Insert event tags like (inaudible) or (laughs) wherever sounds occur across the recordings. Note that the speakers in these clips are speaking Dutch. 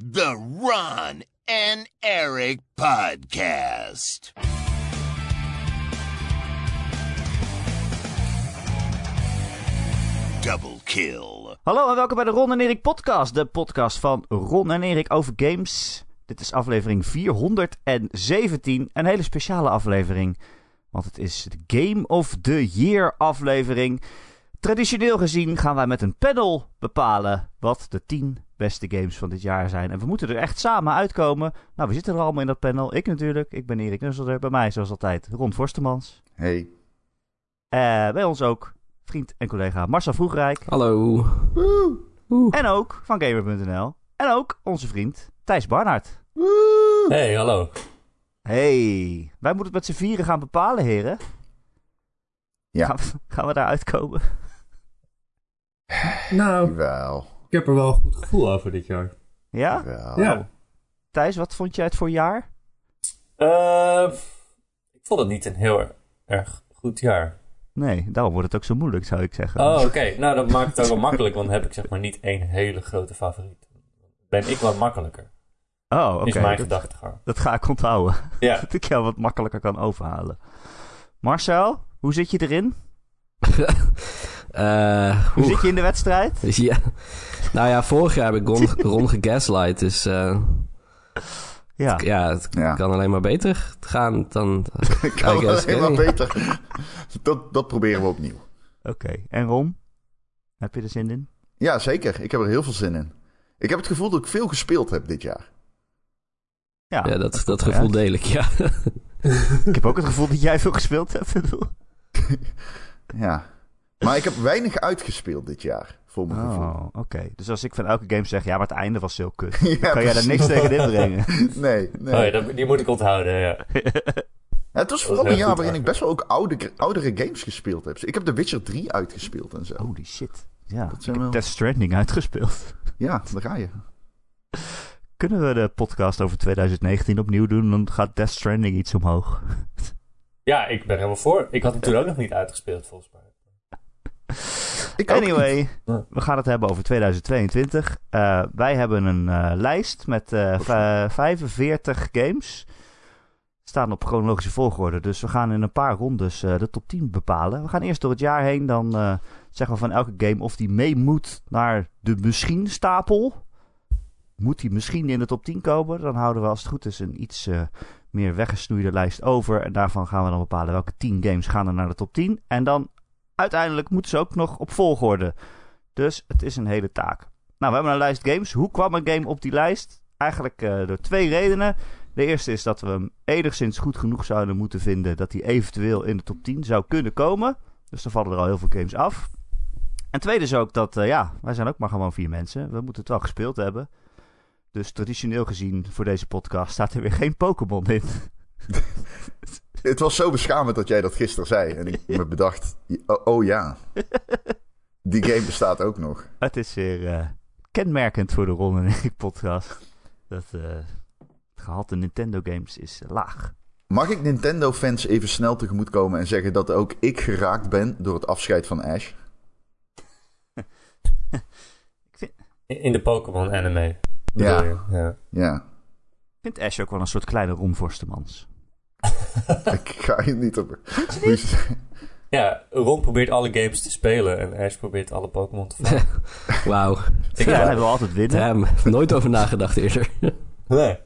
The Ron and Eric Podcast. Double kill. Hallo en welkom bij de Ron en Erik podcast. De podcast van Ron en Erik over games. Dit is aflevering 417. Een hele speciale aflevering. Want het is de Game of the Year aflevering. Traditioneel gezien gaan wij met een panel bepalen wat de 10 beste games van dit jaar zijn. En we moeten er echt samen uitkomen. Nou, we zitten er allemaal in dat panel. Ik natuurlijk. Ik ben Erik Nusselder. Bij mij zoals altijd Ron Forstemans. Hey. Eh, bij ons ook vriend en collega Marcel Vroegrijk. Hallo. En ook van Gamer.nl. En ook onze vriend Thijs Barnard. Hey, hallo. Hey, wij moeten het met z'n vieren gaan bepalen, heren. Ja. Gaan, we, gaan we daar uitkomen? (laughs) Nou, Wel. Ik heb er wel een goed gevoel over dit jaar. Ja? Ja. Thijs, wat vond jij het voor jaar? Eh, ik vond het niet een heel erg goed jaar. Nee, daarom wordt het ook zo moeilijk, zou ik zeggen. Oh, oké. Nou, dat maakt het ook wel makkelijk, want dan heb ik zeg maar niet één hele grote favoriet. Ben ik wat makkelijker, Oh, oké. is mijn Dat, gedachtegang. dat ga ik onthouden. Ja, (laughs) dat ik jou wat makkelijker kan overhalen. Marcel, hoe zit je erin? (laughs) Eh, Hoe zit je in de wedstrijd? (laughs) Ja. Nou ja, vorig jaar heb ik Ron, (laughs) Ron gegaslight, dus eh, Ja. ja, het Ja. kan alleen maar beter gaan dan... (laughs) Ik kan alleen maar ja. beter. Dat, dat proberen we opnieuw. Oké. En Ron? Heb je er zin in? Ja, zeker. Ik heb er heel veel zin in. Ik heb het gevoel dat ik veel gespeeld heb dit jaar. Ja, Ja, dat, dat gevoel deel ik, ja. Ik heb ook het gevoel dat jij veel gespeeld hebt. ik bedoel. Ja. Maar ik heb weinig uitgespeeld dit jaar, voor mijn gevoel. Oh, oké. Dus als ik van elke game zeg, ja, maar het einde was zo kut. (laughs) Ja, kan jij daar niks tegen inbrengen? (laughs) Nee, nee. Oh, ja dat, die moet ik onthouden, ja. Ja, (laughs) het was vooral een jaar waarin ik best wel ook oude, oudere games gespeeld heb. Ik heb The Witcher 3 uitgespeeld en zo. Holy shit. Ja, Dat ik zijn heb wel- Death Stranding uitgespeeld. Ja, daar ga je. Kunnen we de podcast over 2019 opnieuw doen? Dan gaat Death Stranding iets omhoog. Ja, ik ben helemaal voor. Ik had hem toen ook nog niet uitgespeeld, volgens mij. Ik. Anyway, we gaan het hebben over 2022. Eh, wij hebben een eh, lijst met eh, va- 45 games. Staan op chronologische volgorde. Dus we gaan in een paar rondes eh, de top 10 bepalen. We gaan eerst door het jaar heen. Dan eh, zeggen we van elke game of die mee moet naar de misschien stapel. Moet die misschien in de top 10 komen? Dan houden we als het goed is een iets eh, meer weggesnoeide lijst over. En daarvan gaan we dan bepalen welke 10 games gaan er naar de top 10. En dan uiteindelijk moeten ze ook nog op volgorde. Dus het is een hele taak. Nou, we hebben een lijst games. Hoe kwam een game op die lijst? Eigenlijk eh, door twee redenen. De eerste is dat we hem enigszins goed genoeg zouden moeten vinden dat hij eventueel in de top 10 zou kunnen komen. Dus dan vallen er al heel veel games af. En tweede is ook dat, eh, ja, wij zijn ook maar gewoon vier mensen. We moeten het wel gespeeld hebben. Dus traditioneel gezien voor deze podcast staat er weer geen Pokémon in. (laughs) Het was zo beschamend dat jij dat gisteren zei. En ik me bedacht, oh, oh ja. Die game bestaat ook nog. Het is weer eh, kenmerkend voor de Ron en podcast. Dat eh, het gehalte Nintendo games is eh, laag. Mag ik Nintendo-fans even snel tegemoetkomen en zeggen dat ook ik geraakt ben door het afscheid van Ash? (laughs) In in de Pokémon anime. bedoel Ja. ja. Ja, Ik vind Ash ook wel een soort kleine Ron Forstemans. (laughs) ik ga je niet op. (laughs) Ja, Ron probeert alle games te spelen en Ash probeert alle Pokémon te vangen. (laughs) Wauw. Ik Ja. hij wil altijd winnen. Damn. Nooit over nagedacht eerder. nee.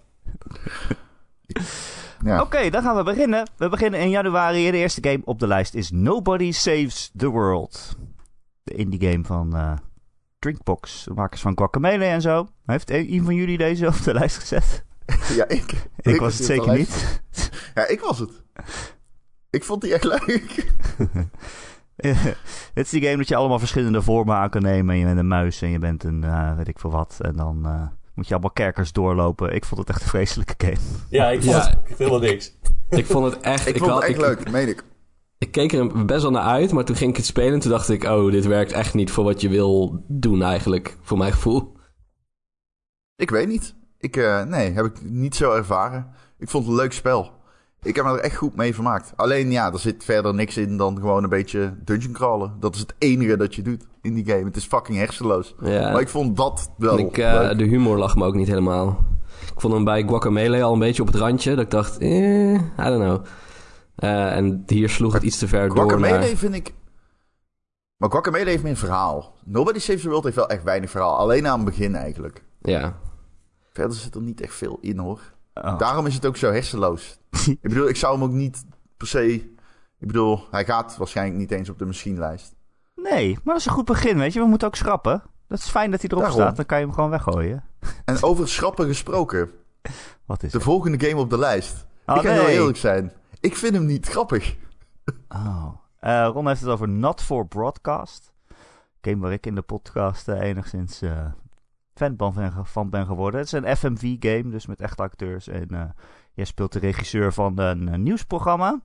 Ja. Oké, dan gaan we beginnen. We beginnen in januari. De eerste game op de lijst is Nobody Saves the World. De indie game van eh, Drinkbox. De makers van Guacamelee en zo. Heeft een van jullie deze op de lijst gezet? (laughs) ja, ik. Ik, was het zeker niet. Ja, ik was het. Ik vond die echt leuk. (laughs) Het is die game dat je allemaal verschillende vormen aan kan nemen. En je bent een muis en je bent een eh, weet ik veel wat. En dan eh, moet je allemaal kerkers doorlopen. Ik vond het echt een vreselijke game. Ja, ik vond Ja. het helemaal niks. Ik vond het echt... Ik vond had- het echt ik- leuk, meen ik. Ik keek er best wel naar uit, maar toen ging ik het spelen en toen dacht ik... Oh, dit werkt echt niet voor wat je wil doen eigenlijk, voor mijn gevoel. Ik weet niet. Ik, eh, nee, heb ik niet zo ervaren. Ik vond het een leuk spel. Ik heb me er echt goed mee vermaakt. Alleen ja, er zit verder niks in dan gewoon een beetje dungeon crawlen. Dat is het enige dat je doet in die game. Het is fucking hersenloos. Ja. Maar ik vond dat wel ik, eh, de humor lag me ook niet helemaal. Ik vond hem bij Guacamele al een beetje op het randje. Dat ik dacht, eh, I don't know. Eh, en hier sloeg het iets te ver door Guacamele vind ik... Maar Guacamele heeft meer verhaal. Nobody Saves the World heeft wel echt weinig verhaal. Alleen aan het begin eigenlijk. Ja. Verder zit er niet echt veel in hoor. Oh. Daarom is het ook zo hersenloos. (laughs) ik bedoel, ik zou hem ook niet per se... Ik bedoel, hij gaat waarschijnlijk niet eens op de machienlijst. Nee, maar dat is een goed begin, weet je. We moeten ook schrappen. Dat is fijn dat hij erop Daarom. staat. Dan kan je hem gewoon weggooien. (laughs) En over schrappen gesproken. Wat is De het? volgende game op de lijst. Oh, ik ga heel eerlijk zijn. Ik vind hem niet grappig. Oh. Eh, Ron heeft het over Not for Broadcast. Game waar ik in de podcast eh, enigszins eh, fan van ben, van ben geworden. Het is een FMV-game, dus met echte acteurs. En eh, jij speelt de regisseur van een, eh, nieuwsprogramma.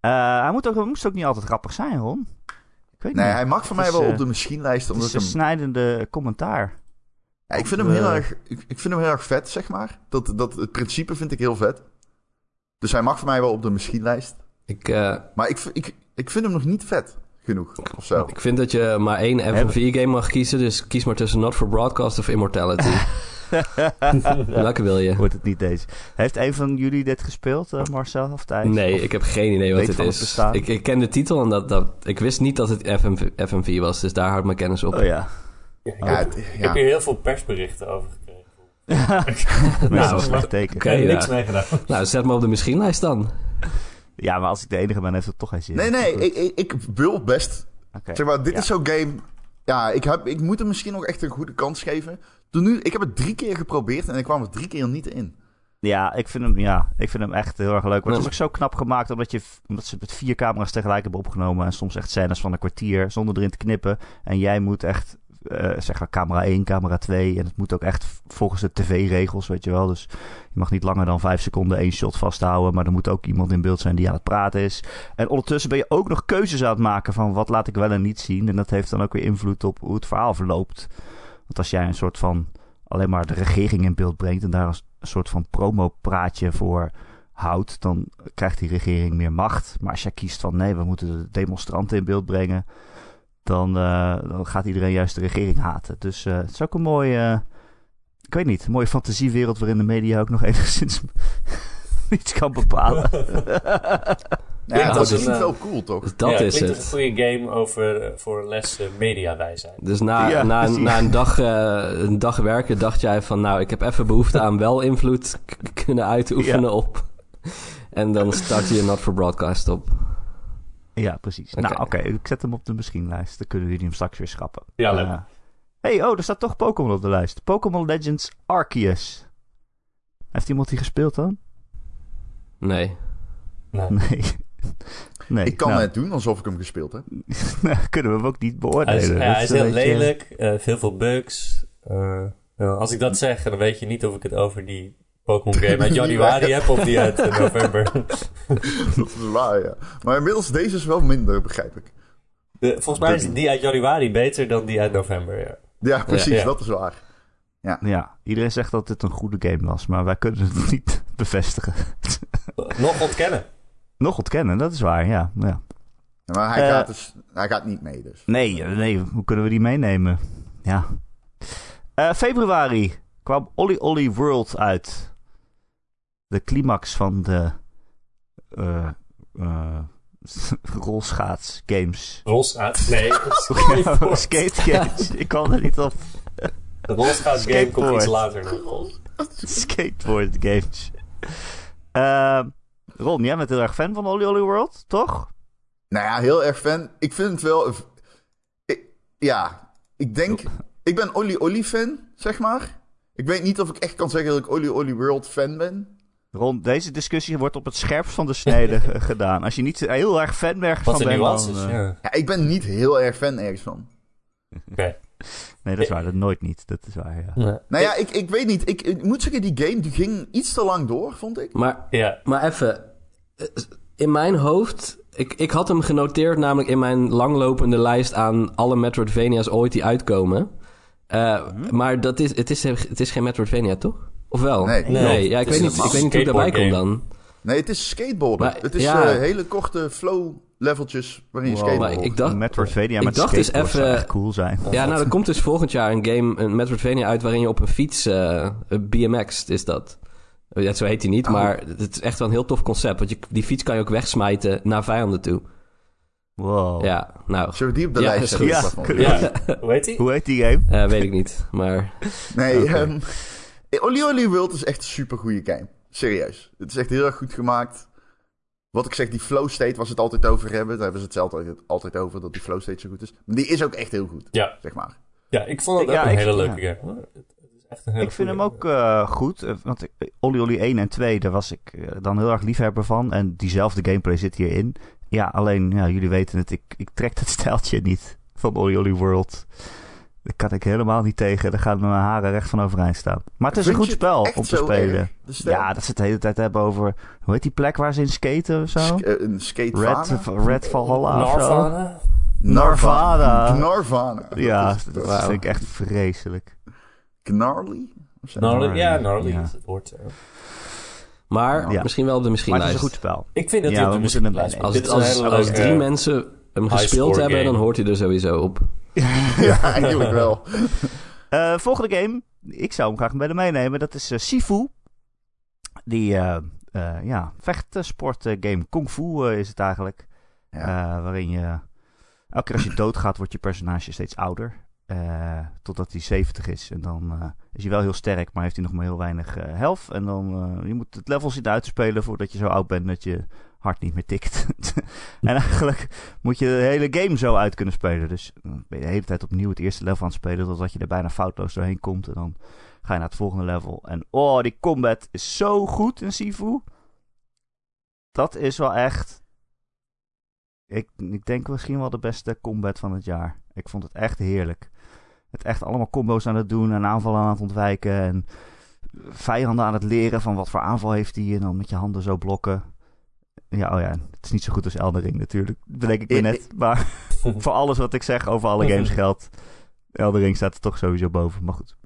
Eh, hij moet ook, moest ook niet altijd grappig zijn, Ron. Ik weet Nee, niet. hij mag voor Het mij is, wel op de machienlijst. Het Omdat is ik een hem... snijdende commentaar. Ja, ik vind hem heel erg... Ik, ik vind hem heel erg vet, zeg maar. Dat, dat, het principe vind ik heel vet. Dus hij mag voor mij wel op de machienlijst. Ik, eh, Maar ik, ik, ik vind hem nog niet vet genoeg. Of zo. ik vind dat je maar één FMV-game mag kiezen. Dus kies maar tussen Not for Broadcast of Immortality. (laughs) Welke wil je? Wordt het niet deze. Heeft een van jullie dit gespeeld, eh, Marcel of Thijs? Nee, Of- ik heb geen idee wat het is. Ik, ik ken de titel en dat, dat, ik wist niet dat het FMV, FMV was. Dus daar houdt mijn kennis op. Oh ja. Ja, ik, Ja, heb, ik hier heel veel persberichten over gekregen. (laughs) (laughs) Nou, een slecht teken. Ik heb ja. niks mee gedaan. Nou, zet me op de machienlijst dan. Ja, maar als ik de enige ben, heeft het toch geen zin. Nee, nee, ik, ik, ik wil best. Oké. Zeg maar, dit Ja. is zo'n game... Ja, ik, heb, ik moet hem misschien nog echt een goede kans geven. Toen nu, ik heb het drie keer geprobeerd en ik kwam er drie keer niet in. Ja, ik vind hem, ja, ik vind hem echt heel erg leuk. Maar het is ook zo knap gemaakt omdat, je, omdat ze het met vier camera's tegelijk hebben opgenomen. En soms echt scènes van een kwartier zonder erin te knippen. En jij moet echt, eh, zeg maar, camera 1, camera 2. En het moet ook echt volgens de tv-regels, weet je wel. Dus je mag niet langer dan vijf seconden één shot vasthouden. Maar er moet ook iemand in beeld zijn die aan het praten is. En ondertussen ben je ook nog keuzes aan het maken van wat laat ik wel en niet zien. En dat heeft dan ook weer invloed op hoe het verhaal verloopt. Want als jij een soort van alleen maar de regering in beeld brengt en daar een soort van promopraatje voor houdt, dan krijgt die regering meer macht. Maar als jij kiest van nee, we moeten de demonstranten in beeld brengen, dan, eh, dan gaat iedereen juist de regering haten. Dus eh, het is ook een mooie, eh, ik weet niet, een mooie fantasiewereld waarin de media ook nog (laughs) enigszins iets kan bepalen. (laughs) Ja, dat is een, wel cool, toch? Dus dat ja, is het. een goede game over, voor les mediawijsheid. Dus na, Ja, na, precies. na een, dag, eh, een dag werken dacht jij van... nou, ik heb even behoefte aan wel invloed kunnen uitoefenen Ja. op... en dan start je Not for Broadcast op. ja, precies. Nou, oké, ik zet hem op de misschien-lijst. Dan kunnen jullie hem straks weer schrappen. Ja, leuk. Eh, hey, oh, er staat toch Pokémon op de lijst. Pokémon Legends Arceus. Heeft iemand die gespeeld dan? Nee. Nou, (laughs) Nee. nee. Ik kan nou, het doen alsof ik hem gespeeld heb. (laughs) kunnen we hem ook niet hij beoordelen. is, ja, Dat hij is heel beetje- lelijk, eh, veel veel bugs. Eh, ja, als ik dat zeg, dan weet je niet of ik het over die Pokémon game uit januari heb of die uit eh, november. (laughs) Dat is waar, ja. Maar inmiddels, deze is wel minder, begrijp ik. De, volgens mij is die uit januari beter dan die uit november. Ja. Ja, precies, Ja. dat is waar. Ja, iedereen zegt dat dit een goede game was, maar wij kunnen het (laughs) niet bevestigen. Nog ontkennen. Nog ontkennen, dat is waar, ja. ja. Ja, Maar hij, Eh. gaat dus, hij gaat niet mee, dus. Nee, nee, hoe kunnen we die meenemen? Ja. Eh, februari kwam Olly Olly World uit. De climax van de eh eh (laughs) rolschaats games. Rolschaat. Nee, (laughs) skateboard. Skate games. Ik kwam er niet op. De rolschaat game komt iets later nog. Skateboard games. Eh, Ron, jij bent heel erg fan van Olly Olly World, toch? Nou ja, heel erg fan. Ik vind het wel... Ik- ja, ik denk... (laughs) Ik ben Olly Olly fan, zeg maar. Ik weet niet of ik echt kan zeggen dat ik Olly Olly World fan ben. Ron, deze discussie wordt op het scherpst van de snede ge- (laughs) gedaan. Als je niet heel erg fan ergens Wat van bent, nuances. dan... eh, ja. Ja, ik ben niet heel erg fan ergens van. (laughs) Oké. Nee, dat is waar. Dat nooit niet. Dat is waar, ja. Nou ja, ik, ik weet niet. Ik, ik moet zeggen, die game die ging iets te lang door, vond ik. Maar, Ja. maar even. eh, In mijn hoofd... Ik, ik had hem genoteerd namelijk in mijn langlopende lijst aan alle Metroidvania's ooit die uitkomen. Eh, Maar dat is, het, is, het is geen Metroidvania, toch? Of wel? Nee. nee. Nee, ja, ik weet niet, ik weet niet hoe ik daarbij kom dan. Nee, het is skateboarden. Maar, het is ja. eh, hele korte flow leveltjes waarin je Wow. skateboardt. Maar ik dacht- Metroidvania ik met dacht dus even- cool zijn. Ja, nou, er komt dus volgend jaar een game, een Metroidvania uit... waarin je op een fiets, eh, een BMX is dat. Ja, zo heet hij niet, Oh. maar het is echt wel een heel tof concept. Want je, die fiets kan je ook wegsmijten naar vijanden toe. Wow. Ja, nou, Zullen we die op de Ja, lijst zetten? Ja, Ja, hoe heet die? Hoe heet die game? eh, weet ik niet. Maar Nee, Oké. ehm Oli Oli World is echt een super goede game. Serieus. Het is echt heel erg goed gemaakt. Wat ik zeg, die flow state was het altijd over hebben. Daar hebben ze het zelf altijd, altijd over, dat die flow state zo goed is. Maar die is ook echt heel goed, Ja, zeg maar. ja, ik vond het Ja, ook een ik- hele ja. leuke game. hoor. Het is echt een hele Ik vind hem ook eh, goed. eh, Want Oli Oli 1 en 2, daar was ik eh, dan heel erg liefhebber van. En diezelfde gameplay zit hierin. Ja, alleen, ja, jullie weten het, ik, ik trek dat (laughs) stijltje niet van Oli Oli World. Daar kan ik helemaal niet tegen. Daar gaan mijn haren recht van overeind staan. Maar het is een goed spel om te spelen. Ja, dat ze het de hele tijd hebben over... Hoe heet die plek waar ze in skaten of zo? Sk- eh, een skate Red, Red Valhalla of zo? Narvana? Narvana. Narvana. Ja, Dat is- dat Wauw. vind ik echt vreselijk. Gnarly? Gnarly, ja, Gnarly, ja. is het woord. Maar Ja. misschien wel op de misschien Maar het is een goed spel. Ik vind dat Ja, we de. Als, als, drie mensen hem gespeeld hebben, game. dan hoort hij er sowieso op. (laughs) ja, eigenlijk wel. Eh, volgende game. Ik zou hem graag bij de meenemen. Dat is eh, Sifu. Die eh, ja, vechtsport eh, game. Kung Fu is het eigenlijk. Ja. Waarin je... Elke keer als je doodgaat, wordt je personage steeds ouder. Totdat hij 70 is. En dan is hij wel heel sterk, maar heeft hij nog maar heel weinig health. En dan uh, je moet het level zien uit te spelen voordat je zo oud bent dat je hart niet meer tikt. (laughs) en eigenlijk moet je de hele game zo uit kunnen spelen. Dus dan ben je de hele tijd opnieuw het eerste level aan het spelen totdat je er bijna foutloos doorheen komt. En dan ga je naar het volgende level. En oh, die combat is zo goed in Sifu. Dat is wel echt... Ik, ik denk misschien wel de beste combat van het jaar. Ik vond het echt heerlijk. Het echt allemaal combo's aan het doen en aanvallen aan het ontwijken. En vijanden aan het leren van wat voor aanval heeft hij. En dan met je handen zo blokken. Ja, oh ja, het is niet zo goed als Eldering natuurlijk. Dat bedenk ik me net. Maar (laughs) voor alles wat ik zeg over alle games (laughs) geldt. Eldering staat er toch sowieso boven. Maar goed.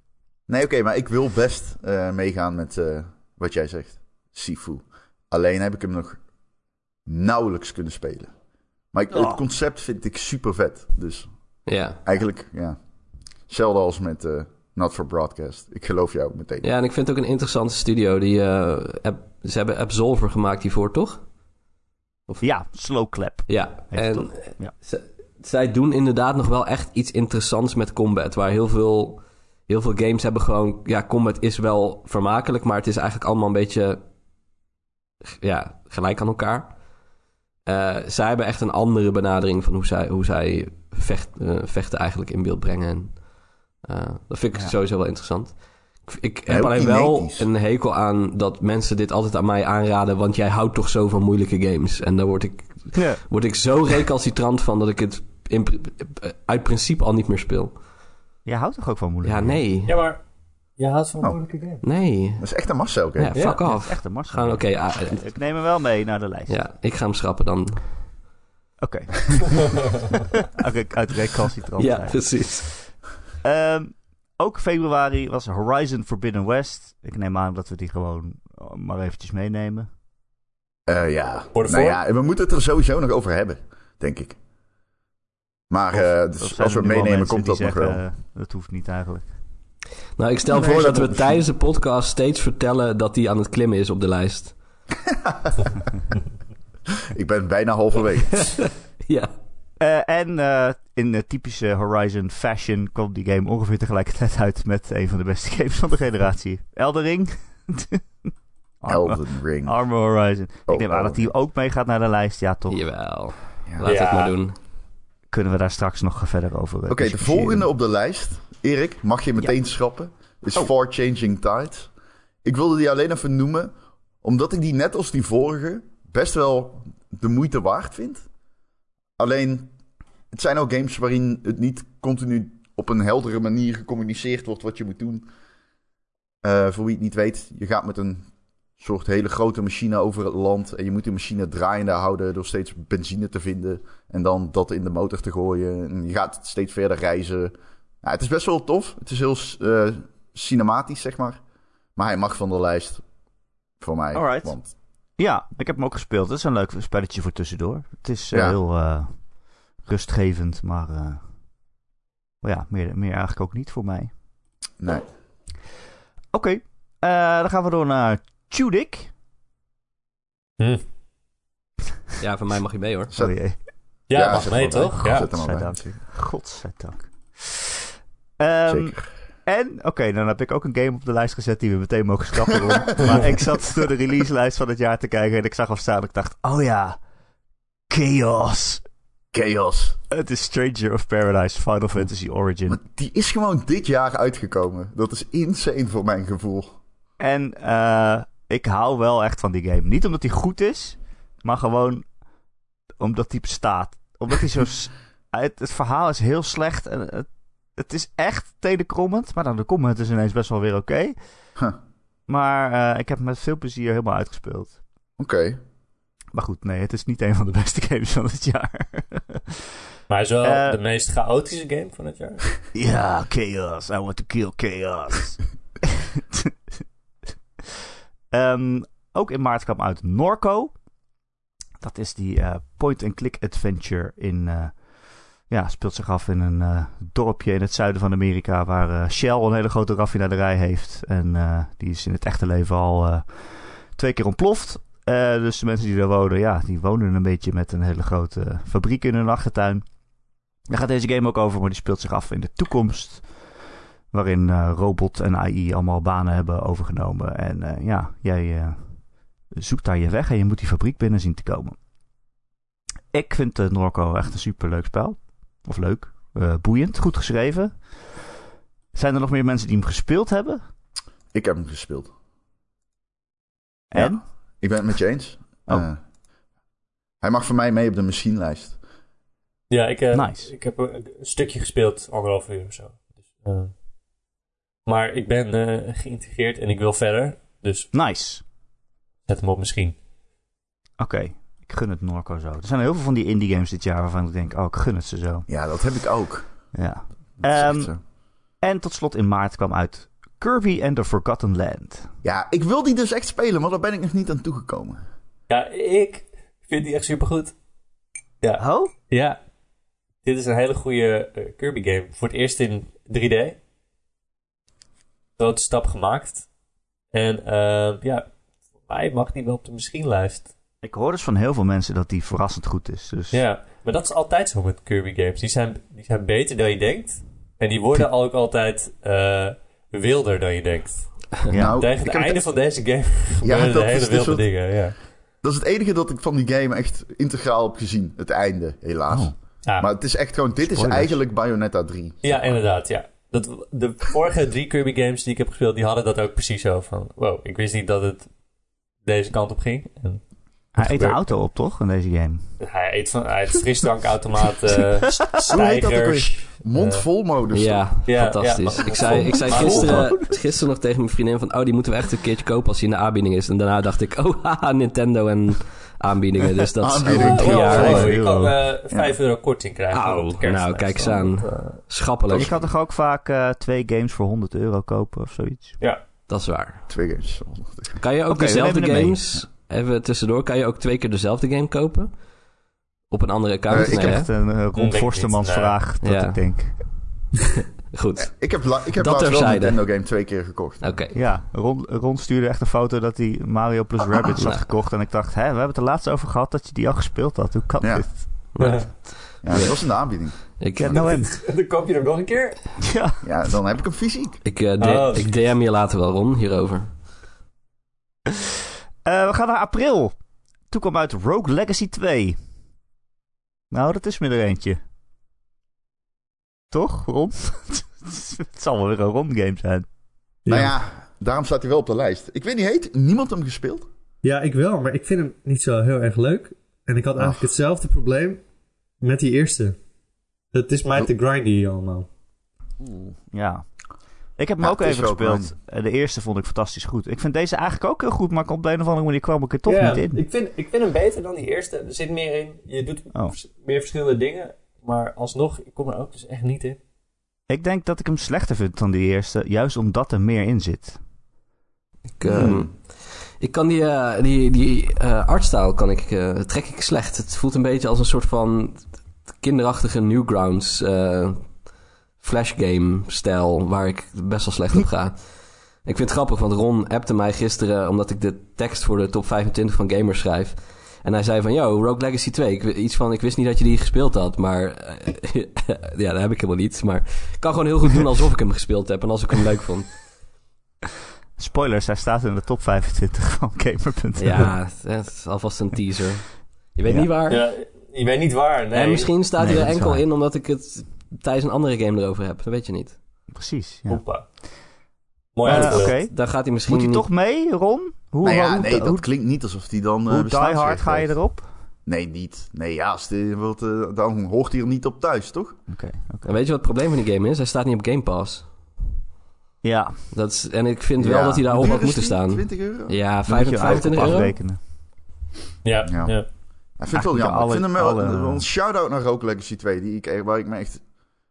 Nee, oké, maar ik wil best uh, meegaan met uh, wat jij zegt. Sifu. Alleen heb ik hem nog nauwelijks kunnen spelen. Maar ik, Oh. het concept vind ik super vet. Dus Ja. eigenlijk, ja. Hetzelfde als met uh, Not for Broadcast. Ik geloof jou meteen. ja, en ik vind het ook een interessante studio. Die, uh, app, ze hebben Absolver gemaakt hiervoor, toch? Of... Ja, Slow Clap. Ja, en toch? Ja. Zij doen inderdaad nog wel echt iets interessants met combat. Waar heel veel, heel veel games hebben gewoon... Ja, combat is wel vermakelijk, maar het is eigenlijk allemaal een beetje... Ja, gelijk aan elkaar. Uh, zij hebben echt een andere benadering van hoe zij, hoe zij vecht, uh, vechten eigenlijk in beeld brengen. En, uh, dat vind ik ja. sowieso wel interessant. Ik, ik heb alleen wel een hekel aan dat mensen dit altijd aan mij aanraden, want jij houdt toch zo van moeilijke games. En daar word ik, Ja. word ik zo recalcitrant van dat ik het in, uit principe al niet meer speel. Jij houdt toch ook van moeilijk? Ja, nee. Ja, maar je houdt van Oh. moeilijke games. Nee. Dat is echt een Marcel game. Ja, fuck Ja, off. Echt een massa. Gaan, oké, ah, Ik neem hem wel mee naar de lijst. ja, ik ga hem schrappen dan. Oké. (laughs) Oké, uit recalcitrant. ja, precies. Ehm, ook februari was Horizon Forbidden West. Ik neem aan dat we die gewoon oh, maar eventjes meenemen. Eh, ja. Nou voor- ja, we moeten het er sowieso nog over hebben, denk ik. Maar eh, dus als we het meenemen, komt dat nog wel. eh, dat hoeft niet eigenlijk. Nou, ik stel Nee, voor dat we tijdens de podcast steeds vertellen dat die aan het klimmen is op de lijst. (laughs) Ik ben bijna halverwege. (laughs) Ja. Eh, en eh, in de typische Horizon fashion kwam die game ongeveer tegelijkertijd uit met een van de beste (laughs) games van de generatie. Eldering. (laughs) Elden Ring. Armor Horizon. Oh, ik neem aan oh. dat die ook meegaat naar de lijst. Ja, toch? Jawel. Ja. Laat Ja. het maar doen. Kunnen we daar straks nog verder over eh, Oké, de volgende op de lijst, Erik, mag je meteen schrappen, is Oh. For Changing Tides. Ik wilde die alleen even noemen, omdat ik die net als die vorige best wel de moeite waard vind. Alleen, het zijn ook games waarin het niet continu op een heldere manier gecommuniceerd wordt wat je moet doen. Eh, voor wie het niet weet, je gaat met een soort hele grote machine over het land en je moet die machine draaiende houden door steeds benzine te vinden en dan dat in de motor te gooien. En je gaat steeds verder reizen. Nou, het is best wel tof. Het is heel eh, cinematisch, zeg maar. Maar hij mag van de lijst voor mij. Alright. Want Ja, ik heb hem ook gespeeld. Het is een leuk spelletje voor tussendoor. Het is eh, Ja. heel eh, rustgevend, maar, eh, maar ja, meer, meer eigenlijk ook niet voor mij. Nee. Oké, eh, dan gaan we door naar Tudik. Hm. Ja, van mij mag je mee hoor. Jee. Ja, Ja, mag mee toch? Ja. Zet hem maar bij. Godzijdank. Godzijdank. Ehm, Zeker. En, oké, dan heb ik ook een game op de lijst gezet die we meteen mogen schrappen. (laughs) Maar ik zat door de releaselijst van het jaar te kijken en ik zag hem staan en ik dacht, oh ja, Chaos. Chaos. Het is Stranger of Paradise Final Fantasy Origin. Maar die is gewoon dit jaar uitgekomen. Dat is insane voor mijn gevoel. En eh, ik hou wel echt van die game. Niet omdat hij goed is, maar gewoon omdat hij bestaat. Omdat hij zo... (laughs) het, het verhaal is heel slecht en het, het is echt tenenkrommend. Maar dan de comment is ineens best wel weer oké. Huh. Maar eh, ik heb hem met veel plezier helemaal uitgespeeld. Oké. Maar goed, nee, het is niet een van de beste games van het jaar. (laughs) Maar is wel Eh, de meest chaotische game van het jaar. (laughs) Ja, chaos. I want to kill chaos. (laughs) Ehm, ook in maart kwam uit Norco. Dat is die eh, point-and-click adventure in... ja, speelt zich af in een eh, dorpje in het zuiden van Amerika... waar eh, Shell een hele grote raffinaderij heeft. En eh, die is in het echte leven al twee keer ontploft. Dus de mensen die daar wonen, ja, die wonen een beetje met een hele grote fabriek in hun achtertuin. Daar gaat deze game ook over, maar die speelt zich af in de toekomst. Waarin robot en AI allemaal banen hebben overgenomen. En ja, jij zoekt daar je weg en je moet die fabriek binnen zien te komen. Ik vind Norco echt een superleuk spel. Of leuk, eh, boeiend, goed geschreven. Zijn er nog meer mensen die hem gespeeld hebben? Ik heb hem gespeeld. En? Ja. Ik ben het met je eens. Oh. Eh, hij mag voor mij mee op de machinelijst. Ja, ik, eh, Nice. ik heb een, stukje gespeeld, anderhalf uur of zo. Dus, eh, maar ik ben eh, geïntegreerd en ik wil verder. Dus Nice. zet hem op misschien. Oké, ik gun het Norco zo. Er zijn heel veel van die indie games dit jaar waarvan ik denk, oh, ik gun het ze zo. Ja, dat heb ik ook. Ja. Ehm, zo. En tot slot in maart kwam uit Kirby and the Forgotten Land. Ja, ik wil die dus echt spelen, maar daar ben ik nog niet aan toegekomen. Ja, ik vind die echt supergoed. Ja, Oh? ja. Dit is een hele goede eh, Kirby game. Voor het eerst in 3D. Grote stap gemaakt. En eh, ja, voor mij mag die wel op de misschien-lijst. Ik hoor dus van heel veel mensen dat die verrassend goed is. Dus Ja, maar dat is altijd zo met Kirby games. Die zijn, die zijn beter dan je denkt. En die worden ook altijd eh, wilder dan je denkt. ja. Nou, Tegen ik het einde het- van deze game gebeuren (laughs) dat er is hele dus wilde wat- dingen. Ja. Dat is het enige dat ik van die game echt integraal heb gezien. Het einde, helaas. Oh. Ja, Maar het is echt gewoon, dit is eigenlijk Bayonetta 3. ja, inderdaad. Ja. Dat, de vorige (laughs) drie Kirby games die ik heb gespeeld, die hadden dat ook precies zo. Van, wow, ik wist niet dat het deze kant op ging. En Hij eet gebeurt. auto op, toch? In deze game. hij eet, van, hij eet frisdrankautomaten, uh, ook stijgers. Mondvol modus. Ja, Ja, fantastisch. ja. ik zei, ik zei gisteren, gisteren nog tegen mijn vriendin van... oh, die moeten we echt een keertje kopen als die in de aanbieding is. En daarna dacht ik, oh, (laughs) haha, Nintendo en aanbiedingen. Dus dat is drie Wow, jaar. je kan euro. eh 5 euro korting krijgen. De kerstprijs. nou, kijk eens aan. Eh, Schappelijk, Je kan toch ook vaak eh, twee games voor 100 euro kopen of zoiets? dat is waar. Twee games. Kan je ook dezelfde games... Even tussendoor, kan je ook twee keer dezelfde game kopen? Op een andere account? Eh, ik Nee, heb? Echt een uh, Ron ik Forstemans niet, nee. vraag, dat Ja. ik denk. (laughs) Goed, Ik heb, la- ik heb Dat laatst wel een. Nintendo game twee keer gekocht. oké. Ja, Ron, Ron stuurde echt een foto dat hij Mario plus Rabbids had Nou. gekocht. En ik dacht, hè, we hebben het er laatst over gehad dat je die al gespeeld had. Hoe kan Ja. dit? Ja, dat was in de aanbieding. Ik, Ja, nou en. (laughs) Dan koop je hem nog een keer. Ja. Ja, dan heb ik hem fysiek. ik, eh, Oh. ik DM je later wel, Ron, hierover. Eh, we gaan naar april. Toen kwam uit Rogue Legacy 2. Nou, dat is me er eentje. Toch, Ron? (laughs) het zal wel weer een Ron game zijn. Nou ja, daarom staat hij wel op de lijst. Ik weet niet, heet niemand hem gespeeld? Ja, ik wel, maar ik vind hem niet zo heel erg leuk. En ik had eigenlijk hetzelfde probleem met die eerste. Het is mij te grindy allemaal. Ja. Ik heb hem Ja, ook even gespeeld. Eh, De eerste vond ik fantastisch goed. Ik vind deze eigenlijk ook heel goed, maar op de een of andere manier kwam ik er toch Ja, niet in. Ik vind, ik vind hem beter dan die eerste. Er zit meer in. Je doet Oh. meer verschillende dingen. Maar alsnog, ik kom er ook dus echt niet in. Ik denk dat ik hem slechter vind dan die eerste, juist omdat er meer in zit. Ik, ehm, Ik kan die, eh, die, die eh, artstyle kan ik, eh, trek ik slecht. Het voelt een beetje als een soort van kinderachtige Newgrounds eh flash game stijl waar ik best wel slecht op ga. Ik vind het grappig, want Ron appte mij gisteren omdat ik de tekst voor de top 25 van gamers schrijf. En hij zei van, yo, Rogue Legacy 2. Ik, iets van, ik wist niet dat je die gespeeld had, maar... eh, (laughs) ja, dat heb ik helemaal niet. Maar ik kan gewoon heel goed doen alsof ik hem gespeeld heb en als ik hem leuk vond. Spoilers, hij staat in de top 25 van Gamer.nl. Ja, het is alvast een teaser. Je weet Ja. niet waar. Ja, je weet niet waar, nee. En misschien staat Nee, hij er dat enkel waar. in omdat ik het tijdens een andere game erover heb. Dat weet je niet. Precies. Ja. Hoppa. Mooi Eh. Oké. Daar gaat hij misschien Moet hij niet... toch mee, Ron? Hoe, nou ja, hoe, nee, dat hoe, klinkt niet alsof hij dan... eh, hoe die hard ga je erop? Nee, niet. Nee, ja, als die wilt, eh, dan hoort hij er niet op thuis, toch? Oké, oké. En weet je wat het probleem van die game is? Hij staat niet op Game Pass. Ja, Dat is, en ik vind wel dat hij daarop had moeten staan. 20 euro? Ja, dan moet je 25 eigenlijk op euro. afrekenen. Ja, Ja. ja. Ik vind het wel jammer. alle- ik vind hem wel alle- een shout-out naar Rogue Legacy 2, die ik, waar ik me echt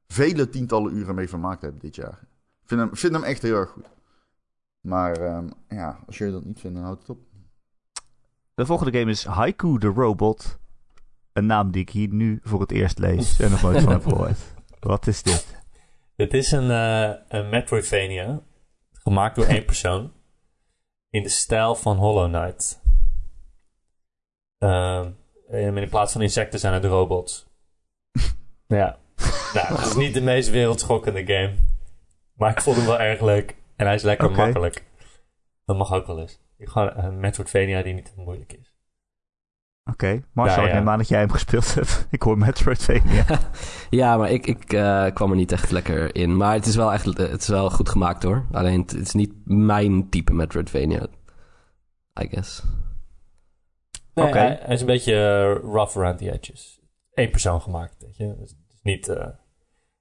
vele tientallen uren mee vermaakt heb dit jaar. Ik vind hem, vind hem echt heel erg goed. Maar ehm, ja, als jullie dat niet vinden, dan houdt het op. De volgende game is Haiku the Robot. Een naam die ik hier nu voor het eerst lees en nog nooit van heb gehoord. (laughs) Wat is dit? Het is een, eh, een Metroidvania. Gemaakt door één persoon. In de stijl van Hollow Knight. Ehm, en in plaats van insecten zijn het robots. (laughs) ja. (laughs) Nou, het is niet de meest wereldschokkende game. Maar ik vond hem wel erg leuk. En hij is lekker makkelijk. Dat mag ook wel eens. Ik ga een Metroidvania die niet te moeilijk is. Oké, Marcel, Ja, ik neem aan dat jij hem (laughs) gespeeld hebt. ik hoor Metroidvania. (laughs) Ja, maar ik, ik eh, kwam er niet echt lekker in. Maar het is wel echt het is wel goed gemaakt hoor. Alleen het, het is niet mijn type Metroidvania. I guess. Nee, Oké. hij, hij is een beetje eh, rough around the edges. Eén persoon gemaakt, weet je. Niet, eh,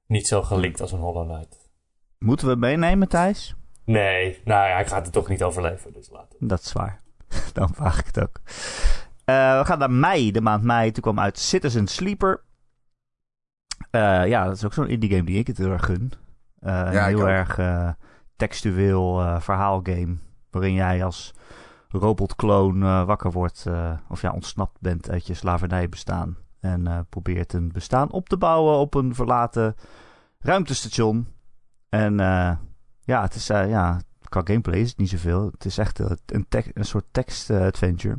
niet zo gelikt als een Hollow Knight. Moeten we meenemen, Thijs? Nee, nou ja, hij gaat het toch niet overleven, dus laten we. Dat is waar. (laughs) Dan vraag ik het ook. Eh, we gaan naar mei, de maand mei. Toen kwam uit Citizen Sleeper. Eh, ja, dat is ook zo'n indie game die ik het heel erg gun. Eh, een Ja, ik heel ook. erg textueel eh, verhaalgame. Waarin jij als robotkloon eh, wakker wordt. eh, of ja, ontsnapt bent uit je slavernijbestaan. En eh, probeert een bestaan op te bouwen op een verlaten ruimtestation. En eh, ja, het is eh, ja, qua gameplay is het niet zoveel. Het is echt een, een soort tekst-adventure.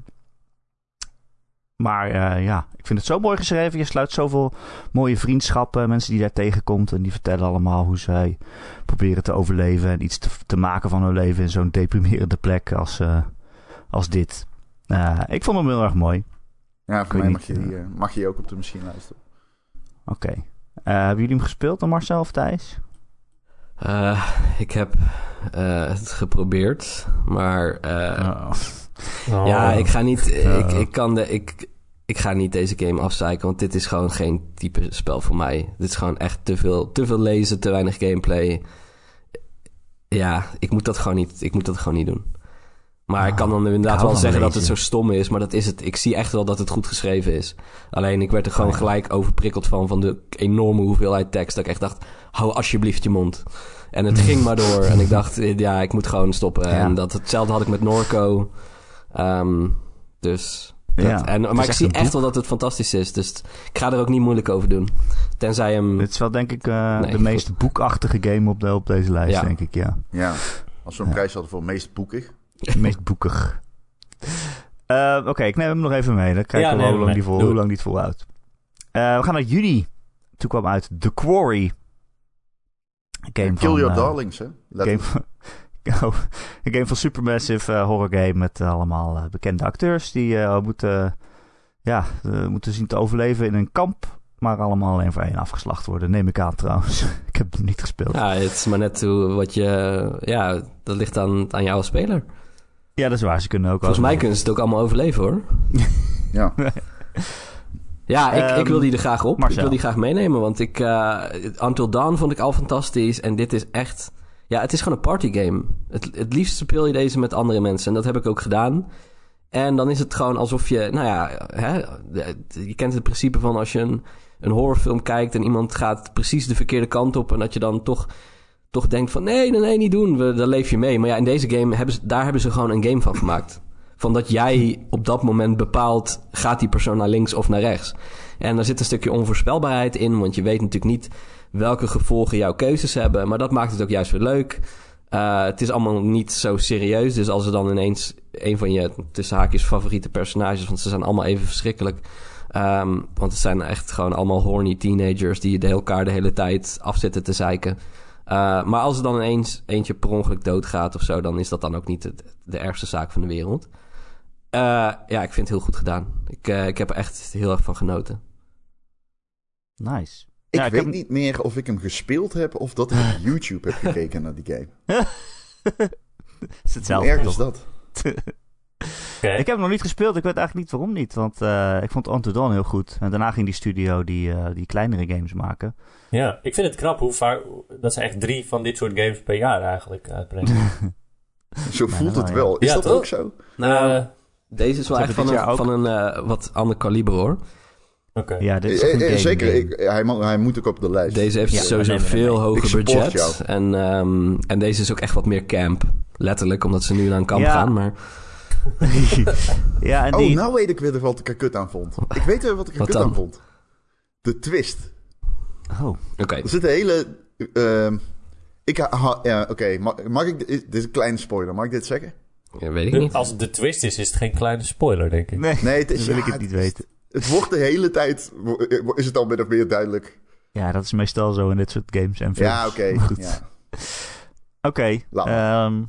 maar ja, ik vind het zo mooi geschreven. Je sluit zoveel mooie vriendschappen. Mensen die daar tegenkomt. En die vertellen allemaal hoe zij proberen te overleven. En iets te, maken van hun leven in zo'n deprimerende plek als, als dit. Ik vond hem heel erg mooi. Ja, voor mij mag niet, je, die, eh, mag je die ook op de machinelijst op. Oké. Eh, hebben jullie hem gespeeld dan Marcel of Thijs? Eh, ik heb eh, het geprobeerd. Maar eh, Oh. Oh. (laughs) ja, ik ga niet. Oh. Ik, ik, kan de, ik, ik ga niet deze game afzeiken. Want dit is gewoon geen type spel voor mij. Dit is gewoon echt te veel, te veel lezen, te weinig gameplay. Ja, ik moet dat gewoon niet, ik moet dat gewoon niet doen. Maar ik kan dan inderdaad wel zeggen dat het zo stom is. Maar dat is het. Ik zie echt wel dat het goed geschreven is. Alleen ik werd er gewoon ja. gelijk overprikkeld van. Van de enorme hoeveelheid tekst. Dat ik echt dacht, hou alsjeblieft je mond. En het ging maar door. En ik (laughs) dacht, eh, ja, ik moet gewoon stoppen. Ja. En dat, hetzelfde had ik met Norco. Ehm, dus... Dat, Ja, en, het maar ik zie echt wel dat het fantastisch is. Dus ik ga er ook niet moeilijk over doen. Tenzij hem... Dit is wel denk ik eh, Nee, de goed. meest boekachtige game op, de, op deze lijst, Ja. denk ik. Ja. Ja, als we een Ja. prijs hadden voor meest boekig. Meest boekig. Eh, Oké, ik neem hem nog even mee. Dan kijken Ja, we hoe hem lang, die vol, hoe het. lang die het volhoudt. Eh, we gaan naar juni. Toen kwam uit The Quarry. Game Kill van, Your eh, Darlings, hè? game van, (laughs) Oh, een game van Supermassive horror game met allemaal bekende acteurs die eh, moeten, ja, moeten zien te overleven in een kamp. Maar allemaal één voor één afgeslacht worden, neem ik aan trouwens. (laughs) ik heb hem niet gespeeld. Ja, het is maar net hoe, wat je... Ja, dat ligt aan, aan jou als speler. Ja, dat is waar. Ze kunnen ook Volgens mij kunnen ze het ook allemaal overleven, hoor. (laughs) Ja. Ja, ik, Ehm, ik wil die er graag op. Marcel. Ik wil die graag meenemen, want ik... eh, Until Dawn vond ik al fantastisch. En dit is echt... Ja, het is gewoon een partygame. Het, het liefst speel je deze met andere mensen. En dat heb ik ook gedaan. En dan is het gewoon alsof je... Nou ja, hè, je kent het principe van als je een, een horrorfilm kijkt... en iemand gaat precies de verkeerde kant op... en dat je dan toch, toch denkt van... nee, nee, nee, niet doen. We, daar leef je mee. Maar ja, in deze game hebben ze, daar hebben ze gewoon een game van gemaakt. van dat jij op dat moment bepaalt... gaat die persoon naar links of naar rechts. En er zit een stukje onvoorspelbaarheid in... want je weet natuurlijk niet welke gevolgen jouw keuzes hebben. Maar dat maakt het ook juist weer leuk. Uh, het is allemaal niet zo serieus. Dus als er dan ineens een van je tussen haakjes favoriete personages... want ze zijn allemaal even verschrikkelijk... Um, want het zijn echt gewoon allemaal horny teenagers... die de elkaar de hele tijd afzitten te zeiken... Uh, maar als er dan ineens eentje per ongeluk doodgaat of zo, dan is dat dan ook niet de, de ergste zaak van de wereld. Uh, ja, ik vind het heel goed gedaan. Ik, uh, ik heb er echt heel erg van genoten. Nice. Ik Ja, weet heb- niet meer of ik hem gespeeld heb of dat ik op (laughs) YouTube heb gekeken naar die game. (laughs) is Hoe hetzelfde. erg is dat? (laughs) Ik heb hem nog niet gespeeld. Ik weet eigenlijk niet waarom niet. Want eh, ik vond Unto Dawn heel goed. En daarna ging die studio die, eh, die kleinere games maken. Ja, ik vind het knap hoe vaak... Dat ze echt drie van dit soort games per jaar eigenlijk uitbrengen. (laughs) Zo voelt het wel, wel. Is Ja, dat toch? ook zo? Nou, Eh, deze is wel echt van een, van een eh, wat ander kaliber hoor. Oké. Ja, dit is Eh, eh, game zeker, game. ik, hij, mag- hij moet ook op de lijst. Deze heeft Ja, sowieso nee, nee, nee, veel nee. hoger budget. jou. En, ehm, en deze is ook echt wat meer camp. Letterlijk, omdat ze nu naar een kamp Ja. gaan. Maar (laughs) ja, en Oh, die... nou weet ik weer wat ik er kut aan vond. Ik weet weer wat ik er Wat kut dan? aan vond. De twist. Oh, oké. Er zit een hele... ehm, ik ha- ja, oké. Mag, mag ik... Dit is een kleine spoiler. Mag ik dit zeggen? Ja, weet ik niet. als het de twist is, is het geen kleine spoiler, denk ik. nee. Nee, het is, Dan wil ik ja, het niet weten. Het wordt de hele tijd... wo- Is het al min of meer duidelijk? Ja, dat is meestal zo in dit soort games en films. Ja, oké. Goed. ja. Oké. Ehm,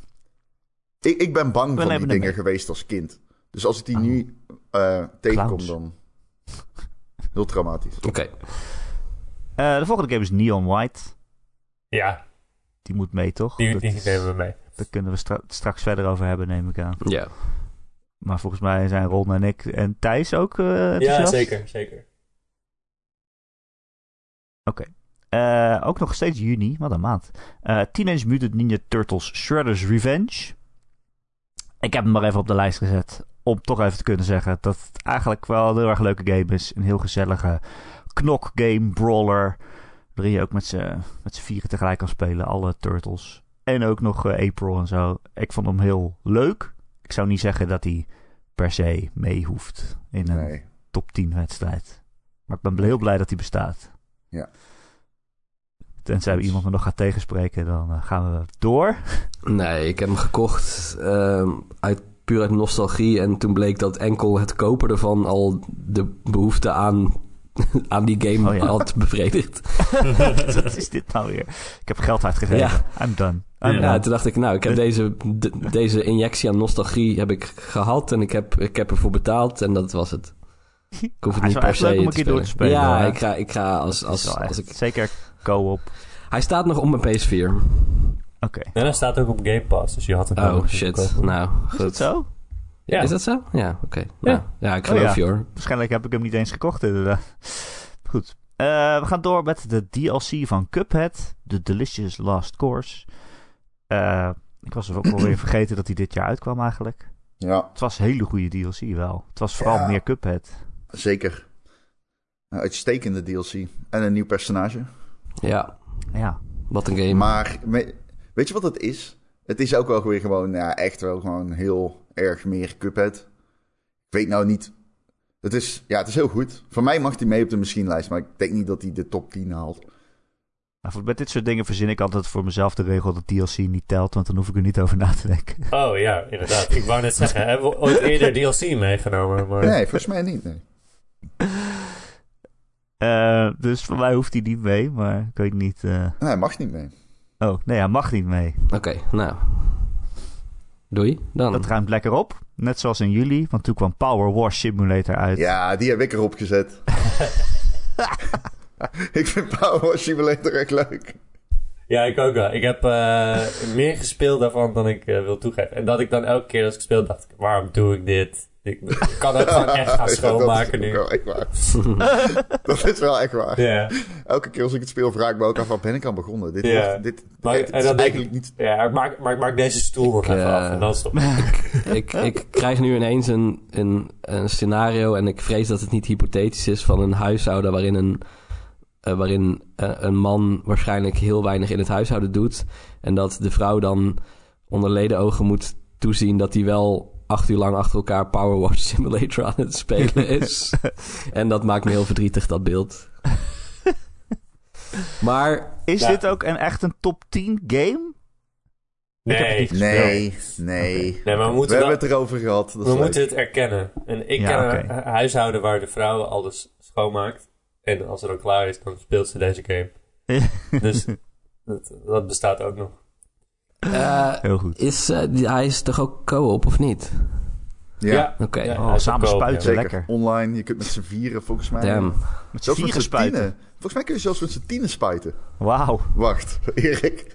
Ik, ik ben bang van die dingen mee. geweest als kind. Dus als ik die Oh. nu eh, tegenkom, Clowns. dan... Heel traumatisch. Oké. eh, de volgende game is Neon White. Ja, Die moet mee, toch? die, die is- nemen we mee. Daar kunnen we stra- straks verder over hebben, neem ik aan. Ja. Maar volgens mij zijn Ron en ik en Thijs ook eh Ja, zeker, zeker. Eh, ook nog steeds juni, wat een maand. Eh, Teenage Mutant Ninja Turtles Shredder's Revenge. Ik heb hem maar even op de lijst gezet. Om toch even te kunnen zeggen dat het eigenlijk wel een heel erg leuke game is. Een heel gezellige knok game, brawler. Waarin je ook met z'n vieren tegelijk kan spelen. Alle Turtles. En ook nog eh, April en zo. Ik vond hem heel leuk. Ik zou niet zeggen dat hij per se mee hoeft in een Nee. top 10 wedstrijd. Maar ik ben heel blij dat hij bestaat. Ja. Tenzij iemand me nog gaat tegenspreken, dan eh, gaan we door. Nee, ik heb hem gekocht ehm, uit, puur uit nostalgie. En toen bleek dat enkel het kopen ervan al de behoefte aan, (laughs) aan die game Oh ja. had bevredigd. (laughs) Wat is dit nou weer? Ik heb geld uitgegeven. Ja. I'm done. I'm Ja, Ja, done. toen dacht ik, nou, ik heb deze, de- deze injectie aan nostalgie heb ik gehad. En ik heb, ik heb ervoor betaald en dat was het. (laughs) Ik hoef het is niet wel per se leuk om een keer door te spelen, Ja, ik ga, ik ga als, Dat is als, als ik... Zeker co-op. Hij staat nog op mijn PS4. Oké. En hij staat ook op Game Pass, dus je had het Oh, shit. kopen. Nou, Is goed. het zo? Ja, Is dat zo? Ja, oké. Nou, ja, ik Oh, geloof ja. je hoor. Waarschijnlijk heb ik hem niet eens gekocht inderdaad. (laughs) Goed. Eh, we gaan door met de DLC van Cuphead. The Delicious Last Course. Eh, ik was ook alweer (clears throat) vergeten dat hij dit jaar uitkwam eigenlijk. Ja, Het was hele goede DLC wel. Het was vooral Ja. meer Cuphead. Zeker. Een uitstekende DLC. En een nieuw personage. Ja, Ja. wat een game. Maar weet je wat het is? Het is ook wel weer gewoon, ja, echt wel gewoon heel erg meer Cuphead. Ik weet nou niet. Het is, ja, het is heel goed. Voor mij mag hij mee op de misschien-lijst, maar ik denk niet dat hij de top 10 haalt. Nou, voor- met dit soort dingen verzin ik altijd voor mezelf de regel dat DLC niet telt, want dan hoef ik er niet over na te denken. Oh ja, inderdaad. Ik wou net zeggen, hebben we ooit eerder DLC meegenomen? Maar... Nee, volgens mij niet. Nee. Eh, dus voor mij hoeft hij niet mee, maar ik weet niet. eh, Nee, hij mag niet mee. Oh, nee, hij mag niet mee. Oké, nou. Doei, dan. Dat ruimt lekker op. Net zoals in juli, want toen kwam Power Wash Simulator uit. Ja, die heb ik erop gezet. (laughs) ik vind Power Wash Simulator echt leuk. Ja, ik ook wel. Ik heb eh, meer gespeeld daarvan dan ik wil toegeven. En dat ik dan elke keer als ik speel dacht, ik, waarom doe ik dit? Ik, kan ook gewoon echt gaan (laughs) Ja, schoonmaken dat is nu. wel echt waar. (laughs) dat is wel echt waar. Ja, Elke keer als ik het speel vraag ik me ook af, waar ben ik aan begonnen? Dit, Ja. dit, Maar- dit en is denk eigenlijk niet... ja ik, maak, maar ik maak deze stoel nog even af en dan stop (laughs) ik, ik krijg nu ineens een, een, een scenario en ik vrees dat het niet hypothetisch is van een huishouden waarin een, eh, waarin eh, een man waarschijnlijk heel weinig in het huishouden doet. En dat de vrouw dan onder ledenogen moet toezien dat hij wel acht uur lang achter elkaar Power Wash (laughs) Simulator aan het spelen is. (laughs) en dat maakt me heel verdrietig, dat beeld. (laughs) maar Is Ja. dit ook een, echt een top 10 game? Het Nee, Nee, nee. nee, maar we We moeten, hebben het erover gehad. Dat is we leuk. moeten het erkennen. En ik Ja, ken oké. een hu- huishouden waar de vrouw alles schoonmaakt. En als er dan klaar is, dan speelt ze deze game. Dus dat, dat bestaat ook nog. Eh, Heel goed. is, eh, die- hij is toch ook co-op of niet? Ja, Oké. Ja, Oh, samen spuiten. lekker. Online, je kunt met z'n vieren volgens mij. Damn. Met z'n Zelfs met vieren spuiten. tienen. Volgens mij kun je zelfs met z'n tienen spuiten. Wauw. Wacht, (laughs) Erik.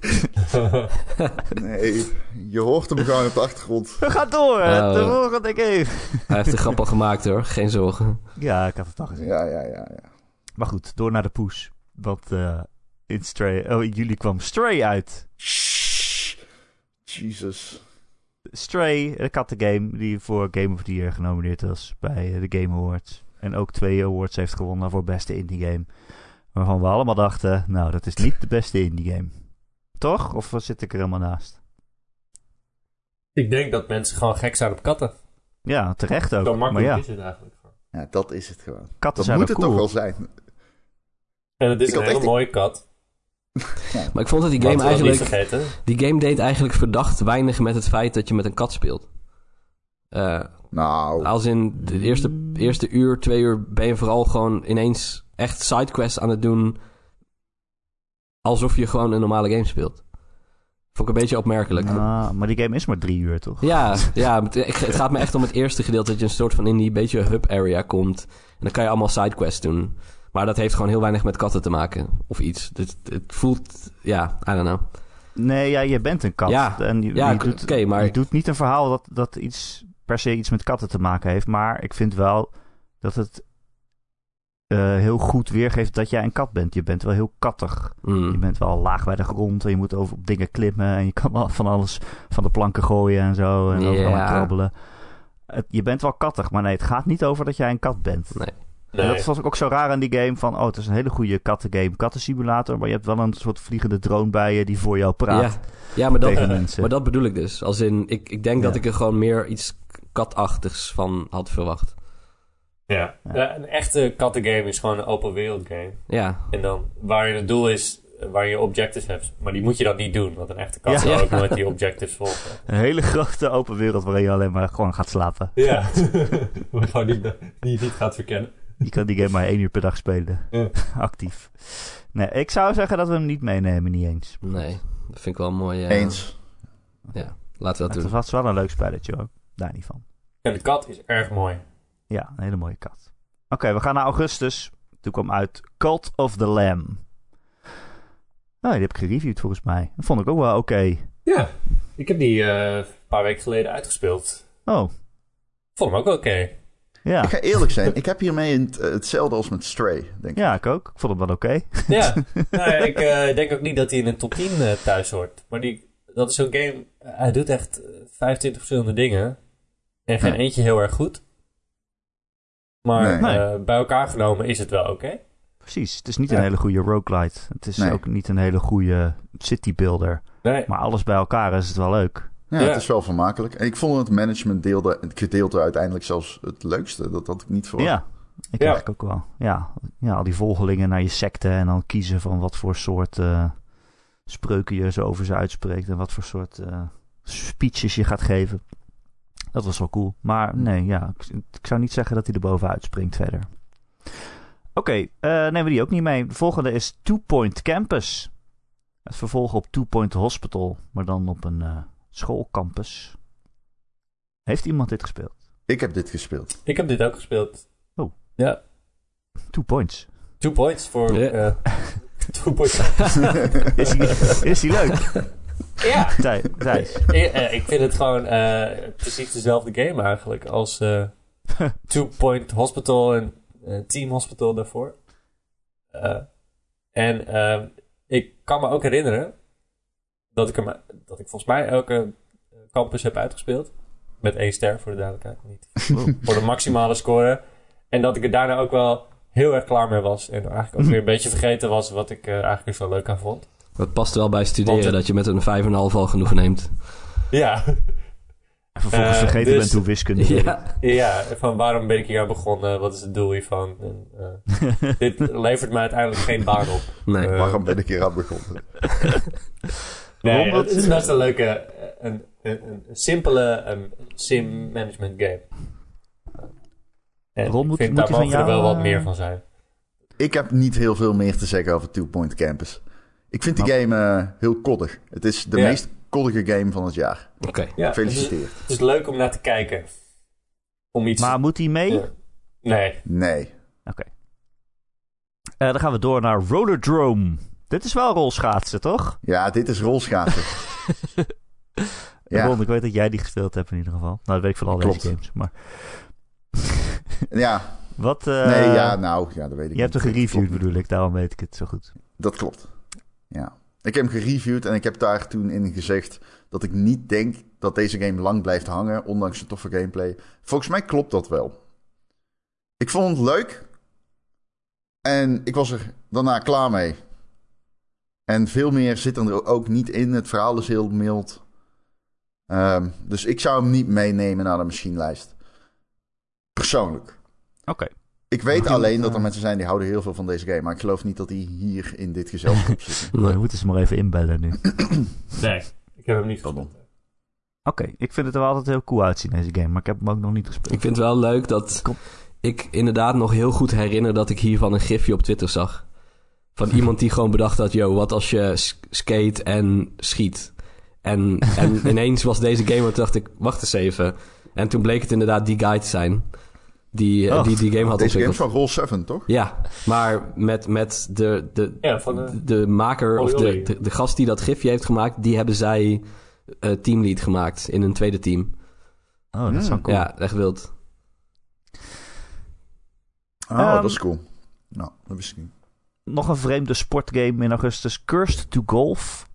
(laughs) Nee, je hoort hem gewoon op de achtergrond. We gaan door. Oh. De volgende game. Hij heeft de grap al gemaakt hoor, geen zorgen. Ja, ik had het al gezien. Ja, ja, ja. ja. Maar goed, door naar de poes. Want eh, in Stray... Oh, in juli kwam Stray uit. Shh. Jesus. Stray, de kattengame die voor Game of the Year genomineerd was bij de Game Awards. En ook twee awards heeft gewonnen voor beste indie game. Waarvan we allemaal dachten, nou, dat is niet de beste indie game. Toch? Of zit ik er helemaal naast? Ik denk dat mensen gewoon gek zijn op katten. Ja, terecht ook. Maar makkelijk ja, is het eigenlijk gewoon. Ja, dat is het gewoon. katten Dat zijn moet wel het cool. toch wel zijn. En het is Ik een hele echt- mooie kat. (laughs) Maar ik vond dat die game dat eigenlijk... Die game deed eigenlijk verdacht weinig met het feit dat je met een kat speelt. Eh, Nou, als in de eerste, eerste uur, twee uur ben je vooral gewoon ineens echt sidequests aan het doen. Alsof je gewoon een normale game speelt. Vond ik een beetje opmerkelijk. Ah, maar die game is maar drie uur, toch? Ja, (laughs) ja het, het gaat me echt om het eerste gedeelte. Dat je een soort van in die beetje hub area komt. En dan kan je allemaal sidequests doen. Maar dat heeft gewoon heel weinig met katten te maken. Of iets. Het, het voelt... Ja, I don't know. Nee, ja, je bent een kat. Ja, en je, ja, je k- doet, oké, maar- je doet niet een verhaal dat, dat iets per se iets met katten te maken heeft. Maar ik vind wel dat het eh, heel goed weergeeft dat jij een kat bent. Je bent wel heel kattig. Mm. Je bent wel laag bij de grond en je moet over op dingen klimmen. En je kan wel van alles van de planken gooien en zo. En overal Ja. aan krabbelen. Het, je bent wel kattig, maar nee, het gaat niet over dat jij een kat bent. Nee. En dat was ook zo raar aan die game. Van, oh, het is een hele goede kattengame, kattensimulator. Maar je hebt wel een soort vliegende drone bij je die voor jou praat. Ja, ja maar, dat, tegen mensen. maar dat bedoel ik dus. Als in, ik, ik denk dat ik er gewoon meer iets katachtigs van had verwacht. Ja. Ja, een echte kattengame is gewoon een open wereld game. Ja, En dan waar je het doel is, waar je objectives hebt. Maar die moet je dan niet doen, want een echte kat Ja. ook nooit die objectives volgen. (laughs) Een hele grote open wereld waarin je alleen maar gewoon gaat slapen. Ja. Waar gewoon niet, die je niet gaat verkennen. Je kan die game maar één uur per dag spelen. Ja. (laughs) Actief. Nee, ik zou zeggen dat we hem niet meenemen, niet eens. nee. Dat vind ik wel een mooie... eens. Ja, laten we dat Het doen. was wel een leuk spelletje hoor. Daar niet van. En de kat is erg mooi. Ja, een hele mooie kat. Oké, we gaan naar augustus. Toen kwam uit Cult of the Lamb. Nou, die heb ik gereviewd volgens mij. Dat vond ik ook wel oké. Ja. Ik heb die eh, een paar weken geleden uitgespeeld. Oh, Vond hem ook oké. Ja. Ik ga eerlijk zijn, ik heb hiermee het, eh, hetzelfde als met Stray, denk ik. Ja, ik ook. Ik vond hem wel oké. (laughs) Ja. (laughs) nou, ja, ik eh, denk ook niet dat hij in een top 10 eh, thuis hoort. Maar die, dat is zo'n game... Hij doet echt eh, 25 verschillende dingen. En geen Nee. eentje heel erg goed. Maar Nee. eh, bij elkaar genomen is het wel oké. Precies. Het is niet Ja. een hele goede roguelite. Het is Nee. ook niet een hele goede city builder. Nee. Maar alles bij elkaar is het wel leuk. Ja, Ja. het is wel vermakelijk. En ik vond het management deelde, het gedeelte uiteindelijk zelfs het leukste. Dat had ik niet verwacht. Ja, ik Ja. eigenlijk ook wel. Ja. ja, al die volgelingen naar je secte en dan kiezen van wat voor soort eh, spreuken je zo over ze uitspreekt en wat voor soort eh, speeches je gaat geven. Dat was wel cool. Maar nee, ja, ik, ik zou niet zeggen dat hij er bovenuit springt verder. Oké, eh, nemen we die ook niet mee. De volgende is Two Point Campus. Het vervolg op Two Point Hospital, maar dan op een eh, schoolcampus. Heeft iemand dit gespeeld? Ik heb dit gespeeld. Ik heb dit ook gespeeld. Oh. Ja. Two Points. Two points voor... Ja. eh, (laughs) two points. (laughs) Is die, is die leuk? ja. Thij- Thijs. Ik, eh, ik vind het gewoon eh, precies dezelfde game eigenlijk als eh, (laughs) Two Point Hospital en Team Hospital daarvoor. Eh, en eh, ik kan me ook herinneren dat ik, hem, dat ik volgens mij elke campus heb uitgespeeld. Met één ster voor de duidelijkheid. Niet voor de maximale score. En dat ik er daarna ook wel heel erg klaar mee was. En eigenlijk ook weer een beetje vergeten was wat ik eh, eigenlijk er zo leuk aan vond. Dat past wel bij studeren, Want- dat je met een 5,5 al genoeg neemt. Ja, En vervolgens Eh, vergeten dus- bent hoe wiskunde. Ja, Ja, van waarom ben ik hier aan begonnen? Wat is het doel hiervan? En, eh, (laughs) dit levert mij uiteindelijk geen baan op. nee. Eh, Waarom ben ik hier aan begonnen? (laughs) Nee, het is best een leuke, eh, een, een, een simpele um, sim management game. En Ron, ik moet- vind moet daar die van mogen er wel wat eh, meer van zijn. Ik heb niet heel veel meer te zeggen over Two Point Campus. Ik vind die Nou. game eh, heel koddig. Het is de Ja. meest koddige game van het jaar. Oké. Ja, het is, Gefeliciteerd. het is leuk om naar te kijken. Om iets... Maar moet hij mee? Ja. Nee. Nee. Oké. Eh, dan gaan we door naar Rollerdrome. Dit is wel rolschaatsen, toch? Ja, dit is rolschaatsen. (laughs) ja. Ron, ik weet dat jij die gespeeld hebt in ieder geval. Nou, dat weet ik van al Klopt. deze games. Maar ja, (laughs) wat... eh, nee, ja, nou, ja, dat weet ik je hebt hem gereviewd, bedoel ik. Daarom weet ik het zo goed. Dat klopt. Ja. Ik heb hem gereviewd en ik heb daar toen in gezegd dat ik niet denk dat deze game lang blijft hangen, ondanks een toffe gameplay. Volgens mij klopt dat wel. Ik vond het leuk en ik was er daarna klaar mee. En veel meer zit er ook niet in. Het verhaal is heel mild. Ehm, dus ik zou hem niet meenemen naar de machinelijst. Persoonlijk. Oké. Ik weet alleen dat er mensen zijn die houden heel veel van deze game. Maar ik geloof niet dat die hier in dit gezelschap zitten. (laughs) Nee. moeten ze maar even inbellen nu. Oké, (clears throat) Nee. Ik heb hem niet Pardon. gespeeld. ik vind het er wel altijd heel cool uitzien, deze game. Maar ik heb hem ook nog niet gespeeld. Ik vind het wel leuk dat Kom. ik inderdaad nog heel goed herinner dat ik hiervan een gifje op Twitter zag. Van iemand die gewoon bedacht had, yo, wat als je skate en schiet? En, en (laughs) ineens was deze game, en toen dacht ik, wacht eens even. En toen bleek het inderdaad die guy te zijn die, eh, Oh. die die game had Deze game is van Roll 7, toch? Ja, maar met, met de, de, Ja, van de... de maker, of de, de, de gast die dat gifje heeft gemaakt, die hebben zij eh, teamlead gemaakt in een tweede team. Oh, dat is wel Mm. cool. Ja, echt wild. Oh, Ehm, dat is cool. Nou, dat wist ik niet. Nog een vreemde sportgame in augustus. Cursed to Golf.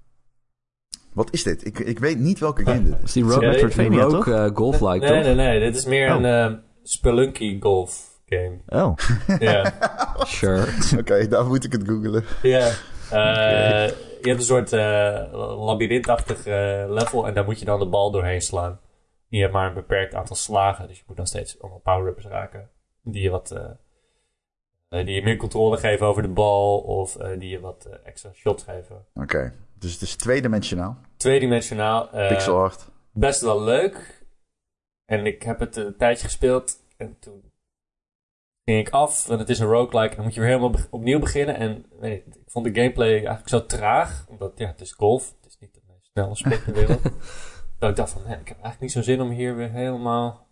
Wat is dit? Ik, ik weet niet welke game dit is. (laughs) is die Rogue, Ja, Metroidvania, Rogue toch? eh, Golf-like, nee, toch? nee, nee. Dit is meer Oh. een eh, Spelunky golf game. Oh, Ja. (laughs) Sure. Oké, daar moet ik het googlen. Ja. Eh, je hebt een soort eh labyrintachtig eh, level en daar moet je dan de bal doorheen slaan. Je hebt maar een beperkt aantal slagen, dus je moet dan steeds allemaal power-ups raken. Die je wat... eh, die je meer controle geven over de bal of eh, die je wat eh, extra shots geven. Oké, dus het is tweedimensionaal. Tweedimensionaal. Pixel art. best wel leuk. En ik heb het een tijdje gespeeld. En toen ging ik af. En het is een roguelike. En dan moet je weer helemaal be- opnieuw beginnen. En weet ik, vond de gameplay eigenlijk zo traag. Omdat ja, het is golf. Het is niet de meest snelle sport in de wereld. (laughs) dat ik dacht van, nee, ik heb eigenlijk niet zo'n zin om hier weer helemaal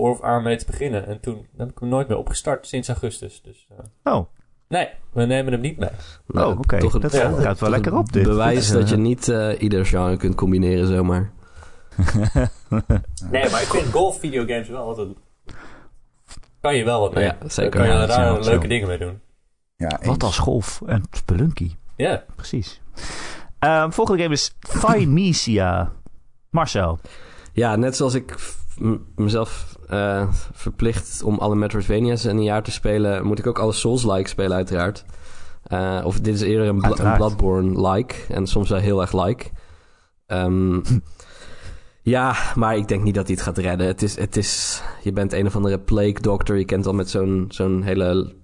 of aan mee te beginnen. En toen heb ik hem nooit meer opgestart sinds augustus. Dus eh, oh. nee, we nemen hem niet mee. Nou, oh oké. toch het- Dat ja, gaat wel toch lekker op, dit. Bewijs dat je eh, niet eh, ieder genre kunt combineren zomaar. Nee, maar ik vind golf videogames wel altijd... Kan je wel wat mee. Ja, zeker. Daar kan je Ja, daar leuke zo. dingen mee doen. Ja, Wat als golf en spelunky. Ja. Precies. Ehm, volgende game is Thymesia. Marcel. Ja, net zoals ik mezelf eh, verplicht om alle Metroidvania's in een jaar te spelen, moet ik ook alle Souls-like spelen uiteraard. Eh, of dit is eerder een. Bloodborne-like en soms wel heel erg like. Ehm, (laughs) ja, maar ik denk niet dat hij het gaat redden. Het is, het is, je bent een of andere plague doctor. Je kent al met zo'n zo'n hele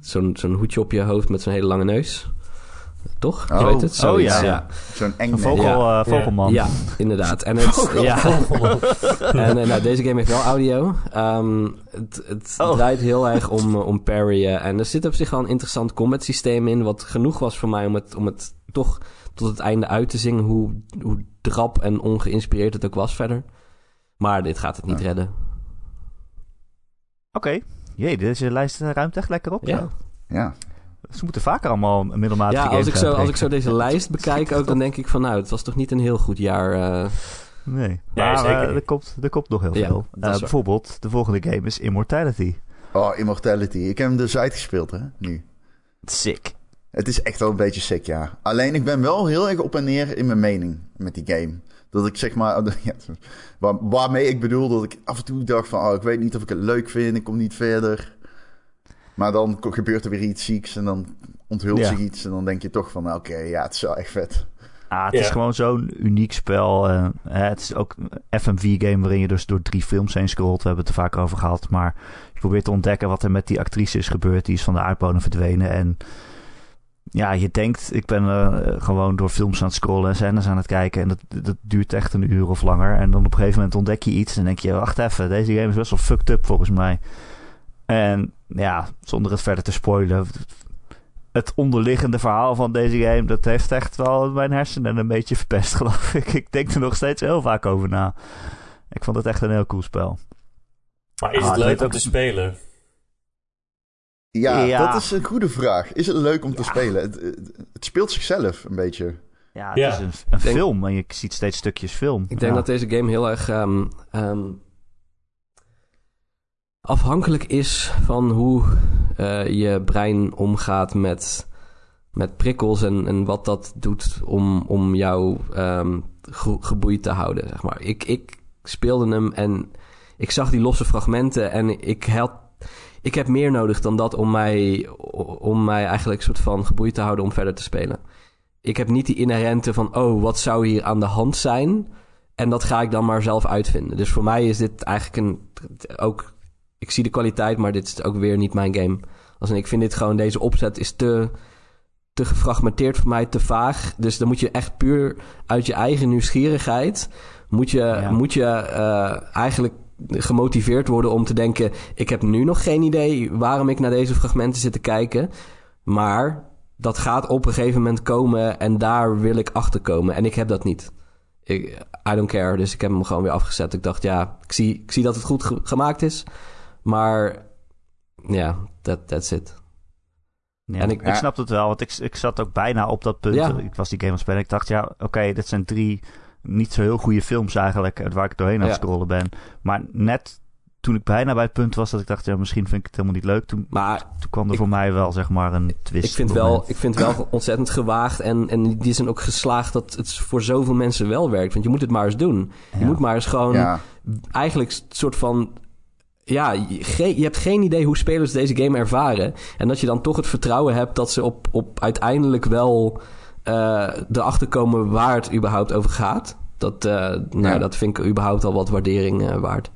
zo'n zo'n hoedje op je hoofd met zo'n hele lange neus. Toch? Je Oh. weet het? Oh, ja. ja. Zo'n eng Een vogel, Ja. eh, vogelman. Ja, inderdaad. En, het, ja. (laughs) en eh, nou, deze game heeft wel audio. Ehm, het het Oh. draait heel erg om, eh, om parryen. En er zit op zich wel een interessant combat systeem in. Wat genoeg was voor mij om het, om het toch tot het einde uit te zingen. Hoe, hoe drap en ongeïnspireerd het ook was verder. Maar dit gaat het niet Ja. redden. Oké. Jee, deze lijst ruimt echt lekker op. Ja. zo. Ja. Ze moeten vaker allemaal een middelmatige Ja, als ik, zo, als ik zo deze lijst bekijk ook, dan denk ik van nou, het was toch niet een heel goed jaar. eh. Nee, maar zeker eh, niet. er, komt, er komt nog heel Ja, veel. Eh, bijvoorbeeld, de volgende game is Immortality. Oh, Immortality. Ik heb hem dus uitgespeeld, hè, nu. Sick. Het is echt wel een beetje sick, ja. Alleen ik ben wel heel erg op en neer in mijn mening met die game. Dat ik zeg maar, (laughs) ja, waar, waarmee ik bedoel dat ik af en toe dacht van, oh, ik weet niet of ik het leuk vind, ik kom niet verder. Maar dan gebeurt er weer iets zieks en dan onthult Ja. zich iets en dan denk je toch van, oké, ja, het is wel echt vet. Ah, het is gewoon zo'n uniek spel. eh, hè, het is ook een FMV-game waarin je dus door drie films heen scrolt. We hebben het er vaak over gehad. Maar je probeert te ontdekken wat er met die actrice is gebeurd. Die is van de aardbodem verdwenen. En ja, je denkt, ik ben eh, gewoon door films aan het scrollen en scènes aan het kijken. En dat, dat duurt echt een uur of langer. En dan op een gegeven moment ontdek je iets. En denk je, wacht even, deze game is best wel fucked up volgens mij. En ja, zonder het verder te spoilen. Het onderliggende verhaal van deze game, dat heeft echt wel mijn hersenen een beetje verpest, (laughs) geloof ik. Ik denk er nog steeds heel vaak over na. Ik vond het echt een heel cool spel. Maar is Ah, het ik leuk om ook- te spelen? Ja, Ja. dat is een goede vraag. Is het leuk om te spelen? Het, het, speelt zichzelf een beetje. Ja, het Ja. is een, een denk- film en je ziet steeds stukjes film. Ik denk Ja. dat deze game heel erg ehm, ehm, afhankelijk is van hoe eh, je brein omgaat met, met prikkels en, en wat dat doet om, om jou ehm, ge- geboeid te houden. Zeg maar. ik, ik speelde hem en ik zag die losse fragmenten en ik had. Ik heb meer nodig dan dat om mij, om mij eigenlijk soort van geboeid te houden om verder te spelen. Ik heb niet die inherente van, oh, wat zou hier aan de hand zijn? En dat ga ik dan maar zelf uitvinden. Dus voor mij is dit eigenlijk een. Ook, ik zie de kwaliteit, maar dit is ook weer niet mijn game. Als ik vind dit gewoon, deze opzet is te, te gefragmenteerd voor mij, te vaag. Dus dan moet je echt puur uit je eigen nieuwsgierigheid. Moet je, Ja. moet je eh, eigenlijk gemotiveerd worden om te denken: ik heb nu nog geen idee waarom ik naar deze fragmenten zit te kijken. Maar dat gaat op een gegeven moment komen en daar wil ik achter komen. En ik heb dat niet. Ik, I don't care, dus ik heb hem gewoon weer afgezet. Ik dacht, ja, ik zie, ik zie dat het goed ge- gemaakt is. Maar ja, that, that's it. Ja, En ik- ik, snap het wel, want ik, ik zat ook bijna op dat punt. Ja. Ik was die game aan het spelen. Ik dacht, ja, oké, dit zijn drie niet zo heel goede films eigenlijk, eh, waar ik doorheen aan het Ja. scrollen ben. Maar net toen ik bijna bij het punt was dat ik dacht, ja, misschien vind ik het helemaal niet leuk. Toen, Maar toen kwam er Ik- voor mij wel, zeg maar, een twist. ik vind, wel, ik vind wel (clears throat) ontzettend gewaagd. En, en die zijn ook geslaagd dat het voor zoveel mensen wel werkt. Want je moet het maar eens doen. Je moet maar eens gewoon Ja. eigenlijk een soort van. Ja, je, hebt geen idee hoe spelers deze game ervaren. En dat je dan toch het vertrouwen hebt dat ze op, op uiteindelijk wel eh erachter komen waar het überhaupt over gaat. Dat, eh, nou, Ja. dat vind ik überhaupt al wat waardering eh, waard.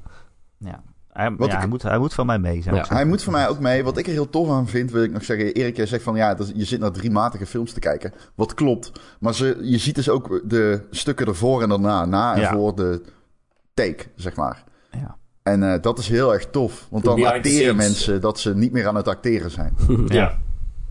Ja. Hij, Wat ja, ik- hij, moet, hij moet van mij mee zijn. Ja. Hij moet voor mij ook mee. Wat ik er heel tof aan vind, wil ik nog zeggen. Erik, jij zegt van ja, je zit naar drie matige films te kijken. Wat klopt. Maar ze, je ziet dus ook de stukken ervoor en daarna. Na en Ja. voor de take, zeg maar. Ja. En eh, dat is heel erg tof. Want dan acteren mensen dat ze niet meer aan het acteren zijn. (laughs) Ja.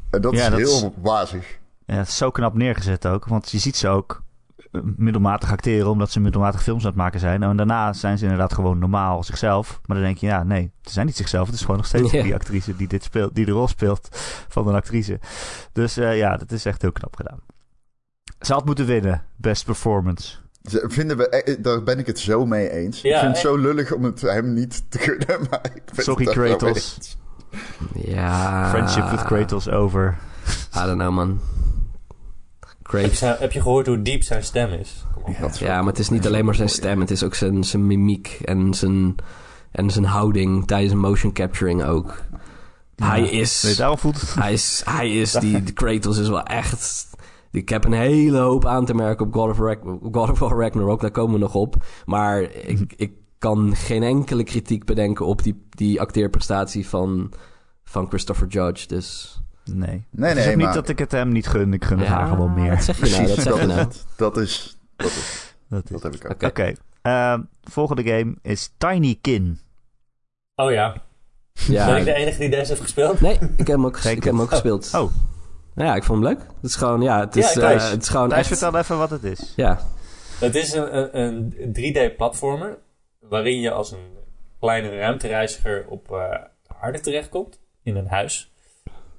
En dat Ja, is dat heel is- wazig. Ja, het is zo knap neergezet ook. Want je ziet ze ook eh, middelmatig acteren omdat ze middelmatig films aan het maken zijn. En daarna zijn ze inderdaad gewoon normaal zichzelf. Maar dan denk je, ja, nee, ze zijn niet zichzelf. Het is gewoon nog steeds (laughs) Ja. die actrice die, dit speelt, die de rol speelt van een actrice. Dus eh, ja, dat is echt heel knap gedaan. Ze had moeten winnen. Best performance. Vinden we, eh, daar ben ik het zo mee eens. Ja, ik vind het echt. zo lullig om het hem niet te (laughs) gunnen. Maar ik Sorry, Kratos. Ja. Friendship with Kratos over. I don't know, man. Heb, je, heb je gehoord hoe diep zijn stem is? Kom op. Dat is Ja, maar het is niet alleen maar zijn stem. Het is ook zijn, zijn mimiek en zijn, en zijn houding tijdens een motion capturing ook. Hij Nee, is... daarom voelt het... Hij is, hij is (laughs) die, Kratos is wel echt... Ik heb een hele hoop aan te merken op God of, Rag, God of War Ragnarok, daar komen we nog op. Maar ik, ik kan geen enkele kritiek bedenken op die, die acteerprestatie van, van Christopher Judge. Dus Nee. Nee, het is nee, ook niet dat ik het hem niet gun. Ik gun het Ja, haar gewoon meer. dat zeg je nou, dat zeg je nou. dat, dat is... Dat, is, Dat is- dat heb ik ook. Oké. Ehm, volgende game is Tiny Kin. Oh ja. Ja. Ben ik de enige die deze heeft gespeeld? Nee, ik heb hem ook, ik heb hem ook gespeeld. Oh. Ja, ik vond hem leuk. Het is gewoon, ja, het is, Ja, Thijs. eh, het is gewoon Thijs, echt... vertel even wat het is. Ja, Het is een, een, een 3D-platformer waarin je als een kleine ruimtereiziger op eh aarde terechtkomt in een huis.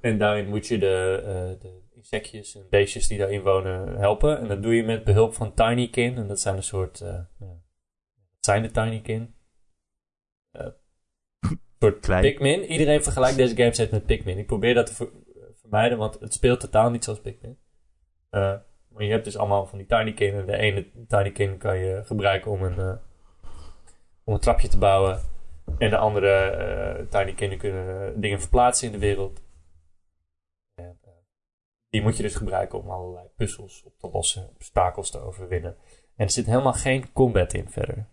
En daarin moet je de, eh, de insectjes en beestjes die daarin wonen helpen. En dat doe je met behulp van Tinykin. En dat zijn een soort. eh, ja, zijn de Tinykin? Eh, een soort Klein. Pikmin. Iedereen vergelijkt deze game steeds met Pikmin. Ik probeer dat te vermijden, want het speelt totaal niet zoals Pikmin. Eh, maar je hebt dus allemaal van die Tinykin. En de ene Tinykin kan je gebruiken om een, eh, om een trapje te bouwen. En de andere eh Tinykin kunnen dingen verplaatsen in de wereld. En, eh, Die moet je dus gebruiken om allerlei puzzels op te lossen, obstakels te overwinnen. En er zit helemaal geen combat in verder.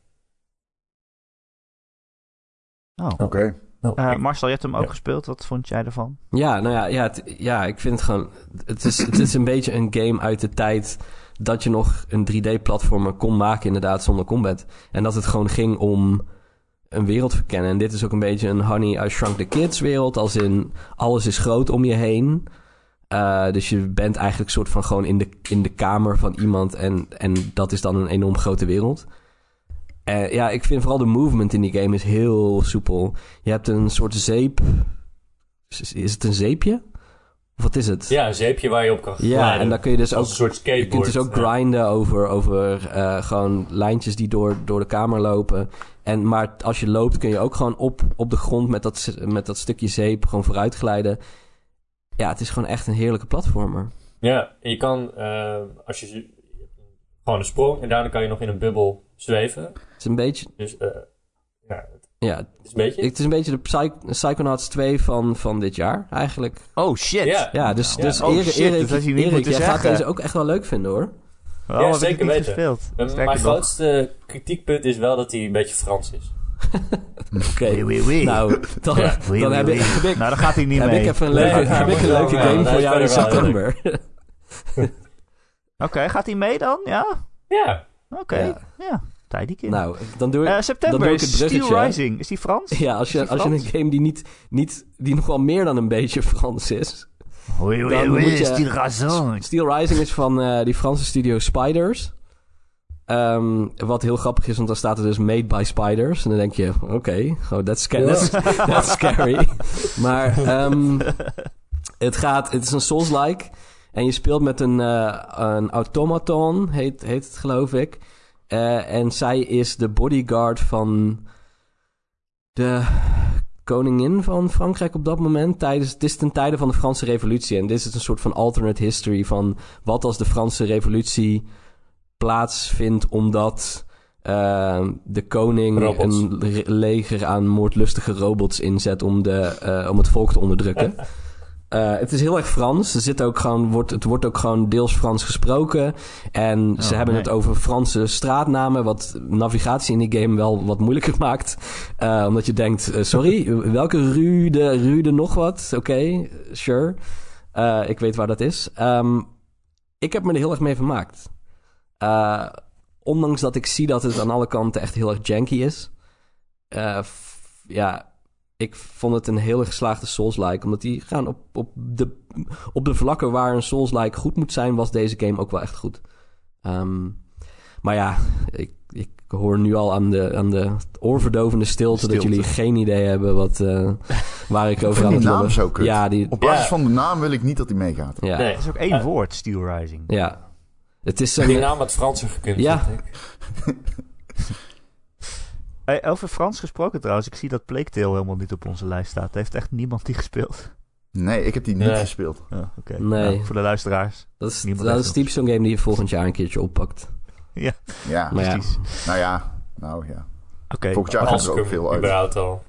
Oh. Oké. Nou, Eh, ik- Marcel, je hebt hem ook Ja. gespeeld. Wat vond jij ervan? Ja, nou ja, ja, het- ja ik vind het gewoon... Het is, het is een beetje een game uit de tijd dat je nog een 3D-platformer kon maken inderdaad zonder combat. En dat het gewoon ging om een wereld verkennen. En dit is ook een beetje een Honey, I Shrunk the Kids wereld. Als in, alles is groot om je heen. Eh, dus je bent eigenlijk soort van gewoon in de, in de kamer van iemand. En, en dat is dan een enorm grote wereld. Eh, ja, ik vind vooral de movement in die game is heel soepel. Je hebt een soort zeep. Is is het een zeepje? Of wat is het? ja, een zeepje waar je op kan Ja, glijden. en dan kun je dus ook een soort skateboard. je kunt dus ook Ja. grinden over, over eh, gewoon lijntjes die door, door de kamer lopen. En, maar als je loopt kun je ook gewoon op, op de grond met dat, met dat stukje zeep gewoon vooruit glijden. Ja, het is gewoon echt een heerlijke platformer. Ja, en je kan, eh, als je gewoon een sprong en daarna kan je nog in een bubbel zweven. Het is een beetje, Dus eh, ja, het ja, is een beetje. het is een beetje de Psych- Psychonauts 2 van, van dit jaar eigenlijk. Oh shit. ja, Ja, dus, Ja. dus Oh, Erik, shit, moeten jij gaat deze ook echt wel leuk vinden hoor. Oh, Ja, zeker weten. gespeeld. Eh, mijn nog. grootste kritiekpunt is wel dat hij een beetje Frans is. (laughs) Oké, Oui, oui, oui. nou, dan, Ja. Oui, dan oui, heb, ik, heb ik, Nou, dan gaat hij niet heb mee. ik even een leuke, ja, heb ik een ja, leuke ja, game dat voor jou in september. (laughs) Oké, gaat hij mee dan? Ja? Ja, Oké. Ja. Kind. nou, dan doe ik... Eh, dan september doe ik is het bruggetje. Steel Rising. Is die Frans? Ja, als je, als je een game die, niet, niet, die nog wel meer dan een beetje (laughs) Frans is. Oui, moet je- Steel Rising. Steel Rising is van eh, die Franse studio Spiders. Ehm, wat heel grappig is, want dan staat er dus Made by Spiders. En dan denk je, oké, oh, that's, sca- that's, that's scary. (laughs) maar ehm, het, gaat, het is een Souls-like. En je speelt met een, eh, een automaton, heet, heet het geloof ik. Eh, en zij is de bodyguard van de koningin van Frankrijk op dat moment. Tijdens, het is ten tijde van de Franse revolutie. En dit is een soort van alternate history van wat als de Franse revolutie plaatsvindt omdat eh, de koning Robots. een leger aan moordlustige robots inzet om, de, eh, om het volk te onderdrukken. (laughs) Eh, het is heel erg Frans. Er zit ook gewoon, wordt, het wordt ook gewoon deels Frans gesproken. En ze Oh, hebben nee. het over Franse straatnamen, wat navigatie in die game wel wat moeilijker (laughs) maakt. Eh, omdat je denkt, eh, sorry, welke Rue de, Rue de nog wat? Oké, sure. Ik weet waar dat is. Ehm, ik heb me er heel erg mee vermaakt. Ondanks dat ik zie dat het aan alle kanten echt heel erg janky is. Ja, ik vond het een heel geslaagde Souls-like. Omdat die gaan op, op, de, op de vlakken waar een Souls-like goed moet zijn, was deze game ook wel echt goed. Ehm, maar ja, ik, ik hoor nu al aan de, aan de oorverdovende stilte, dat Stilte. jullie geen idee hebben wat, eh, (laughs) waar ik over aan die het naam zo kut. Ja, die, Op basis Ja. van de naam wil ik niet dat hij meegaat. ja, nee. Dat is ook één Eh, woord, Steel Rising. ja. Het is Die een, naam had Franser gekund, Ja. (laughs) Hey, over Frans gesproken trouwens. Ik zie dat Plague Tale helemaal niet op onze lijst staat. Heeft echt niemand die gespeeld. Nee, ik heb die niet Nee. gespeeld. Oh, Oké. Nee. Nou, voor de luisteraars. dat is, Niemand dat is typisch zo'n game die je volgend jaar een keertje oppakt. Ja, Maar ja, Precies. nou ja. Nou ja. Oké. Volgend jaar we gaat gaan, er ook veel uit. al.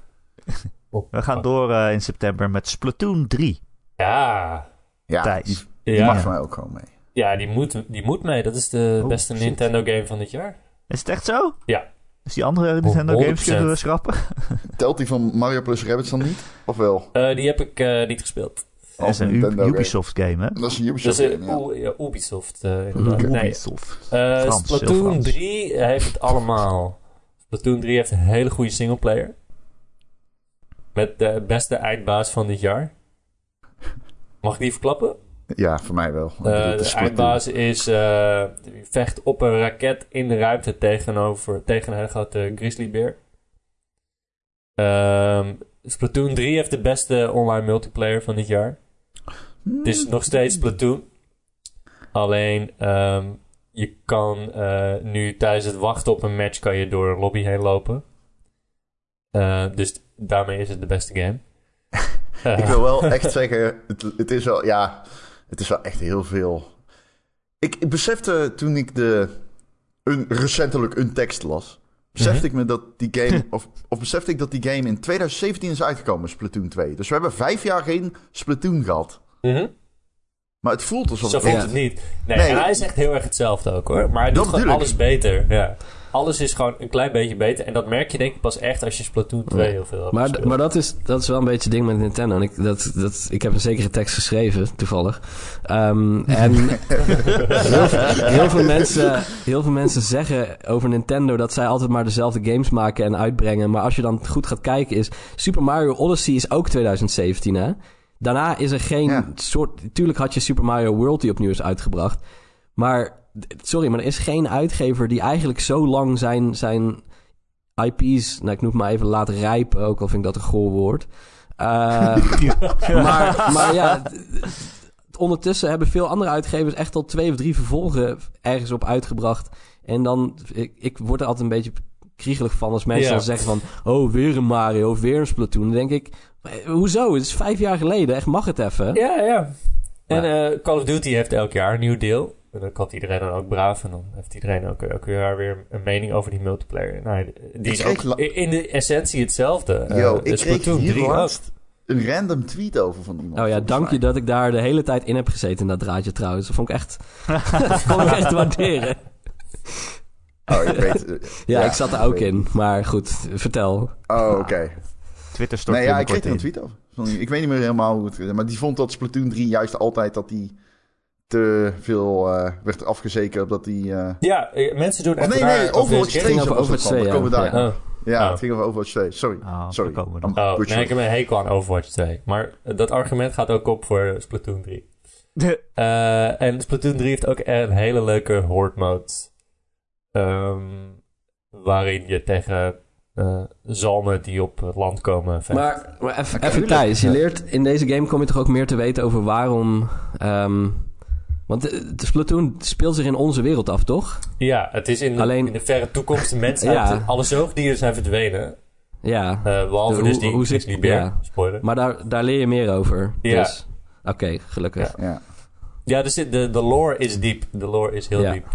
(laughs) We gaan door eh, in september met Splatoon 3. Ja, Ja, Thijs. die, die ja. mag voor mij ook gewoon mee. ja die, moet, die moet mee. Dat is de Oh, beste shit. Nintendo game van dit jaar. Is het echt zo? Ja. Dus die andere Nintendo 100%. games kunnen we schrappen? (laughs) Telt die van Mario plus Rabbids dan niet? Of wel? Eh, die heb ik eh, niet gespeeld. Dat is een Nintendo U- game. Ubisoft game, hè? Dat is een Dat Ubisoft is game, uh, ja. Ubisoft. eh, inderdaad. Nee, Ubisoft. eh, Frans, Splatoon Frans. 3 heeft het allemaal. Splatoon 3 heeft een hele goede singleplayer. Met de beste eindbaas van dit jaar. Mag ik die verklappen? Ja, voor mij wel. Eh, het de is Splatoon. eindbaas is... eh, je vecht op een raket in de ruimte tegenover, tegen een hele grote grizzlybeer. Ehm Splatoon 3 heeft de beste online multiplayer van dit jaar. Het is nog steeds Splatoon. Alleen, ehm, je kan eh, nu tijdens het wachten op een match kan je door een lobby heen lopen. Eh, dus daarmee is het de beste game. (laughs) Ik wil wel echt (laughs) zeggen, het, het is wel, ja, het is wel echt heel veel. Ik, ik besefte toen ik de, een, recentelijk een tekst las, besefte Mhm. ik me dat die game, of, of besefte ik dat die game in 2017 is uitgekomen, Splatoon 2. Dus we hebben vijf jaar geen Splatoon gehad. mhm. Maar het voelt alsof Zo het... voelt het niet. Nee, Nee. en hij is echt heel erg hetzelfde ook hoor. Maar hij doet gewoon alles beter. Ja. Alles is gewoon een klein beetje beter. En dat merk je denk ik pas echt als je Splatoon 2 heel veel hebt Maar, gespeeld. maar dat, is, dat is wel een beetje het ding met Nintendo. En ik, dat, dat, ik heb een zekere tekst geschreven, toevallig. Ehm, en (laughs) heel, veel- heel, veel mensen, heel veel mensen zeggen over Nintendo dat zij altijd maar dezelfde games maken en uitbrengen. Maar als je dan goed gaat kijken, is Super Mario Odyssey is ook 2017, hè? Daarna is er geen Ja. soort... Tuurlijk had je Super Mario World die opnieuw is uitgebracht. Maar, sorry, maar er is geen uitgever die eigenlijk zo lang zijn, zijn IP's... Nou, ik noem het maar even laten rijpen, ook al vind ik dat een goor woord. Eh, (laughs) maar, maar ja, ondertussen hebben veel andere uitgevers echt al twee of drie vervolgen ergens op uitgebracht. En dan, ik, ik word er altijd een beetje kriegelig van als mensen dan zeggen van... Oh, weer een Mario, of weer een Splatoon. Dan denk ik, eh, hoezo? Het is vijf jaar geleden, echt mag het even? Ja, ja. En eh, Call of Duty heeft elk jaar een nieuw deel. En dan kan iedereen dan ook braaf. En dan heeft iedereen ook jaar weer een mening over die multiplayer. Nou, die is ook in de essentie hetzelfde. Eh, Yo, de ik kreeg hier 3 ook. laatst een random tweet over van iemand. Oh ja, dank je dat ik daar de hele tijd in heb gezeten in dat draadje trouwens. Dat vond ik echt, (laughs) dat vond ik echt waarderen. Oh, ik weet... eh, (laughs) Ja, ik zat er ook in. Maar goed, vertel. Oh, oké. Twitter stort Nee, ja, ik kreeg er een tweet over. Ik weet niet meer helemaal hoe het... Maar die vond dat Splatoon 3 juist altijd dat die te veel eh, werd afgezekerd. Omdat die... eh, Ja, eh, mensen doen echt nee, raar nee, over Overwatch deze 2 ging over Overwatch van. 2, Dan ja. komen daar. Oh. Ja, Oh. het ging over Overwatch 2. Sorry. Sorry. Oh, nee, ik heb een hekel aan Overwatch 2. Maar dat argument gaat ook op voor Splatoon 3. (laughs) Eh, en Splatoon 3 heeft ook een hele leuke horde mode. ehm, waarin je tegen eh, zalmen die op het land komen vecht. Maar, maar even, even Thijs, je leert in deze game kom je toch ook meer te weten over waarom... ehm, want de, de Splatoon speelt zich in onze wereld af, toch? ja, het is in de, Alleen- in de verre toekomst de mensheid. (laughs) Ja. Alle zoogdieren zijn verdwenen. Ja, eh, behalve dus die hoe zit- ja. Spoiler. maar daar, daar leer je meer over. Ja. Dus, oké, gelukkig. Ja. Ja, dus de, de lore is diep. De lore is heel Ja. diep.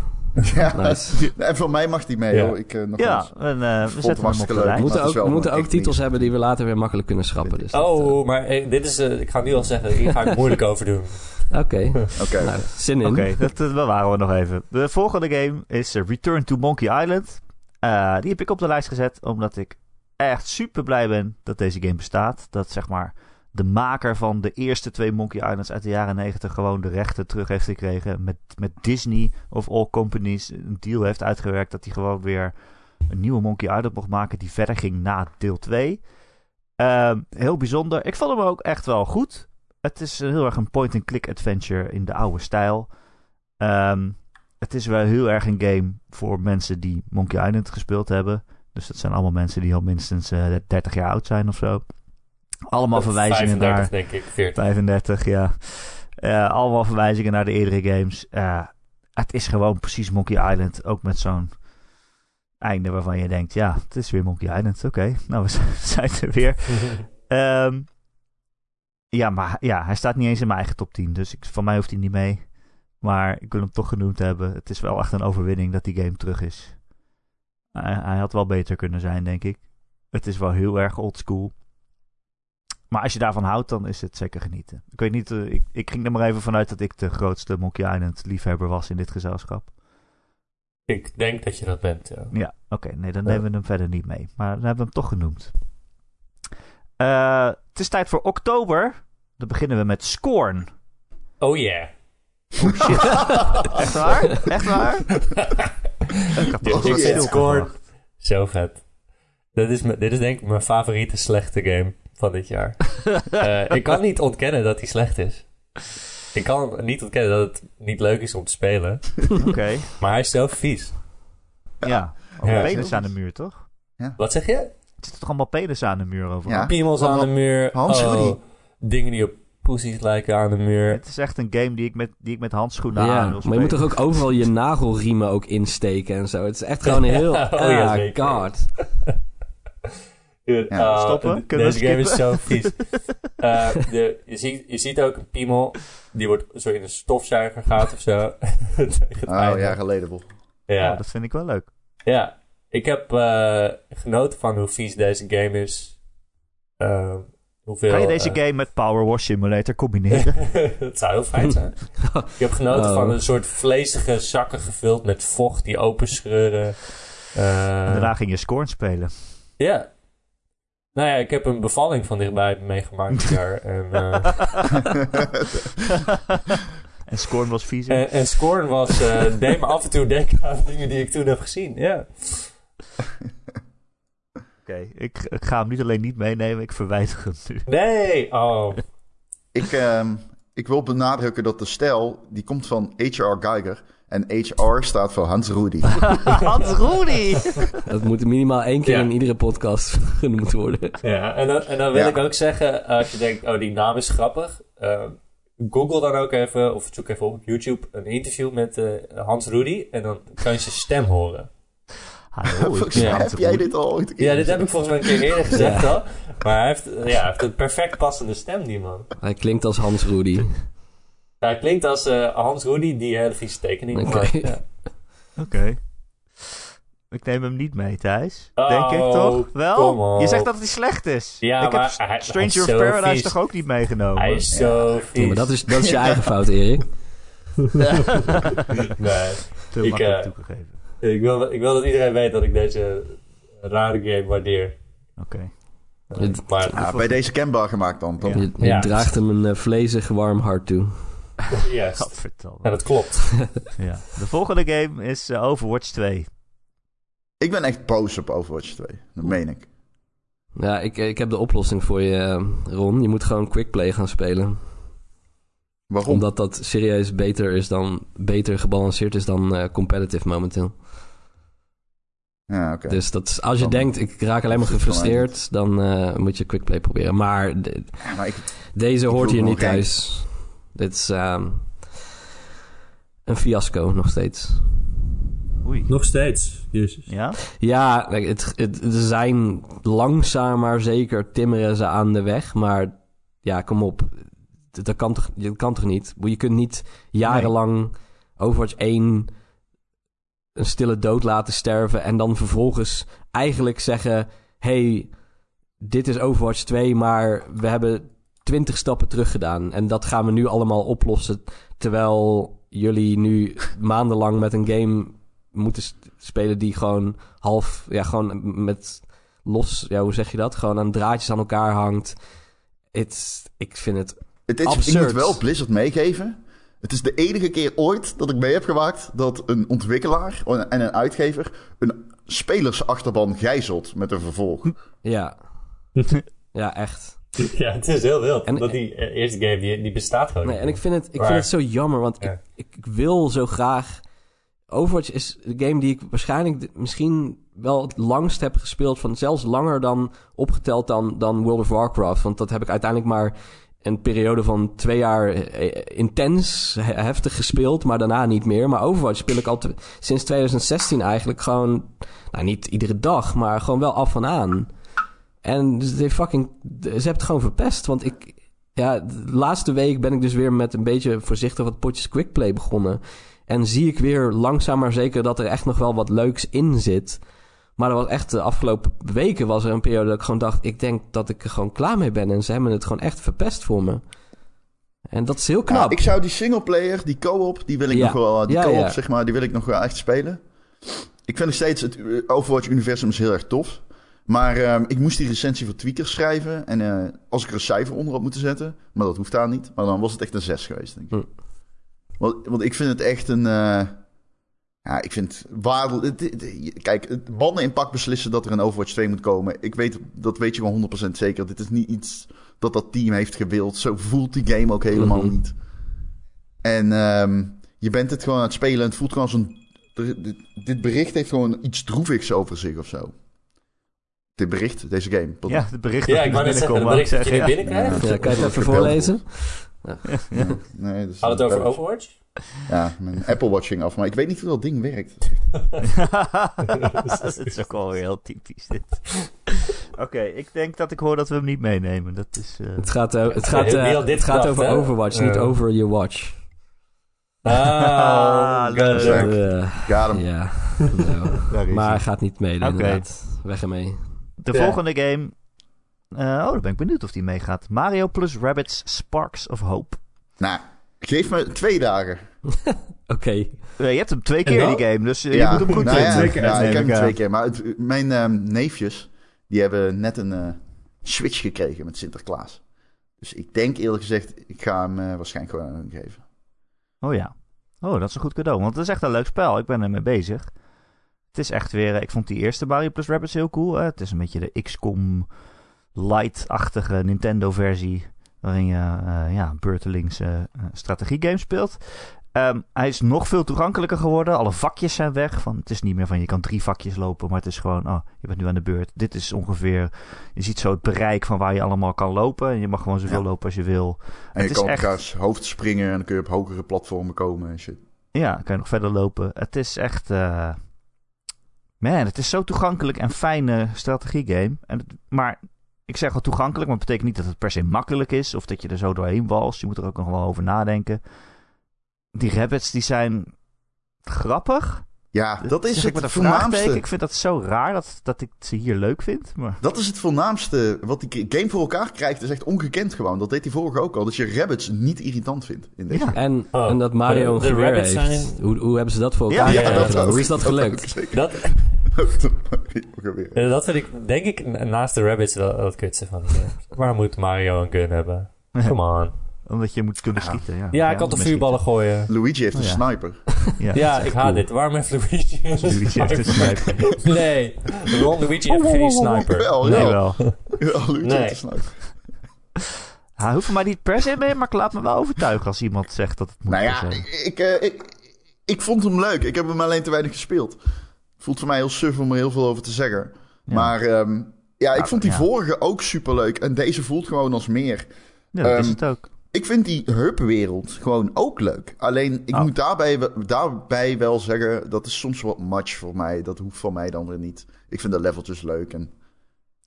Ja. Nice. En voor mij mag die mee, Ja. hoor. Ik, eh, nog Ja, eens. en, eh, we zetten hem op de. We moeten ook, we moeten ook titels hebben die we later weer makkelijk kunnen schrappen. Dus dat, Oh, maar eh, dit is... eh, ik ga nu al zeggen, hier ga ik moeilijk over doen. (laughs) Oké, Oké. nou, zin in. Oké, dat, dat bewaren we nog even. De volgende game is Return to Monkey Island. Eh, die heb ik op de lijst gezet omdat ik echt super blij ben dat deze game bestaat. Dat zeg maar de maker van de eerste twee Monkey Islands uit de jaren 90 gewoon de rechten terug heeft gekregen. Met, met Disney of all companies een deal heeft uitgewerkt dat hij gewoon weer een nieuwe Monkey Island mocht maken die verder ging na deel 2. Ehm, heel bijzonder. Ik vond hem ook echt wel goed. Het is heel erg een point-and-click adventure in de oude stijl. Ehm, het is wel heel erg een game voor mensen die Monkey Island gespeeld hebben. Dus dat zijn allemaal mensen die al minstens eh 30 jaar oud zijn of zo. Allemaal verwijzingen 35, naar... denk ik. 40. 35, ja. Eh, allemaal verwijzingen naar de eerdere games. Eh, het is gewoon precies Monkey Island. Ook met zo'n einde waarvan je denkt... Ja, het is weer Monkey Island. Oké, nou, (laughs) we zijn er weer. (laughs) Ehm, ja, maar ja, hij staat niet eens in mijn eigen top 10. Dus ik, van mij hoeft hij niet mee. Maar ik wil hem toch genoemd hebben. Het is wel echt een overwinning dat die game terug is. Hij, hij had wel beter kunnen zijn, denk ik. Het is wel heel erg oldschool. Maar als je daarvan houdt, dan is het zeker genieten. Ik weet niet, eh, ik, ik ging er maar even vanuit dat ik de grootste Monkey Island liefhebber was in dit gezelschap. ik denk dat je dat bent, ja. Ja, oké. nee, dan Ja. nemen we hem verder niet mee. Maar dan hebben we hem toch genoemd. Eh, het is tijd voor oktober. Dan beginnen we met Scorn. Oh yeah. Oh shit. (laughs) Echt waar? Echt waar? (laughs) ik had Dit- stil Scorn zo vet. Dit is, dit is denk ik mijn favoriete slechte game van dit jaar. Eh, (laughs) ik kan niet ontkennen dat hij slecht is. Ik kan niet ontkennen dat het niet leuk is om te spelen. (laughs) Oké, Maar hij is zo vies. ja. Ook Ja. penis aan de muur, toch? Wat zeg je? Er zitten toch allemaal penis aan de muur overal? Ja. Piemels aan de muur. Hans oh, dingen die op poesies lijken aan de muur. Het is echt een game die ik met, die ik met handschoenen Ja, aan wil maar je moet toch ook overal je nagelriemen ook insteken en zo. Het is echt gewoon (laughs) heel... Oh, ja, zeker. god. Dude, Ja, ah, stoppen? Kunnen Deze game is zo vies. (laughs) Eh, de, je, ziet, je ziet ook een piemel. Die wordt zo in een stofzuiger gaat of zo. (laughs) Oh, ja, geleden. Bob. ja. Oh, dat vind ik wel leuk. Ja, ik heb eh, genoten van hoe vies deze game is. Eh, hoeveel... Kan je deze eh, game met Power Wash Simulator combineren? (laughs) dat zou heel fijn zijn. Ik heb genoten Oh. van een soort vlezige zakken gevuld met vocht die openscheuren. Eh, en daarna ging je Scorn spelen. Ja. Nou ja, ik heb een bevalling van dichtbij meegemaakt (laughs) dit jaar. En, eh, (laughs) en Scorn was vies. en, en Scorn was... eh deed me af en toe denken aan (laughs) dingen die ik toen heb gezien. Ja. Oké, ik, ik ga hem niet alleen niet meenemen, ik verwijder hem nu. Nee! Oh. Ik, ehm, ik wil benadrukken dat de stijl, die komt van H.R. Geiger. En HR staat voor Hans Rudy. (laughs) Hans Rooney! Dat moet minimaal één keer Ja. in iedere podcast (laughs) genoemd worden. Ja, en dan, en dan wil Ja. ik ook zeggen, als je denkt, oh, die naam is grappig. eh, Google dan ook even, of zoek even op YouTube, een interview met eh, Hans Rudy. En dan kan je zijn stem horen. Hallo, ik heb jij dit al ooit Ja, dit heb ik volgens mij een keer eerder gezegd al. Maar hij heeft, ja, hij heeft een perfect passende stem, die man. Hij klinkt als Hans Rudy. Ja, hij klinkt als eh, Hans Rudy die hele vieze tekening Oké. maakt. Ja. (laughs) Oké. Ik neem hem niet mee, Thijs. Oh, Denk ik toch? kom Wel? Je zegt dat hij slecht is. Ja, ik maar heb hij- hij Stranger is of Paradise vies. toch ook niet meegenomen? Hij is zo Ja, vies. maar dat is, dat is je (laughs) eigen fout, Erik. Nee, Te ik, makkelijk eh, toegegeven. ik, wil, ik wil dat iedereen weet dat ik deze rare game waardeer. Oké. Het- Maar Ja, bij deze kenbaar gemaakt dan. toch? Je, je Ja. draagt hem een eh, vlezig warm hart toe. Juist. (laughs) Gadverdamme. Ja, dat klopt. (laughs) Ja. De volgende game is eh, Overwatch 2. Ik ben echt boos op Overwatch 2. Dat meen ik. Ja, ik, ik heb de oplossing voor je, eh, Ron. Je moet gewoon quickplay gaan spelen. Waarom? Omdat dat serieus beter is dan... Beter gebalanceerd is dan eh, competitive momenteel. Ja, oké. Dus dat, is- als je Dan- denkt, ik raak alleen maar gefrustreerd... dan eh, moet je quickplay proberen. Maar de- Ja, maar ik, deze Ik hoort hier niet thuis. Dit is ehm, een fiasco nog steeds. Oei. Nog steeds. Jezus. Ja? Ja, het, het, ze zijn langzaam maar zeker timmeren ze aan de weg. Maar ja, kom op. Dat, dat kan, toch, dat kan toch niet? Je kunt niet jarenlang Overwatch 1 een stille dood laten sterven... en dan vervolgens eigenlijk zeggen... hey, dit is Overwatch 2, maar we hebben 20 stappen terug gedaan. En dat gaan we nu allemaal oplossen... terwijl jullie nu maandenlang met een game moeten spelen die gewoon half, ja, gewoon met los, ja, hoe zeg je dat? Gewoon aan draadjes aan elkaar hangt. Het, ik vind het, het is, ik moet wel Blizzard meegeven. Het is de enige keer ooit dat ik mee heb gemaakt dat een ontwikkelaar en een uitgever een spelersachterban gijzelt met een vervolg. ja, (laughs) ja, echt. (laughs) Ja, het is heel wild. En- dat die eh, eerste game, die, die bestaat gewoon Nee, niet en ik vind het, ik Waar? vind het zo jammer, want Ja. ik, ik, wil zo graag. Overwatch is de game die ik waarschijnlijk misschien wel het langst heb gespeeld. Van zelfs langer dan opgeteld dan, dan World of Warcraft. Want dat heb ik uiteindelijk maar een periode van twee jaar eh, intens he- heftig gespeeld. Maar daarna niet meer. Maar Overwatch speel ik al sinds 2016 eigenlijk gewoon. Nou, niet iedere dag, maar gewoon wel af en aan. En dus they fucking, ze hebben het gewoon verpest. Want ik, ja, de laatste week ben ik dus weer met een beetje voorzichtig wat potjes quickplay begonnen. En zie ik weer langzaam maar zeker dat er echt nog wel wat leuks in zit. Maar er was echt de afgelopen weken was er een periode dat ik gewoon dacht... ik denk dat ik er gewoon klaar mee ben. En ze hebben het gewoon echt verpest voor me. En dat is heel knap. Ja, ik zou die singleplayer, die co-op, die wil ik Ja. nog wel, die Ja, co-op zeg maar, die wil ik nog wel echt spelen. Ik vind nog steeds het eh, Overwatch-universum is heel erg tof. Maar ehm, ik moest die recensie voor Tweakers schrijven. En eh, als ik er een cijfer onder had moeten zetten, maar dat hoeft daar niet. Maar dan was het echt een 6 geweest, denk ik. Hm. Want, want ik vind het echt een... eh, ja, ik vind waarde... Kijk, het mannen in pak beslissen dat er een Overwatch 2 moet komen. Ik weet, dat weet je gewoon 100% zeker. Dit is niet iets dat dat team heeft gewild. Zo voelt die game ook helemaal Mhm. niet. En ehm, je bent het gewoon aan het spelen en het voelt gewoon zo'n... Dit, dit bericht heeft gewoon iets droevigs over zich of zo. Dit bericht, deze game. Ja, de bericht Ja, dat ik wou net zeggen, binnenkomen, de bericht dat je binnenkrijgt. ja, kan je het even voorlezen? Nee, dus Had het over Overwatch? Ja, mijn Apple Watching af. Maar ik weet niet hoe dat ding werkt. (laughs) dat is ook wel weer heel typisch dit. Oké, ik denk dat ik hoor dat we hem niet meenemen. Dat is... eh, Het gaat, het gaat, Wie eh, had dit het gaat over hè? Overwatch, niet Eh. over je watch. Ah, leuk. leuk. Eh, Ja, ja, nou. maar gaat niet mee, inderdaad. Weg ermee. De Ja. volgende game Eh, oh, dan ben ik benieuwd of die meegaat. Mario plus Rabbids Sparks of Hope. Nou, geef me twee dagen. (laughs) Oké. Je hebt hem twee keer, die game, dus eh, je moet hem goed nou vinden. ja, Twee keer ja, ik heb hem twee keer. Maar het- mijn ehm, neefjes, die hebben net een eh, Switch gekregen met Sinterklaas. Dus ik denk eerlijk gezegd, ik ga hem waarschijnlijk gewoon aan hun geven. Oh ja. Oh, dat is een goed cadeau. Want het is echt een leuk spel. Ik ben ermee bezig. Het is echt weer... eh, Ik vond die eerste Mario plus Rabbids heel cool. hè. Het is een beetje de XCOM light-achtige Nintendo-versie. Waarin je eh, ja, beurtelings eh, eh, strategiegame speelt. Ehm, hij is nog veel toegankelijker geworden. Alle vakjes zijn weg. Van, het is niet meer van je kan drie vakjes lopen. Maar het is gewoon, oh, je bent nu aan de beurt. Dit is ongeveer... Je ziet zo het bereik van waar je allemaal kan lopen. En je mag gewoon zoveel Ja. lopen als je wil. En Het je is kan op echt- hoofd springen en dan kun je op hogere platformen komen en shit. Ja, dan kan je nog verder lopen. Het is echt. eh, Man, het is zo toegankelijk en fijne strategiegame. En maar ik zeg wel toegankelijk, maar het betekent niet dat het per se makkelijk is. Of dat je er zo doorheen walst. Je moet er ook nog wel over nadenken. Die rabbits die zijn grappig. Ja, dat is het met voornaamste. Ik vind dat zo raar dat, dat ik ze hier leuk vind. Maar Dat is het voornaamste. Wat die game voor elkaar krijgt, is echt ongekend gewoon. Dat deed hij vorige ook al. Dat je rabbits niet irritant vindt in deze. Ja. En, Oh, en dat Mario de- een de geweer rabbits heeft. zijn- Hoe, hoe hebben ze dat voor elkaar ja, dat. Hoe is dat gelukt? (laughs) Dat, eh, (laughs) dat vind ik, denk ik, naast de rabbits wel het kutste van. Waar moet Mario een gun hebben? Come on. Omdat je moet kunnen schieten. Ja, Ja, ik kan toch met vuurballen gooien? Luigi heeft Oh, een ja. sniper. (laughs) Ja, ik haat cool. dit. Waarom heeft Luigi een Luigi heeft een sniper. (laughs) Nee, Ron Luigi heeft geen sniper. Wel, Nee, ja. wel. (laughs) Ja, Luigi Nee. heeft een sniper. Hij hoeft mij niet per se mee, maar ik laat me wel overtuigen als iemand zegt dat het moet. Nou ja, ik, ik, eh, ik, ik vond hem leuk. Ik heb hem alleen te weinig gespeeld. Voelt voor mij heel suf om er heel veel over te zeggen. Ja. Maar ehm, ja, ik Ja, vond die ja. vorige ook super leuk. En deze voelt gewoon als meer. Ja, dat is ehm, het ook. Ik vind die hub-wereld gewoon ook leuk. Alleen, ik Oh. moet daarbij, daarbij wel zeggen... dat is soms wat much voor mij. Dat hoeft voor mij dan weer niet. Ik vind de leveltjes leuk. En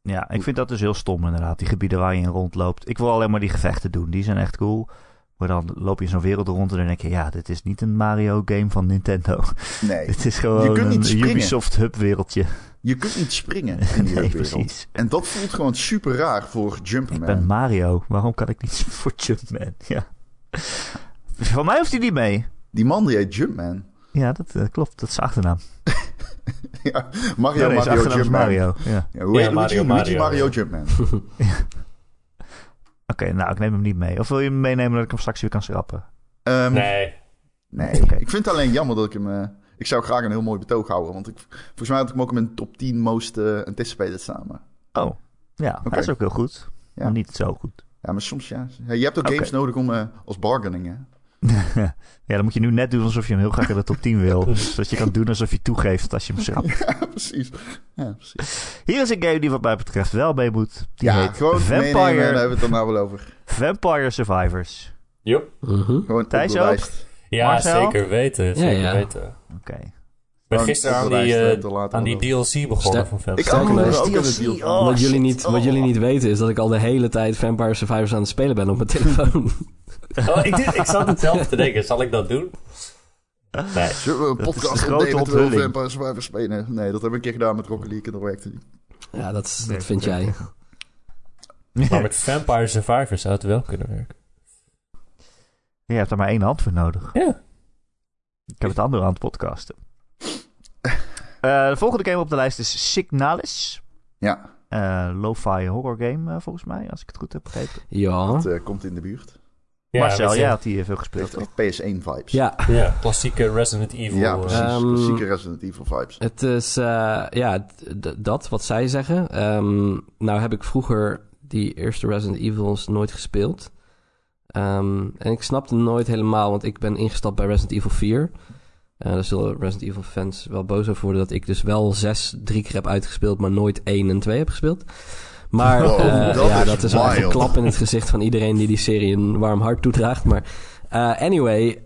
Ja, ik vind dat dus heel stom inderdaad. Die gebieden waar je in rondloopt. Ik wil alleen maar die gevechten doen. Die zijn echt cool. Maar dan loop je zo'n wereld rond en dan denk je... Ja, dit is niet een Mario game van Nintendo. nee, (laughs) dit is gewoon kunt niet een springen. Ubisoft hub wereldje. Je kunt niet springen in (laughs) die Nee, precies. En dat voelt gewoon super raar voor Ik Jumpman. ben Mario. Waarom kan ik niet (laughs) voor Jumpman? Ja. Van mij hoeft hij niet mee. Die man die heet Jumpman. Ja, dat eh, klopt. Dat is zijn achternaam. (laughs) ja, Mario, nee, Mario, Jumpman. Mario. Ja. Ja, hoe Ja, heet Mario, Luigi? Luigi Mario, Mario ja. Jumpman. Oké, nou, ik neem hem niet mee. Of wil je hem meenemen dat ik hem straks weer kan schrappen? Ehm, Nee. Nee, ik vind het alleen jammer dat ik hem... eh, ik zou graag een heel mooi betoog houden. Want ik, volgens mij had ik hem ook in mijn top 10 most eh, anticipated. Maar, Oh, ja. Dat is ook heel goed. Ja. Maar niet zo goed. ja, maar soms ja. ja, Je hebt ook games nodig om eh, als bargaining. Hè? (laughs) ja, dan moet je nu net doen alsof je hem heel graag in de top 10 wil. (laughs) Zodat je kan doen alsof je toegeeft als je hem schrapt. (laughs) Ja, precies. Ja, precies. Hier is een game die wat mij betreft wel mee moet. Die ja, heet gewoon meenemen, daar Vampire, hebben we het dan nou wel over. Vampire Survivors. Joep. Mhm. Gewoon Thijs ook? Ja, Marcel? zeker weten. Zeker ja. weten. Oké. Ik ben gisteren aan die, eh, aan die. DLC begonnen van Vampire. Ik nog ook DLC. Oh, wat, jullie niet, wat jullie niet weten is dat ik al de hele tijd Vampire Survivors aan het spelen ben op mijn telefoon. (laughs) Oh, ik, dit- ik zat hetzelfde te denken. Zal ik dat doen? Nee. Zullen we een Dat is podcast opnemen terwijl we. Vampire Survivors spelen? Nee, dat hebben we een keer gedaan met Rocket League en dat werkte niet. ja, dat, is- Nee, dat vind jij. Maar met Vampire Survivors zou het wel kunnen werken. Je hebt er maar één hand voor nodig. Ja. Ik heb het andere aan het podcasten. (laughs) Eh, de volgende game op de lijst is Signalis. Ja, Eh lo-fi horror game, eh, volgens mij, als ik het goed heb begrepen. Ja. dat komt in de buurt. Ja, Marcel, jij had die eh, veel gespeeld. heeft toch? echt PS1 vibes. Ja, Ja, klassieke Resident Evil. Ja, precies. Ehm, Klassieke Resident Evil vibes. Het is, eh, ja, dat wat zij zeggen. Ehm, nou heb ik vroeger die eerste Resident Evils nooit gespeeld. Ehm, en ik snapte nooit helemaal, want ik ben ingestapt bij Resident Evil 4. Eh daar zullen Resident Evil fans wel boos over worden dat ik dus wel 6 drie keer heb uitgespeeld, maar nooit 1 en 2 heb gespeeld. Maar Wow, (laughs) eh, dat ja, is dat is wel echt een wild. klap in het gezicht van iedereen die die serie een warm hart toedraagt. Maar eh, anyway,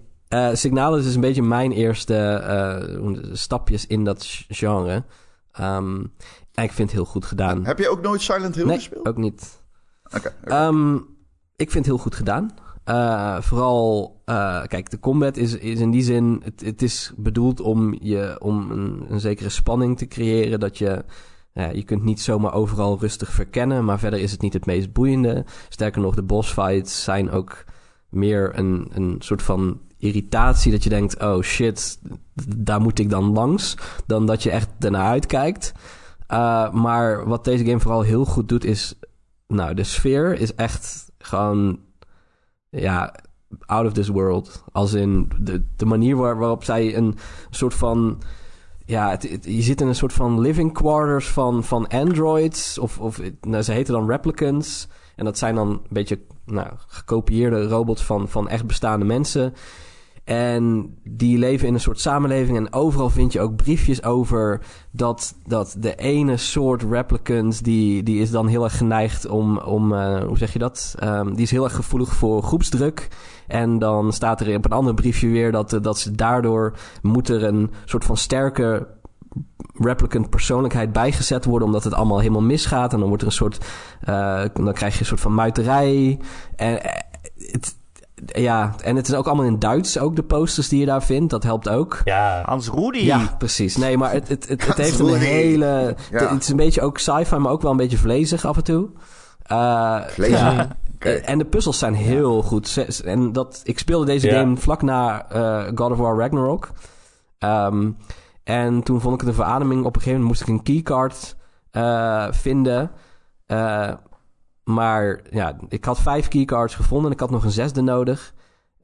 Signalis is een beetje mijn eerste stapjes in dat genre. Ehm, en ik vind het heel goed gedaan. Heb je ook nooit Silent Hill nee, gespeeld? ook niet. Oké. oké. Ehm, ik vind het heel goed gedaan. Eh, vooral, eh, kijk, de combat is, is in die zin... Het, het is bedoeld om, je, om een, een zekere spanning te creëren... dat je je kunt niet zomaar overal rustig verkennen, maar verder is het niet het meest boeiende. Sterker nog, de boss fights zijn ook meer een, een soort van irritatie dat je denkt, oh shit, daar moet ik dan langs, dan dat je echt ernaar uitkijkt. Uh, maar wat deze game vooral heel goed doet is, nou, de sfeer is echt gewoon, ja, out of this world. Als in de, de manier waar, waarop zij een soort van ja, je zit in een soort van living quarters van, van androids. Of, of nou, ze heten dan replicants. En dat zijn dan een beetje nou, gekopieerde robots van, van echt bestaande mensen. En die leven in een soort samenleving. En overal vind je ook briefjes over dat, dat de ene soort replicants. Die, die is dan heel erg geneigd om. om uh, hoe zeg je dat? Um, die is heel erg gevoelig voor groepsdruk. En dan staat er op een ander briefje weer dat, dat ze daardoor moet er een soort van sterke replicant persoonlijkheid bijgezet worden, omdat het allemaal helemaal misgaat. En dan wordt er een soort. Uh, dan krijg je een soort van muiterij. En het, ja, en het is ook allemaal in Duits, ook de posters die je daar vindt. Dat helpt ook. Ja. Hans Rudy. Ja, precies. Nee, maar het, het, het, het heeft een hele... Ja. Het is een beetje ook sci-fi, maar ook wel een beetje vlezig af en toe. Uh, Vlezig? Ja. Okay. En de puzzels zijn heel ja. goed. En dat, ik speelde deze game vlak na uh, God of War Ragnarok. Um, en toen vond ik het een verademing. Op een gegeven moment moest ik een keycard uh, vinden. Maar ja, ik had vijf keycards gevonden en ik had nog een zesde nodig.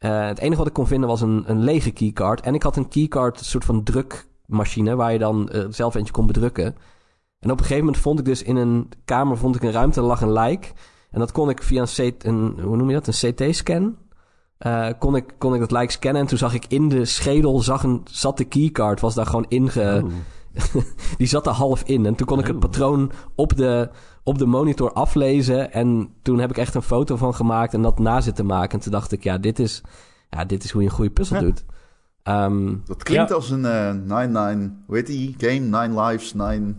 Uh, het enige wat ik kon vinden was een, een lege keycard. En ik had een keycard, een soort van drukmachine, waar je dan uh, zelf eentje kon bedrukken. En op een gegeven moment vond ik dus in een kamer vond ik een ruimte, lag een lijk. En dat kon ik via een, C, een hoe noem je dat, een CT-scan. Uh, kon, ik, kon ik dat lijk scannen en toen zag ik in de schedel, zag een, zat de keycard, was daar gewoon inge... Oh. (laughs) die zat er half in. En toen kon ik het patroon op de, op de monitor aflezen. En toen heb ik echt een foto van gemaakt en dat na zitten maken. En toen dacht ik, ja, dit is, ja, dit is hoe je een goede puzzel ja. doet. Um, dat klinkt ja. als een uh, nine, nine, hoe heet die game? Nine Lives, Nine...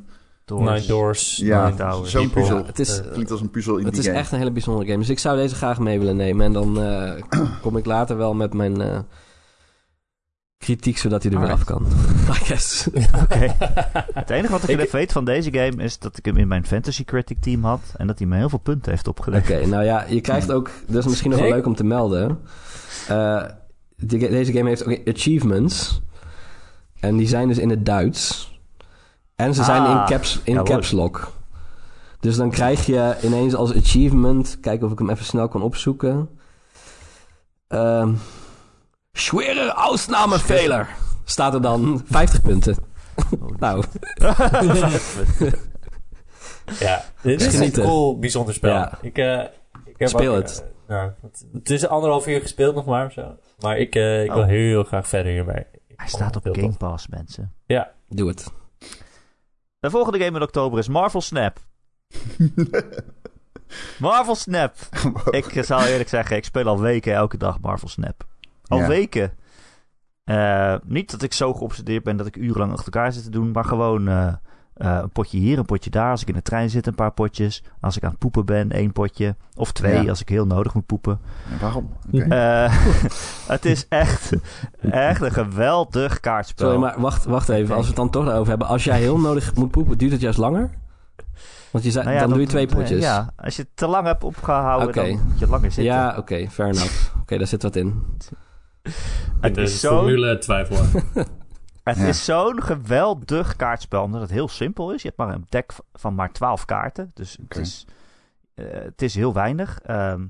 Doors. Nine Doors. Ja, nine towers. zo'n puzzel. Ja, het is, uh, klinkt als een puzzel in Het is game. echt een hele bijzondere game. Dus ik zou deze graag mee willen nemen. En dan uh, kom ik later wel met mijn uh, kritiek, zodat hij er weer af kan. (laughs) I guess. (laughs) Oké. Okay. Het enige wat ik, ik weet van deze game is dat ik hem in mijn Fantasy Critic team had. En dat hij me heel veel punten heeft opgeleverd. Oké, okay, nou ja, je krijgt ook... Dat is misschien nog wel leuk om te melden. Uh, de, deze game heeft ook achievements. En die zijn dus in het Duits. En ze zijn Ah, in caps, in ja, caps lock. Dus dan krijg je ineens als achievement... Kijken of ik hem even snel kan opzoeken. Uh, Schwere Ausnahmefehler. Staat er dan 50 punten. Oh, nou. (laughs) ja, dit is Genieten. een cool, bijzonder spel. Ja. Ik, uh, ik heb Speel ook, het. Uh, nou, het, is anderhalf uur gespeeld nog maar. Zo. Maar ik, uh, ik wil Oh. heel graag verder hiermee. Ik Hij staat op Game. Pass, mensen. Ja, Doe het. De volgende game in oktober is Marvel Snap. (laughs) Marvel Snap. Ik zal eerlijk zeggen, ik speel al weken elke dag Marvel Snap. Al Ja. weken. Eh, niet dat ik zo geobsedeerd ben dat ik urenlang achter elkaar zit te doen, maar gewoon eh, eh, een potje hier, een potje daar. Als ik in de trein zit, een paar potjes. Als ik aan het poepen ben, één potje. Of twee, Ja. als ik heel nodig moet poepen. Ja, waarom? Oké. Eh, (laughs) (laughs) het is echt, echt een geweldig kaartspel. Sorry, maar wacht, wacht even. Als we het dan toch daarover hebben. Als jij heel nodig moet poepen, duurt het juist langer? Want je zei, Nou ja, dan doe je twee potjes. Ja, als je het te lang hebt opgehouden, dan moet je langer zitten. Ja, oké, fair enough. Oké, daar zit wat in. (laughs) het is zo'n formule twijfelaar. (laughs) Het Ja. is zo'n geweldig kaartspel, omdat het heel simpel is. Je hebt maar een deck van maar 12 kaarten, dus het, is, eh, het is heel weinig. Ehm,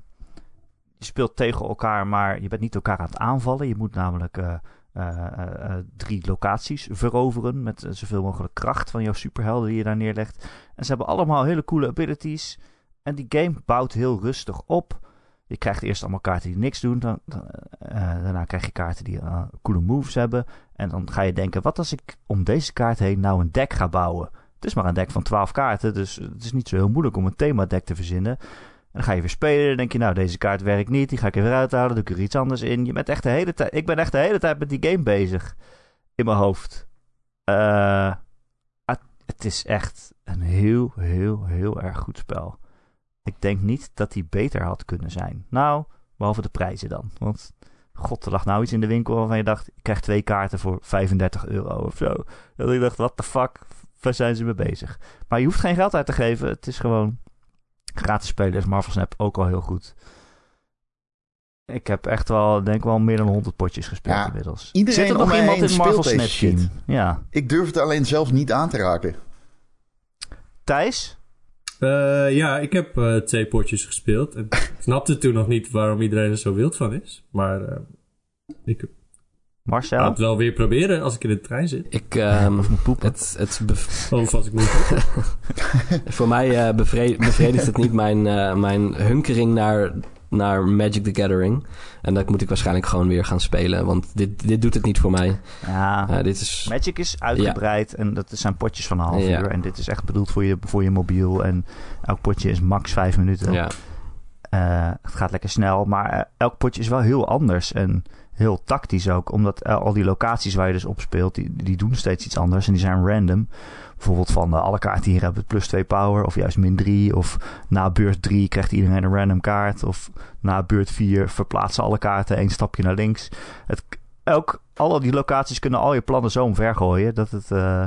je speelt tegen elkaar, maar je bent niet elkaar aan het aanvallen. Je moet namelijk eh, eh, drie locaties veroveren met zoveel mogelijk kracht van jouw superhelden die je daar neerlegt. En ze hebben allemaal hele coole abilities. En die game bouwt heel rustig op. Je krijgt eerst allemaal kaarten die niks doen. Dan, dan, eh, daarna krijg je kaarten die eh, coole moves hebben. En dan ga je denken, wat als ik om deze kaart heen nou een deck ga bouwen? Het is maar een deck van 12 kaarten, dus het is niet zo heel moeilijk om een themadeck te verzinnen. En dan ga je weer spelen, dan denk je, nou, deze kaart werkt niet, die ga ik weer uithalen, doe ik er iets anders in. Je bent echt de hele tijd, ik ben echt de hele tijd met die game bezig in mijn hoofd. Eh, het is echt een heel, heel, heel erg goed spel. Ik denk niet dat die beter had kunnen zijn. Nou, behalve de prijzen dan. Want god, er lag nou iets in de winkel waarvan je dacht... ik krijg twee kaarten voor 35 euro of zo. Dat ik dacht, what the fuck? waar zijn ze mee bezig. Maar je hoeft geen geld uit te geven. Het is gewoon gratis spelen. Is Marvel Snap ook al heel goed. Ik heb echt wel, denk wel meer dan 100 potjes gespeeld Ja, inmiddels. iedereen Zit er nog iemand in Marvel Snap team? Ja. Ik durf het alleen zelf niet aan te raken. Thijs? Eh, ja, ik heb eh, twee potjes gespeeld. En ik (laughs) snapte toen nog niet waarom iedereen er zo wild van is. Maar eh, ik ga Marcel? het wel weer proberen als ik in de trein zit. Ik, ehm, Of moet poepen? het, het (laughs) Of als ik moet. (laughs) voor mij bevre- bevredigt het niet mijn, eh, mijn hunkering naar, naar Magic the Gathering. En dat moet ik waarschijnlijk gewoon weer gaan spelen. Want dit, dit doet het niet voor mij. Ja. Dit is... Magic is uitgebreid en dat zijn potjes van een half Ja. uur. En dit is echt bedoeld voor je, voor je mobiel. En elk potje is max vijf minuten. Ja, Eh, het gaat lekker snel, maar eh, elk potje is wel heel anders en heel tactisch ook. Omdat eh, al die locaties waar je dus op speelt, die, die doen steeds iets anders en die zijn random. Bijvoorbeeld van eh, alle kaarten hier hebben plus 2 power of juist min 3. Of na beurt 3 krijgt iedereen een random kaart. Of na beurt 4 verplaatsen alle kaarten één stapje naar links. Het, elk, alle die locaties kunnen al je plannen zo omver gooien dat het eh,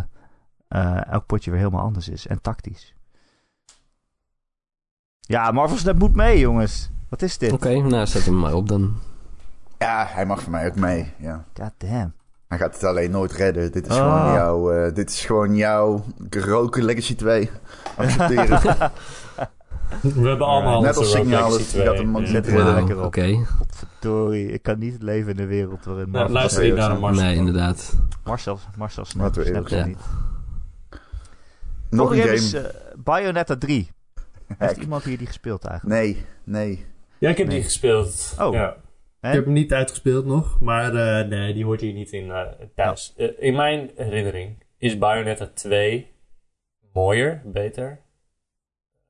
eh, elk potje weer helemaal anders is en tactisch. Ja, Marvel Snap moet mee, jongens. Wat is dit? oké. nou, zet hem maar op dan. Ja, hij mag voor mij ook mee. Ja. God damn. Hij gaat het alleen nooit redden. Dit is Oh. gewoon jouw, eh, dit is gewoon jouw roken Legacy 2. Accepteren. (laughs) We hebben allemaal Net als signaal, Legacy die gaat 2. hem ook Ja. niet Wauw. redden. lekker Oké. op. Godverdorie, ik kan niet leven in een wereld waarin Nou, luister niet naar Mars. Nee, inderdaad. Marcel, Marcel snap, Laten we snap eerlijk het zijn. niet. Nog een game. is eh, Bayonetta 3. Heeft iemand hier die gespeeld eigenlijk? Nee, nee. Ja, ik heb Nee. die gespeeld. Oh. Ja. Ik heb hem niet uitgespeeld nog, maar eh, nee, die hoort hier niet in eh, thuis. Eh, in mijn herinnering is Bayonetta 2 mooier, beter.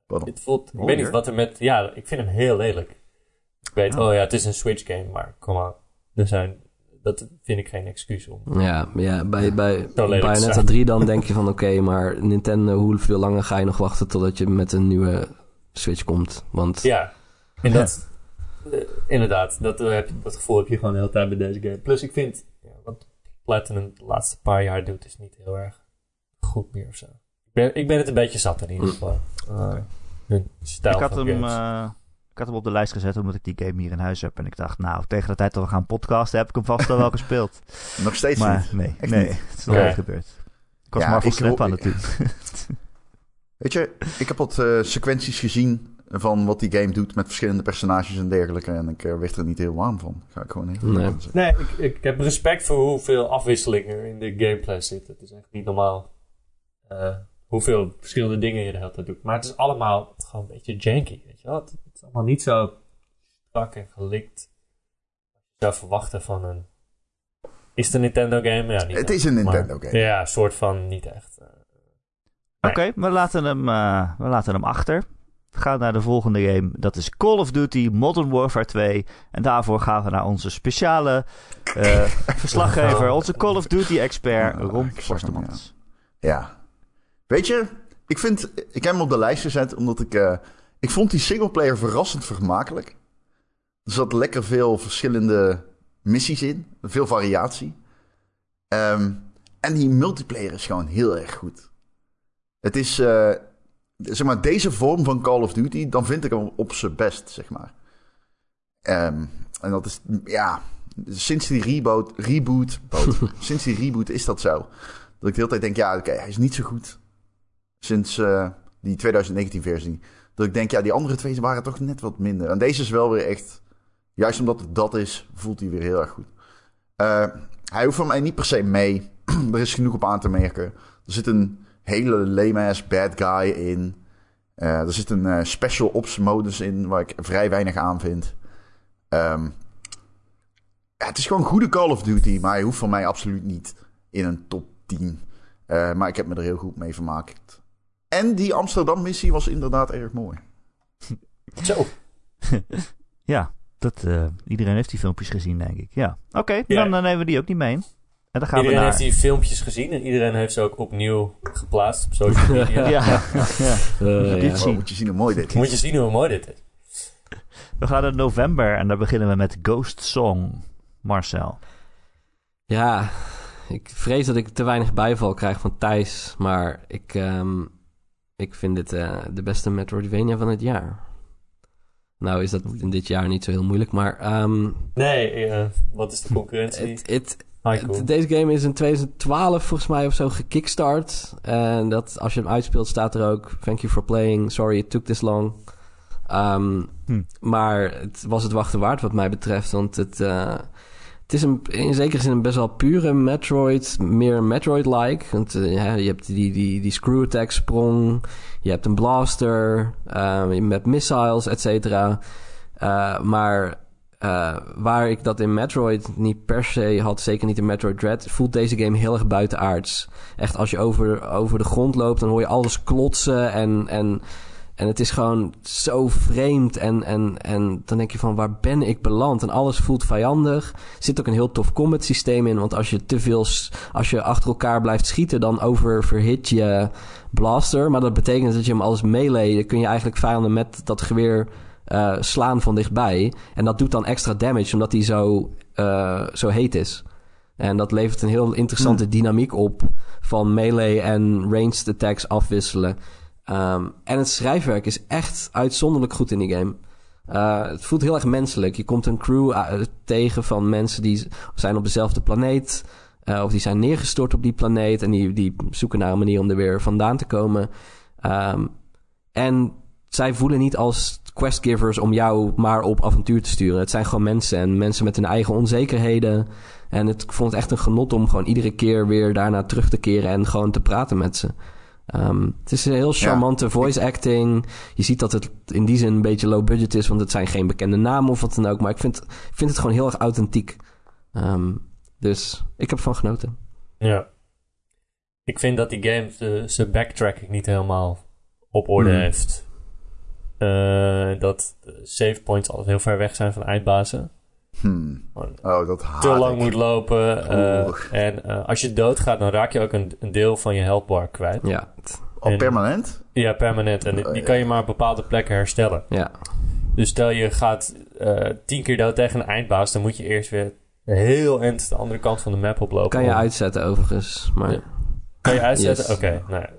Het voelt, ik weet niet wat er met... Ja, ik vind hem heel lelijk. Ik weet, Oh. oh ja, het is een Switch game, maar kom aan. Er zijn, dat vind ik geen excuus om. Ja, ja bij, bij Bayonetta zijn. 3 dan denk je van... Oké, maar Nintendo, hoeveel langer ga je nog wachten... totdat je met een nieuwe Switch komt? Want Ja, en dat... eh, inderdaad, dat, eh, dat gevoel heb je gewoon de hele tijd bij deze game. Plus ik vind, ja, wat Platinum de laatste paar jaar doet, is niet heel erg goed meer of zo. Ik ben, ik ben het een beetje zat in ieder geval. Uh, hun stijl Ik had, van hem, games. eh, ik had hem op de lijst gezet omdat ik die game hier in huis heb. En ik dacht, nou, tegen de tijd dat we gaan podcasten heb ik hem vast wel wel (laughs) gespeeld. Nog steeds Maar niet. nee, Echt nee, niet. het is nog nooit gebeurd. Ik was Ja, Marvel ik Snap aan het doen. (laughs) Weet je, ik heb wat eh, sequenties gezien van wat die game doet met verschillende personages en dergelijke. En ik eh, werd er niet heel warm van. Ga ik gewoon heel Nee. Nee, ik, ik heb respect voor hoeveel afwisseling er in de gameplay zit. Het is echt niet normaal eh, hoeveel verschillende dingen je de hele tijd doet. Maar het is allemaal gewoon een beetje janky, weet je wel. Het, het is allemaal niet zo strak en gelikt. Je zou verwachten van een... Is het een Nintendo game? Ja, niet Het echt, is een maar- Nintendo game. Ja, soort van niet echt. eh. Oké, we, laten hem, eh, we laten hem achter. Gaan naar de volgende game. Dat is Call of Duty Modern Warfare 2. En daarvoor gaan we naar onze speciale eh, (laughs) verslaggever, onze Call of Duty expert, Ja, Ron Forstemans. Ja. Weet je, ik, vind, ik heb hem op de lijst gezet omdat ik... eh, ik vond die singleplayer verrassend vermakelijk. Er zat lekker veel verschillende missies in. Veel variatie. Ehm, en die multiplayer is gewoon heel erg goed. Het is... eh, zeg maar, deze vorm van Call of Duty... dan vind ik hem op zijn best, zeg maar. Ehm, en dat is... Ja... Sinds die reboot... Reboot... boot, (laughs) sinds die reboot is dat zo. Dat ik de hele tijd denk, ja, oké, hij is niet zo goed. Sinds eh, die 2019-versie. Dat ik denk, ja, die andere twee waren toch net wat minder. En deze is wel weer echt... Juist omdat het dat is, voelt hij weer heel erg goed. Eh, hij hoeft voor mij niet per se mee. (clears throat) er is genoeg op aan te merken. Er zit een hele lame-ass bad guy in. Eh, er zit een eh, special ops modus in... waar ik vrij weinig aan vind. Ehm, ja, het is gewoon goede Call of Duty... maar hij hoeft voor mij absoluut niet in een top 10. Eh, maar ik heb me er heel goed mee vermaakt. En die Amsterdam-missie was inderdaad erg mooi. (laughs) Zo. (laughs) Ja, dat, eh, iedereen heeft die filmpjes gezien, denk ik. Ja, oké, Ja. dan eh, nemen we die ook niet mee. En dan gaan Iedereen we heeft naar... die filmpjes gezien en iedereen heeft ze ook opnieuw geplaatst op social (laughs) media. Ja, ja. Eh, Dit ja. zien. Oh, moet je zien hoe mooi dit is. Moet je zien hoe mooi dit is. We gaan naar november en daar beginnen we met Ghost Song. Marcel. Ja, ik vrees dat ik te weinig bijval krijg van Thijs. Maar ik, ehm, ik vind dit eh, de beste Metroidvania van het jaar. Nou is dat in dit jaar niet zo heel moeilijk, maar... ehm, Nee, eh, wat is de concurrentie? het, deze game is in 2012 volgens mij of zo gekickstart. En dat, als je hem uitspeelt staat er ook... Thank you for playing, sorry it took this long. Ehm, Hm. Maar het was het wachten waard wat mij betreft. Want het, eh, het is een, in zekere zin een best wel pure Metroid. Meer Metroid-like. Want eh, ja, je hebt die, die, die screw attack sprong. Je hebt een blaster. eh, met missiles, et cetera. Eh, maar eh, waar ik dat in Metroid niet per se had, zeker niet in Metroid Dread, voelt deze game heel erg buitenaards. Echt, als je over, over de grond loopt, dan hoor je alles klotsen en, en, en het is gewoon zo vreemd. En, en, en dan denk je van, waar ben ik beland? En alles voelt vijandig. Er zit ook een heel tof combat systeem in, want als je te veel, als je achter elkaar blijft schieten, dan oververhit je blaster. Maar dat betekent dat je hem als melee, dan kun je eigenlijk vijanden met dat geweer eh, slaan van dichtbij. En dat doet dan extra damage, omdat hij zo, eh, zo heet is. En dat levert een heel interessante dynamiek op van melee en ranged attacks afwisselen. Ehm, en het schrijfwerk is echt uitzonderlijk goed in die game. Eh, het voelt heel erg menselijk. Je komt een crew tegen van mensen die zijn op dezelfde planeet. of die zijn neergestort op die planeet. En die, die zoeken naar een manier om er weer vandaan te komen. Ehm, en zij voelen niet als questgivers om jou maar op avontuur te sturen. Het zijn gewoon mensen en mensen met hun eigen onzekerheden. En het, ik vond het echt een genot om gewoon iedere keer weer daarna terug te keren en gewoon te praten met ze. Ehm, het is een heel charmante voice acting. Je ziet dat het in die zin een beetje low budget is, want het zijn geen bekende namen of wat dan ook. Maar ik vind, ik vind het gewoon heel erg authentiek. Ehm, dus ik heb ervan genoten. Ja. Ik vind dat die game de- zijn backtracking niet helemaal op orde Hmm. heeft. Eh, dat de save points altijd heel ver weg zijn van eindbazen. Hmm. Oh, dat haat te lang ik. moet lopen. eh, en eh, als je doodgaat, dan raak je ook een, een deel van je health bar kwijt. Ja, Al en- permanent? Ja, permanent. En die, Oh, die ja. kan je maar op bepaalde plekken herstellen. ja. Dus stel je gaat eh, tien keer dood tegen een eindbaas, dan moet je eerst weer heel eind de andere kant van de map oplopen. kan je uitzetten overigens. Maar Ja. Kan je uitzetten? Yes. Oké, nou, Ik-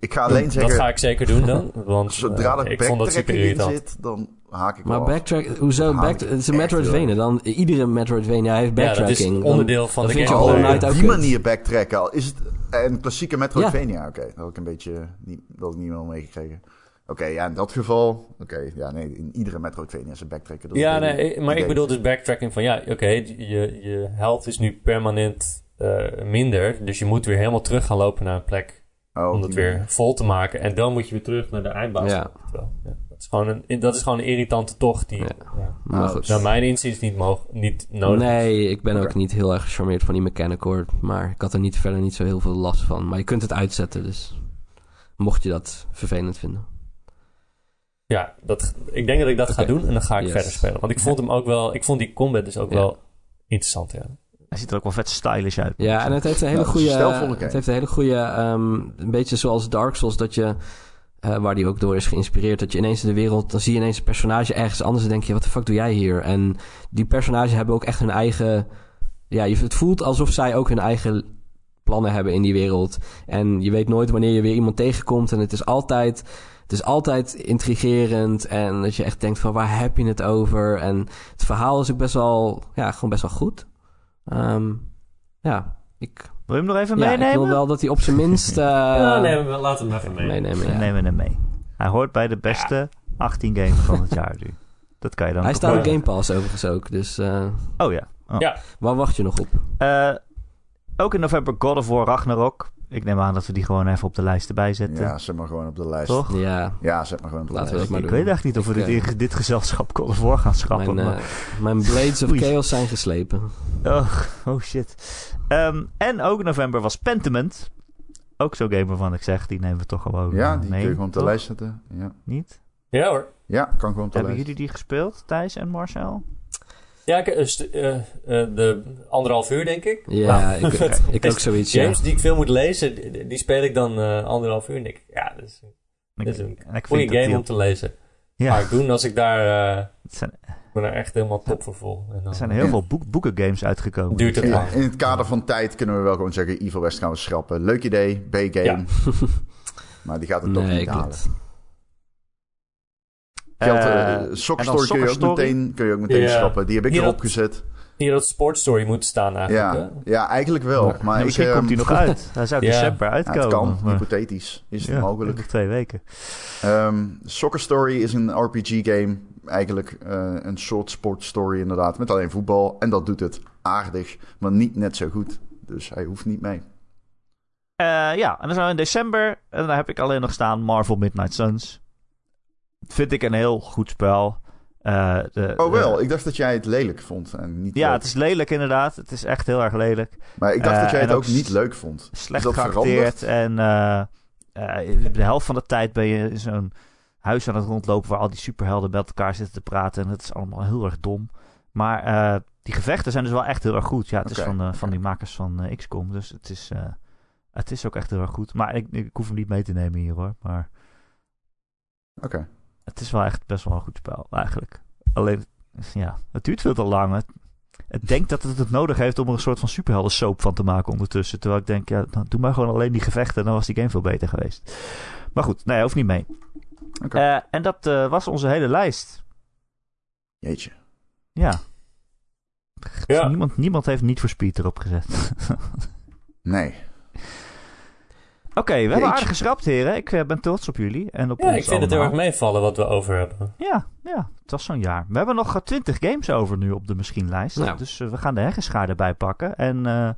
Ik ga alleen dat zeggen, ga ik zeker doen dan. (laughs) Want zodra eh, dat ik vond dat super backtracking in irritant. zit, dan haak ik Maar af. backtrack, hoezo? Dat Back, het is een Metroidvania. Dan, iedere Metroidvania heeft Ja, dat backtracking. is onderdeel van dan de vind je game. Hollow op ook die manier backtracken al. Is het een klassieke Metroidvania? Oké, dat had ik een beetje niet, dat had ik niet meer meegekregen. Oké, ja, in dat geval... Oké, ja, nee, in iedere Metroidvania is een backtracken. dat Ja, nee, maar ik bedoel dus backtracking van ja, oké, je, je health is nu permanent eh, minder. Dus je moet weer helemaal terug gaan lopen naar een plek Oh, om dat weer manier. vol te maken. En dan moet je weer terug naar de eindbaas. Ja. Dat, is gewoon een, dat is gewoon een irritante tocht die Ja. ja. Maar goed. naar mijn inziens niet, mogen, niet nodig is. Nee, ik ben ook niet heel erg gecharmeerd van die mechanic hoor. Maar ik had er niet, verder niet zo heel veel last van. Maar je kunt het uitzetten, dus mocht je dat vervelend vinden. Ja, dat, ik denk dat ik dat ga doen en dan ga ik Yes. verder spelen. Want ik vond hem ook wel, ik vond die combat dus ook Ja. wel interessant, ja. Hij ziet er ook wel vet stylish uit. Ja, en het heeft een hele Nou, dat is goede. Het heeft een hele goede. ehm, een beetje zoals Dark Souls, dat je. eh, waar die ook door is geïnspireerd. Dat je ineens in de wereld. Dan zie je ineens een personage ergens anders. En denk je: wat de fuck doe jij hier? En die personages hebben ook echt hun eigen. Ja, je, het voelt alsof zij ook hun eigen plannen hebben in die wereld. En je weet nooit wanneer je weer iemand tegenkomt. En het is altijd. Het is altijd intrigerend. En dat je echt denkt: van waar heb je het over? En het verhaal is ook best wel. Ja, gewoon best wel goed. Ehm, ja, ik, Wil je hem nog even ja, meenemen? ik wil wel dat hij op zijn minst... (laughs) eh, ja, nee, maar laat hem even mee. meenemen. We Ja. nemen hem mee. Hij hoort bij de beste 18 games van het jaar nu. Dat kan je dan Hij staat op Game Pass overigens ook, dus eh, Oh ja. Oh. Ja. waar wacht je nog op? Eh, ook in november God of War Ragnarok. Ik neem aan dat we die gewoon even op de lijst erbij zetten. Ja, zet maar gewoon op de lijst. Toch? Ja, Ja, zet maar gewoon op de Laten lijst. ik doen. weet echt niet of we dit, eh, in dit gezelschap (laughs) of War gaan schrappen. mijn, maar- eh, mijn Blades of Oei. Chaos zijn geslepen. Oh, oh shit. Ehm, en ook in november was Pentiment. Ook zo'n game waarvan ik zeg, die nemen we toch gewoon Ja, die mee. kun je gewoon op de lijst zetten. Ja, Niet? Ja hoor. ja kan gewoon op de Hebben lijst. jullie die gespeeld, Thijs en Marcel? Ja, ik, eh, eh, eh, de anderhalf uur denk ik. Ja, Nou, ik, (laughs) ik ook zoiets, ja. Games die ik veel moet lezen, die, die speel ik dan eh, anderhalf uur en denk ik, ja, dat is een Ik, Dat is een en ik goede game die om te lezen. Ja, Ga ik doen als ik daar... eh, zijn ben er echt helemaal top voor vol. En dan Er zijn heel Ja. veel boek, boekengames uitgekomen. duurt het In, lang. in het kader van tijd kunnen we wel gewoon zeggen... Evil West gaan we schrappen. Leuk idee, B-game. Ja. (laughs) maar die gaat het toch Nee, niet halen. Eh, eh, Soccer dan Story kun je, ook Story. meteen, kun je ook meteen Ja. schrappen. Die heb ik Hier erop had- gezet. Hier had Sports Story moeten staan eigenlijk. Ja, hè? ja, eigenlijk wel. Ja, Maar misschien ehm, komt hij nog (laughs) uit. Hij zou december ja, uitkomen. het kan, maar- hypothetisch. Is het mogelijk. nog twee weken. Ehm, Soccer Story is een RPG-game. Eigenlijk eh, een soort sportstory inderdaad. Met alleen voetbal. En dat doet het aardig. Maar niet net zo goed. Dus hij hoeft niet mee. Eh, ja, en dan zijn we in december. En daar heb ik alleen nog staan Marvel Midnight Suns. Vind ik een heel goed spel. Eh, de, Oh wel, de- ik dacht dat jij het lelijk vond. En niet ja, leuk. het is lelijk inderdaad. Het is echt heel erg lelijk. Maar ik dacht eh, dat jij en het ook niet leuk vond. Slecht geacteerd. En eh, eh, de helft van de tijd ben je in zo'n huis aan het rondlopen... waar al die superhelden met elkaar zitten te praten. En het is allemaal heel erg dom. Maar eh, die gevechten zijn dus wel echt heel erg goed. Ja, het is van, eh, van die makers van eh, XCOM. Dus het is, eh, het is ook echt heel erg goed. Maar ik, ik hoef hem niet mee te nemen hier hoor. Maar Oké. Het is wel echt best wel een goed spel eigenlijk. Alleen, ja, het duurt veel te lang. Het, het denkt dat het het nodig heeft om er een soort van superhelden soap van te maken ondertussen. Terwijl ik denk, ja, dan doe maar gewoon alleen die gevechten. Dan was die game veel beter geweest. Maar goed, nee, hoeft niet mee. Oké. Eh, en dat eh, was onze hele lijst. Jeetje. Ja. Ja. Niemand, niemand heeft niet voor speed erop gezet. (laughs) Nee. Oké, we hebben aardig geschrapt, heren. Ik eh, ben trots op jullie. En op Ja, ons ik vind het heel erg meevallen wat we over hebben. Ja, ja, het was zo'n jaar. We hebben nog eh, 20 games over nu op de misschien-lijst. Nou. Dus eh, we gaan de heggenschaar erbij pakken. En eh,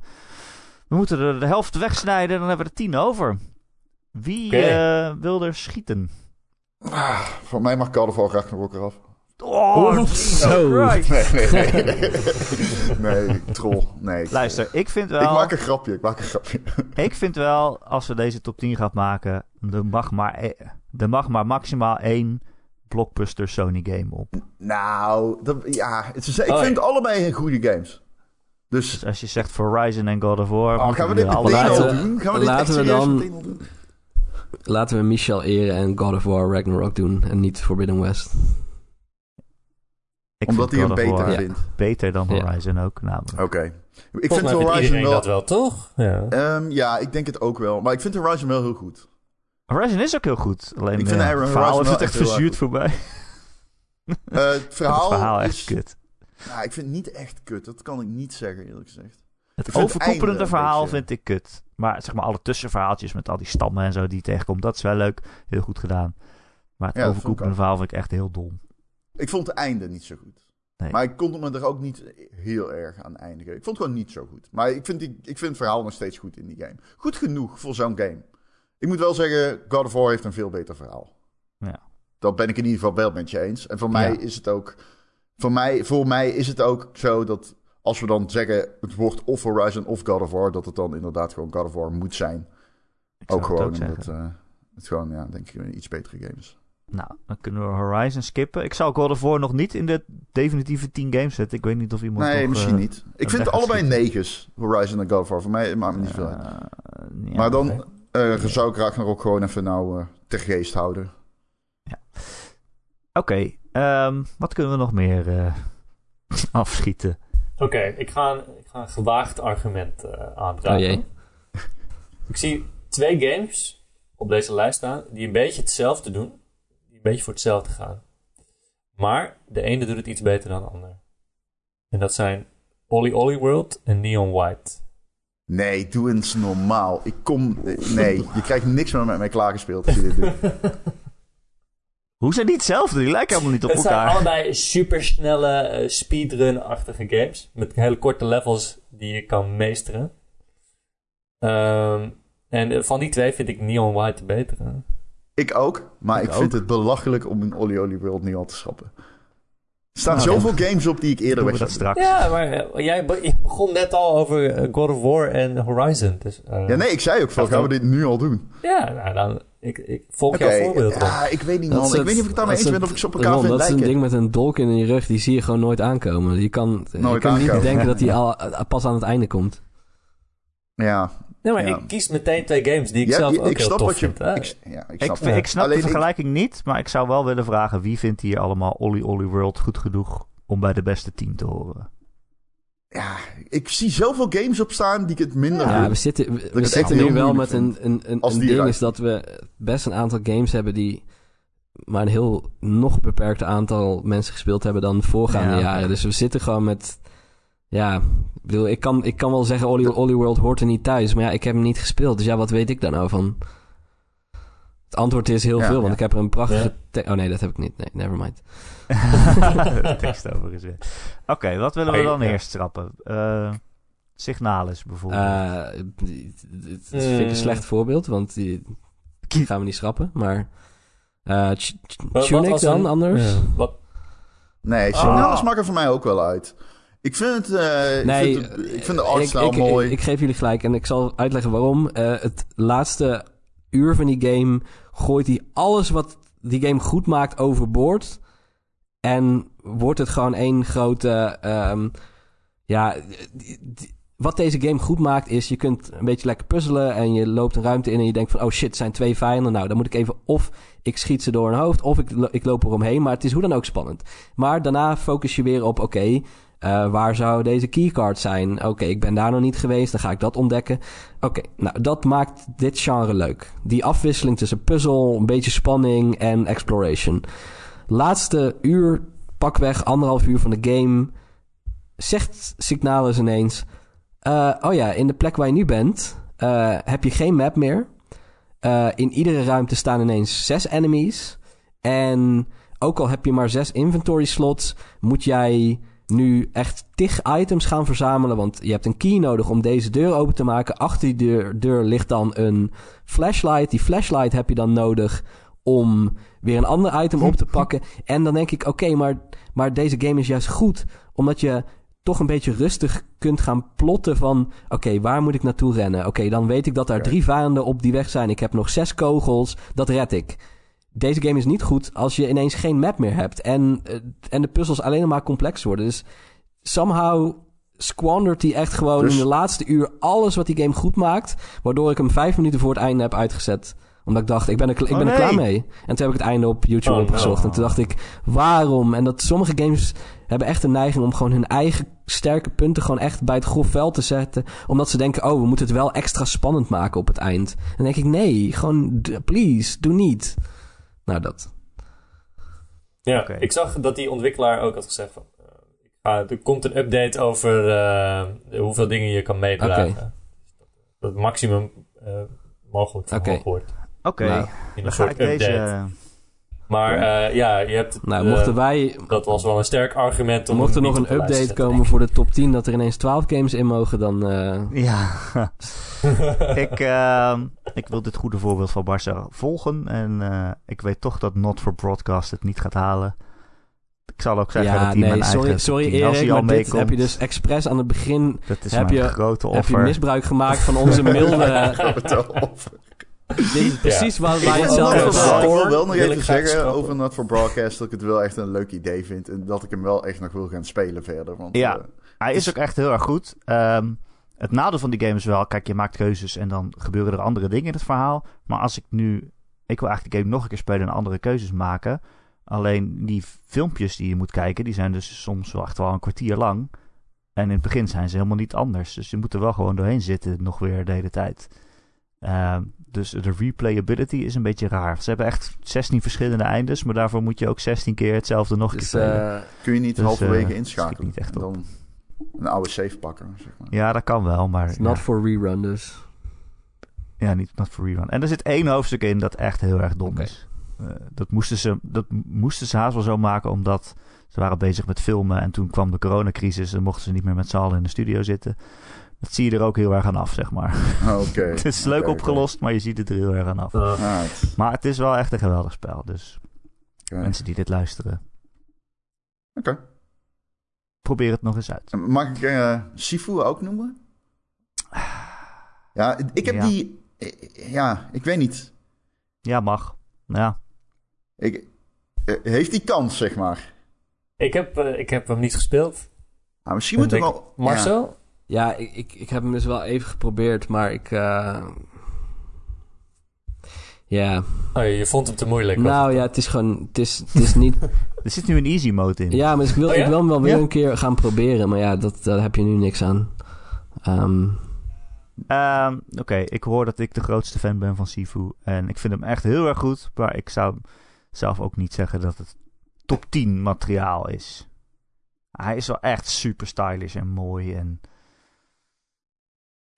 we moeten er de helft wegsnijden en dan hebben we er 10 over. Wie eh, wil er schieten? Ah, voor mij mag God of Ragnarok eraf. Oh, zo. Christ. Nee, nee, nee. (laughs) nee, troll. Nee. ik- Luister, ik vind Ik wel... maak een grapje, ik maak een grapje. (laughs) Ik vind wel, als we deze top 10 gaan maken, er mag maar, e- er mag maar maximaal één blockbuster Sony game op. Nou, dat, ja, het is, ik Oh, vind ja. allebei een goede games. Dus, Dus als je zegt Horizon en God of War... oh, gaan we dit meteen laten doen? Gaan we dit laten we dan- doen? Laten we Michel eren en God of War Ragnarok doen. En niet Forbidden West. Ik Omdat hij hem beter War vindt. beter dan Ja. Horizon ook, namelijk. Oké. Ik Volgens vind Horizon wel... dat wel, toch? Ja. Ehm, ja, ik denk het ook wel. Maar ik vind Horizon wel heel goed. Horizon is ook heel goed. Alleen Ik vind ja, Horizon (laughs) het verhaal heeft het echt echt verzuurd voor mij. Eh, het verhaal, het verhaal echt is... kut. Nou, ik vind het niet echt kut. Dat kan ik niet zeggen, eerlijk gezegd. Het overkoepelende verhaal beetje- vind ik kut. Maar zeg maar alle tussenverhaaltjes met al die stammen en zo die je tegenkomt, dat is wel leuk. Heel goed gedaan. Maar het Ja, overkoepelende verhaal vind ik echt heel dom. Ik vond het einde niet zo goed. Nee. Maar ik kon me er ook niet heel erg aan eindigen. Ik vond het gewoon niet zo goed. Maar ik vind, die, ik vind het verhaal nog steeds goed in die game. Goed genoeg voor zo'n game. Ik moet wel zeggen, God of War heeft een veel beter verhaal. Ja. Dat ben ik in ieder geval wel met je eens. En voor mij Ja. is het ook... Voor mij, voor mij is het ook zo dat als we dan zeggen... het wordt of Horizon of God of War... dat het dan inderdaad gewoon God of War moet zijn. Ook het gewoon zeggen. omdat eh, het gewoon, ja, denk ik, een iets betere game is. Nou, dan kunnen we Horizon skippen. Ik zou God of War nog niet in de definitieve 10 games zetten. Ik weet niet of iemand Nee, nog, misschien eh, niet. Ik vind allebei negens. Horizon en God of War. Voor mij maakt me niet veel uit. eh, ja, maar dan eh, zou ik Ragnarok gewoon even nou eh, ter geest houden. Oké, ehm, wat kunnen we nog meer eh, (laughs) afschieten? Oké, ik, ga een- ik ga een gewaagd argument eh aandragen. Oh jee. Ik zie twee games op deze lijst staan die een beetje hetzelfde doen. Een beetje voor hetzelfde gaan. Maar de ene doet het iets beter dan de ander. En dat zijn Olly Olly World en Neon White. Nee, doe eens normaal. Ik kom... Nee, je krijgt niks meer met mij klaargespeeld als je dit doet. (laughs) Hoe zijn die hetzelfde? Die lijken helemaal niet op Het zijn elkaar. allebei supersnelle eh, speedrun-achtige games. Met hele korte levels die je kan meesteren. Ehm, en van die twee vind ik Neon White de betere. Ik ook, maar Ik ik, vind het belachelijk om in Olly Olly World nu al te schrappen. Er staan Nou, zoveel games op die ik eerder weg dat straks. Ja, maar eh, jij be- begon net al over eh, God of War en Horizon. Dus, eh, Ja, nee, ik zei ook van, gaan we dit nu al doen? Ja, nou dan, ik, ik volg Oké, jouw voorbeeld ja, ik weet niet man. Ik het- weet niet of ik het daarmee eens ben of ik ze op elkaar Ron, vind dat is een ding met een dolk in je rug, die zie je gewoon nooit aankomen. Je kan, je kan niet denken dat die (laughs) al, pas aan het einde komt. Ja, Nee, maar Ja. ik kies meteen twee games die ik Ja, zelf ik ook heel snap tof wat je... vind. Ik, ja, ik Ik, snap ik snap de ik- vergelijking niet, maar ik zou wel willen vragen wie vindt hier allemaal Olly Olly World goed genoeg om bij de beste 10 te horen. Ja, ik zie zoveel games op staan die ik het minder Ja, we zitten, we, zitten nu wel met een, vind. een, een, ding eruit- is dat we best een aantal games hebben die maar een heel nog beperkter aantal mensen gespeeld hebben dan de voorgaande Ja. jaren. Dus we zitten gewoon met, ja, ik bedoel, ik kan, ik kan wel zeggen Olly, Olly World hoort er niet thuis, maar ja, ik heb hem niet gespeeld. Dus ja, wat weet ik daar nou van? Het antwoord is heel Ja, veel, want ja. ik heb er een prachtige... Oh nee, dat heb ik niet. Nee, never mind. de (laughs) tekst overigens weer. Oké, wat willen we Hey, dan ja. eerst trappen? Eh Signalis bijvoorbeeld. Eh, Het vind ik een slecht voorbeeld, want die, gaan we niet schrappen. Maar eh wat Tunic dan een- anders? Ja, wat, Nee, Ah. Signalis maakt er voor mij ook wel uit. Ik vind het... eh, Nee, ik vind, het- ik vind de ik, artstyle ik, mooi. Ik, ik geef jullie gelijk en ik zal uitleggen waarom. Eh, het laatste uur van die game gooit hij alles wat die game goed maakt overboord. En wordt het gewoon één grote... ehm, ja, die- die- wat deze game goed maakt is... je kunt een beetje lekker puzzelen... en je loopt een ruimte in en je denkt van... oh shit, zijn twee vijanden. Nou, dan moet ik even... of ik schiet ze door hun hoofd... of ik, ik loop eromheen. Maar het is hoe dan ook spannend. Maar daarna focus je weer op... oké, eh, waar zou deze keycard zijn? Oké, ik ben daar nog niet geweest, dan ga ik dat ontdekken. Oké, nou, dat maakt dit genre leuk. Die afwisseling tussen puzzel, een beetje spanning en exploration. Laatste uur, pakweg anderhalf uur van de game... zegt Signalis ineens... eh, oh ja, in de plek waar je nu bent... eh, heb je geen map meer. In iedere ruimte staan ineens zes enemies... En ook al heb je maar zes inventory slots, moet jij nu echt tig items gaan verzamelen. Want je hebt een key nodig om deze deur open te maken. Achter die deur, deur ligt dan een flashlight. Die flashlight heb je dan nodig om weer een ander item op te (laughs) pakken. En dan denk ik, oké, maar, maar deze game is juist goed. Omdat je toch een beetje rustig kunt gaan plotten van... oké, waar moet ik naartoe rennen? Oké, dan weet ik dat daar drie vijanden op die weg zijn. Ik heb nog zes kogels, dat red ik. Deze game is niet goed als je ineens geen map meer hebt. En, eh, en de puzzels alleen maar complex worden. Dus somehow squandert hij echt gewoon Dus- in de laatste uur alles wat die game goed maakt. Waardoor ik hem vijf minuten voor het einde heb uitgezet. Omdat ik dacht, ik ben er, ik Oh, ben er klaar mee. En toen heb ik het einde op YouTube Oh, opgezocht. no. En toen dacht ik, waarom? En dat sommige games hebben echt een neiging om gewoon hun eigen sterke punten gewoon echt bij het grof veld te zetten. Omdat ze denken, oh, we moeten het wel extra spannend maken op het eind. En dan denk ik, nee, gewoon, please, doe niet. Nou, dat. Ja, ik zag dat die ontwikkelaar ook had gezegd van... eh, ik ga, er komt een update over eh, hoeveel dingen je kan meedragen. Dat het maximum eh, mogelijk verhoogd Oké. wordt. Oké, Nou, In een dan ga soort ik deze... Maar eh, ja, je hebt... Nou, eh, mochten wij, dat was wel een sterk argument om mocht er nog een update zetten, komen voor de top 10 dat er ineens 12 games in mogen, dan... eh, Ja, ik. (laughs) ik, ehm, ik wil dit goede voorbeeld van Barca volgen. En eh, ik weet toch dat Not for Broadcast het niet gaat halen. Ik zal ook zeggen ja, dat hij nee, mijn sorry, eigen sorry 10 als Erik, hij al maar dit meekomt. heb je dus expres aan het begin... Dat is heb mijn je- grote Heb je offer. misbruik gemaakt van onze milde... (laughs) Vertel. dit is precies waar wij Ik het wil zelf ik wil wel nog wil even zeggen schrappen. over Not for Broadcast dat ik het wel echt een leuk idee vind. En dat ik hem wel echt nog wil gaan spelen verder. Want, Ja. eh, Hij is ook echt heel erg goed. Ehm, het nadeel van die game is wel, kijk, je maakt keuzes en dan gebeuren er andere dingen in het verhaal. Maar als ik nu, ik wil eigenlijk de game nog een keer spelen en andere keuzes maken. Alleen die filmpjes die je moet kijken, die zijn dus soms wel echt wel een kwartier lang. En in het begin zijn ze helemaal niet anders. Dus je moet er wel gewoon doorheen zitten, nog weer de hele tijd. Ehm, dus de replayability is een beetje raar. Ze hebben echt 16 verschillende eindes, maar daarvoor moet je ook 16 keer hetzelfde nog een keer Dus, spelen. eh, kun je niet Dus, halverwege eh, inschakelen. niet echt op. Dan een oude save pakken, zeg maar. ja, dat kan wel, maar... not ja. for rerun dus. Ja, niet not for rerun. En er zit één hoofdstuk in dat echt heel erg dom is. Eh, dat, moesten ze, dat moesten ze haast wel zo maken, omdat ze waren bezig met filmen. En toen kwam de coronacrisis en mochten ze niet meer met z'n allen in de studio zitten. Dat zie je er ook heel erg aan af, zeg maar. Oké. (laughs) het is leuk opgelost, maar je ziet het er heel erg aan af. Alright. Maar het is wel echt een geweldig spel. Dus mensen die dit luisteren, Oké. probeer het nog eens uit. Mag ik eh Sifu ook noemen? Ja, ik heb Ja. die... eh, Ja, ik weet niet. Ja, mag. Ja, Ik, eh, heeft die kans, zeg maar? ik, heb, ik heb hem niet gespeeld. Ah, misschien we Denk- wel... Marcel? Ja, ik, ik, ik heb hem dus wel even geprobeerd, maar ik... eh, Ja, Oh, je vond hem te moeilijk. nou ja, het is gewoon... Het is, het is niet... (laughs) Er zit nu een easy mode in. ja, maar ik wil, Oh ja? ik wil hem wel weer Ja. een keer gaan proberen. Maar ja, dat, daar heb je nu niks aan. Ehm, Ehm, Oké, ik hoor dat ik de grootste fan ben van Sifu. En ik vind hem echt heel erg goed. Maar ik zou zelf ook niet zeggen dat het top 10 materiaal is. Hij is wel echt super stylish en mooi. En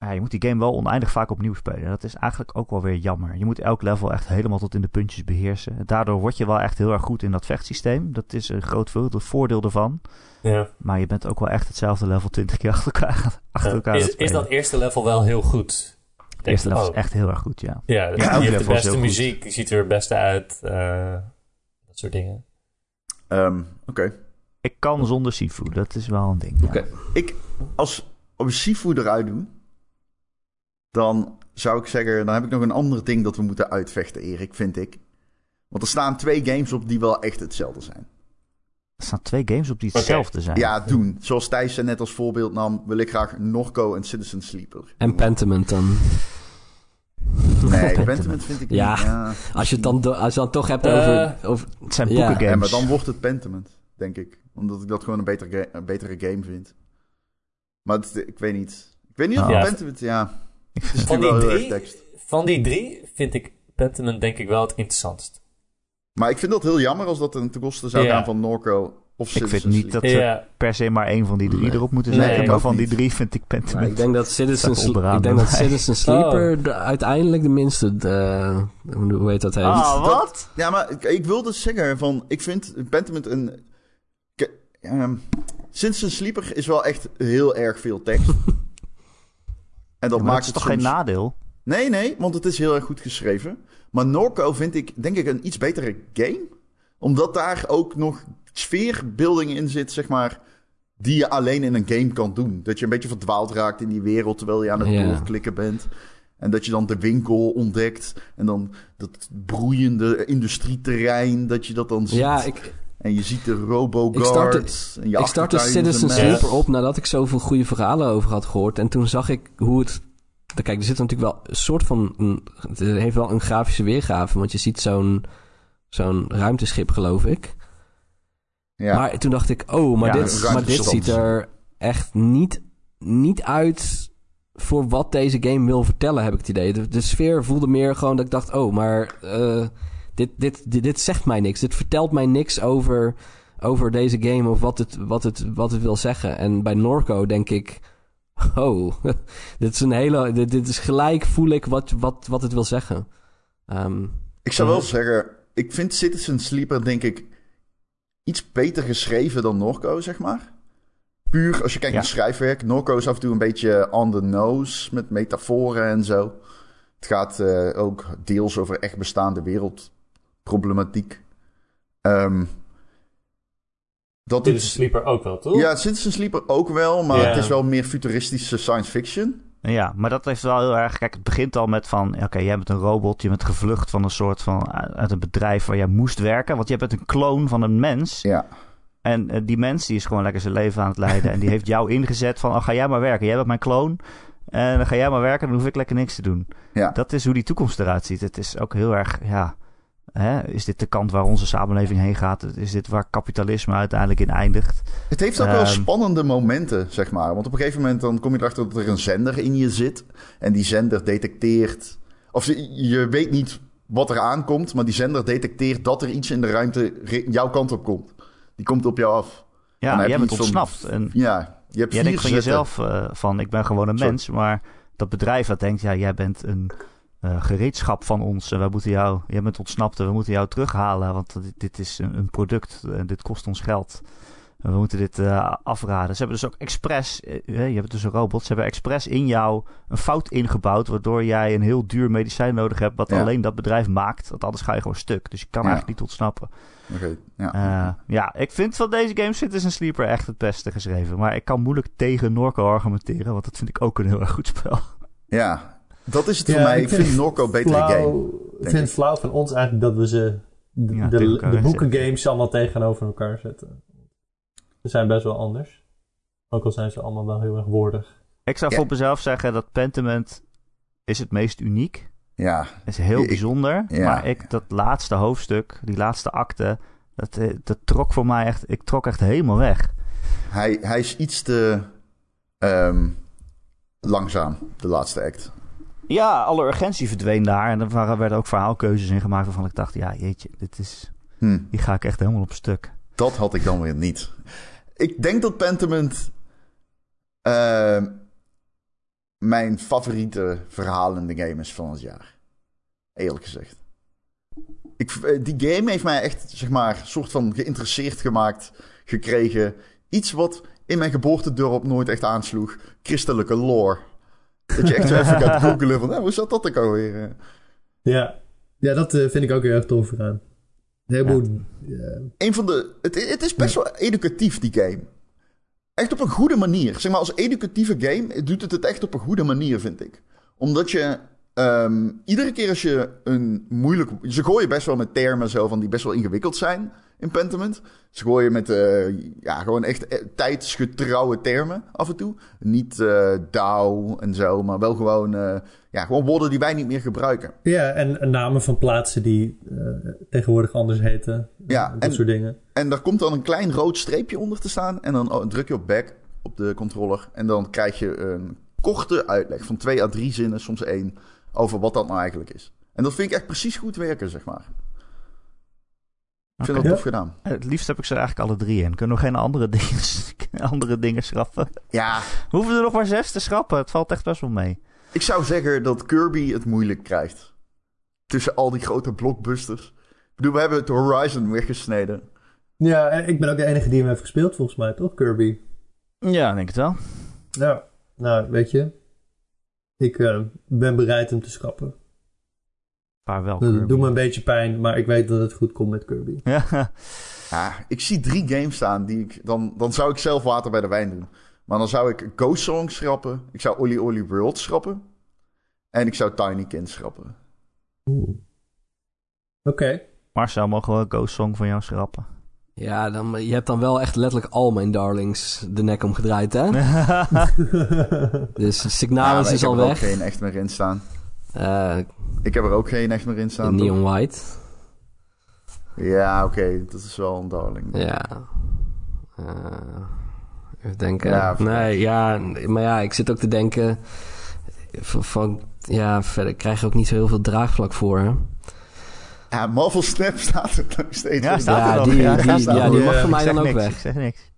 ja, je moet die game wel oneindig vaak opnieuw spelen. Dat is eigenlijk ook wel weer jammer. Je moet elk level echt helemaal tot in de puntjes beheersen. Daardoor word je wel echt heel erg goed in dat vechtsysteem. Dat is een groot vo- voordeel ervan. Ja. Maar je bent ook wel echt hetzelfde level 20 keer achter elkaar, achter elkaar aan Is, het is dat eerste level wel heel goed? Het eerste level oh, is echt heel erg goed, ja. Ja, je hebt de beste goed. muziek, je ziet er het beste uit. eh, dat soort dingen. Ehm, Oké. Ik kan zonder Sifu, dat is wel een ding. ja. Oké. Ik, als we Sifu eruit doen, dan zou ik zeggen, dan heb ik nog een ander ding dat we moeten uitvechten, Erik, vind ik. Want er staan twee games op die wel echt hetzelfde zijn. Er staan twee games op die hetzelfde zijn. Ja, doen. Zoals Thijs net als voorbeeld nam, wil ik graag Norco en Citizen Sleeper. en Pentiment dan. Nee, Pentiment vind ik niet. Ja. Ja. Als je het dan, als je dan toch hebt Eh, over... over Het zijn Ja. boekengames. Ja, maar dan wordt het Pentiment, denk ik. Omdat ik dat gewoon een, beter ga- een betere game vind. Maar het- ik weet niet. Ik weet niet of. Ja. Pentiment, ja. Is Van die, drie, van die drie vind ik Pentiment denk ik wel het interessantst. Maar ik vind dat heel jammer als dat ten koste zou Ja. gaan van Norco of Ik Citizen vind niet Sleeper. dat ze Ja, per se maar één van die drie Nee. erop moeten Nee, zetten. ik maar van die drie vind ik Pentiment. ik denk dat Citizen, Staat Sle- onderaan ik denk dat. Citizen Sleeper de- uiteindelijk de minste... eh, hoe heet dat heet? Ah, wat? Ja, maar ik, ik wil dus zeggen van, ik vind Pentiment een... Ehm, Citizen Sleeper is wel echt heel erg veel tekst. (laughs) en dat Ja, maakt dat is het toch soms... geen nadeel? Nee, nee, want het is heel erg goed geschreven. Maar Norco vind ik, denk ik, een iets betere game. Omdat daar ook nog sfeerbeelding in zit, zeg maar... Die je alleen in een game kan doen. Dat je een beetje verdwaald raakt in die wereld terwijl je aan het Ja. doorklikken bent. En dat je dan de winkel ontdekt. En dan dat broeiende industrieterrein, dat je dat dan ziet. Ja, ik, En je ziet de Roboguard. Ik startte- ik Citizen. Sleeper op nadat ik zoveel goede verhalen over had gehoord. En toen zag ik hoe het... Kijk, er zit natuurlijk wel een soort van... Een, het heeft wel een grafische weergave. Want je ziet zo'n zo'n ruimteschip, geloof ik. Ja. Maar toen dacht ik, oh, maar Ja, dit, maar dit ziet er echt niet, niet uit voor wat deze game wil vertellen, heb ik het idee. De, de sfeer voelde meer gewoon dat ik dacht, oh, maar eh, dit, dit, dit, dit zegt mij niks. Dit vertelt mij niks over, over deze game of wat het, wat, het, wat het wil zeggen. En bij Norco denk ik, oh, (laughs) dit is een hele, dit, dit is gelijk voel ik wat, wat, wat het wil zeggen. Ehm, Ik zou wel zeggen, ik vind Citizen Sleeper denk ik iets beter geschreven dan Norco, zeg maar. Puur als je kijkt Ja. naar schrijfwerk. Norco is af en toe een beetje on the nose met metaforen en zo. Het gaat eh, ook deels over echt bestaande wereldproblematiek. Ehm dat is, Sleeper ook wel, toch? ja, Citizen Sleeper ook wel, maar het is wel meer futuristische science fiction. Ja, maar dat heeft wel heel erg... Kijk, het begint al met van... Oké, jij bent een robot. Je bent gevlucht van een soort van... uit een bedrijf waar jij moest werken. Want je bent een kloon van een mens. Ja, En eh, die mens die is gewoon lekker zijn leven aan het leiden. en die heeft jou (laughs) ingezet van... Oh, ga jij maar werken. Jij bent mijn kloon. En dan ga jij maar werken. Dan hoef ik lekker niks te doen. ja. Dat is hoe die toekomst eruit ziet. Het is ook heel erg... Ja, hè, is dit de kant waar onze samenleving heen gaat? Is dit waar kapitalisme uiteindelijk in eindigt? Het heeft ook wel Ehm. spannende momenten, zeg maar. Want op een gegeven moment dan kom je erachter dat er een zender in je zit. En die zender detecteert... Of je, weet niet wat er aankomt, maar die zender detecteert dat er iets in de ruimte jouw kant op komt. Die komt op jou af. Ja, jij je bent van- ontsnapt. En Ja, je hebt Jij denkt van jezelf eh, van ik ben gewoon een Sorry. mens, maar dat bedrijf dat denkt ja jij bent een eh, gereedschap van ons en wij moeten jou, jij bent ontsnapt en we moeten jou terughalen, want dit, dit is een, een product en dit kost ons geld. En we moeten dit eh, afraden. Ze hebben dus ook expres, eh, je hebt dus een robot, ze hebben expres in jou een fout ingebouwd, waardoor jij een heel duur medicijn nodig hebt, wat Ja. alleen dat bedrijf maakt, want anders ga je gewoon stuk. Dus je kan Ja. eigenlijk niet ontsnappen. Oké, ja. Ja, ik vind van deze games Citizen Sleeper echt het beste geschreven. Maar ik kan moeilijk tegen Norco argumenteren, want dat vind ik ook een heel erg goed spel. ja, dat is het Ja, voor mij. ik Ik vind vind Norco betere flauw, game. Ik vind het flauw van ons eigenlijk dat we ze de, Ja, de, boekengames allemaal tegenover elkaar zetten. Ze zijn best wel anders. Ook al zijn ze allemaal wel heel erg woordig. Ik zou Ja. voor mezelf zeggen dat Pentiment is het meest uniek. Ja, Het is heel Ik- bijzonder. ja. Maar ik, dat laatste hoofdstuk, die laatste acte, dat, eh, dat trok voor mij echt... Ik trok echt helemaal weg. hij, hij is iets te ehm, langzaam, de laatste act. Ja, alle urgentie verdween daar. En er waren, werden ook verhaalkeuzes in gemaakt waarvan ik dacht... Ja, jeetje, dit is... Hm. Hier ga ik echt helemaal op stuk. Dat had ik dan weer niet. Ik denk dat Pentiment ehm, mijn favoriete verhalende game is van het jaar. Eerlijk gezegd. Ik, eh, die game heeft mij echt, zeg maar, soort van geïnteresseerd gemaakt, gekregen. Iets wat in mijn geboortedorp nooit echt aansloeg. Christelijke lore. Dat je echt zo (laughs) even gaat googelen van, nou, hoe zat dat ook alweer? eh? Ja, ja dat eh, vind ik ook heel erg tof gedaan. Een heleboel... ja. een van de. Het, het is best wel educatief, die game. Echt op een goede manier. Zeg maar, als educatieve game doet het het echt op een goede manier, vind ik. Omdat je. ehm, iedere keer als je een moeilijk. Ze gooien best wel met termen zo van die best wel ingewikkeld zijn in Pentiment. Ze gooien met. eh, ja, gewoon echt eh, tijdsgetrouwe termen af en toe. Niet eh DAO en zo, maar wel gewoon. ja, gewoon woorden die wij niet meer gebruiken. ja, en, en namen van plaatsen die tegenwoordig anders heten. Ja, dat en- soort dingen. En daar komt dan een klein rood streepje onder te staan. En dan oh, druk je op back op de controller. En dan krijg je een korte uitleg van twee à drie zinnen, soms één, over wat dat nou eigenlijk is. En dat vind ik echt precies goed werken, zeg maar. Ik vind Oké. dat tof gedaan. Het liefst heb ik ze er eigenlijk alle drie in. Kunnen we geen andere (laughs) dingen, andere dingen schrappen? Ja, We hoeven er nog maar zes te schrappen. Het valt echt best wel mee. ik zou zeggen dat Kirby het moeilijk krijgt. Tussen al die grote blockbusters. Ik bedoel, we hebben het Horizon weggesneden. Ja, en ik ben ook de enige die hem heeft gespeeld, volgens mij, toch? Kirby. Ja, ik denk het wel. Ja, nou, weet je. Ik eh, ben bereid hem te schrappen. Maar wel. Doet me een beetje pijn, maar ik weet dat het goed komt met Kirby. Ja, (laughs) Ja, ik zie drie games staan die ik... Dan, dan zou ik zelf water bij de wijn doen. Maar dan zou ik Ghost Song schrappen. Ik zou Olly Olly World schrappen. En ik zou Tiny Kin schrappen. Oeh. Oké. Marcel, mogen we Ghost Song van jou schrappen? Ja, dan, je hebt dan wel echt letterlijk al mijn darlings de nek omgedraaid, hè? (laughs) Dus Ja, Signalis ik is heb al er ook weg. geen echt meer in staan. Eh, Ik heb er ook geen echt meer in staan. toch? Neon White. Ja, oké. dat is wel een darling. Ja. Eh, even denken. Ja, nee, ja, maar ja, ik zit ook te denken. Van, van- ja, verder krijg je ook niet zo heel veel draagvlak voor. Hè? Ja, Marvel Snap staat er nog steeds Ja, nog. die- ja, die- ja, die mag Ja, voor mij dan ook weg. Ik zeg niks.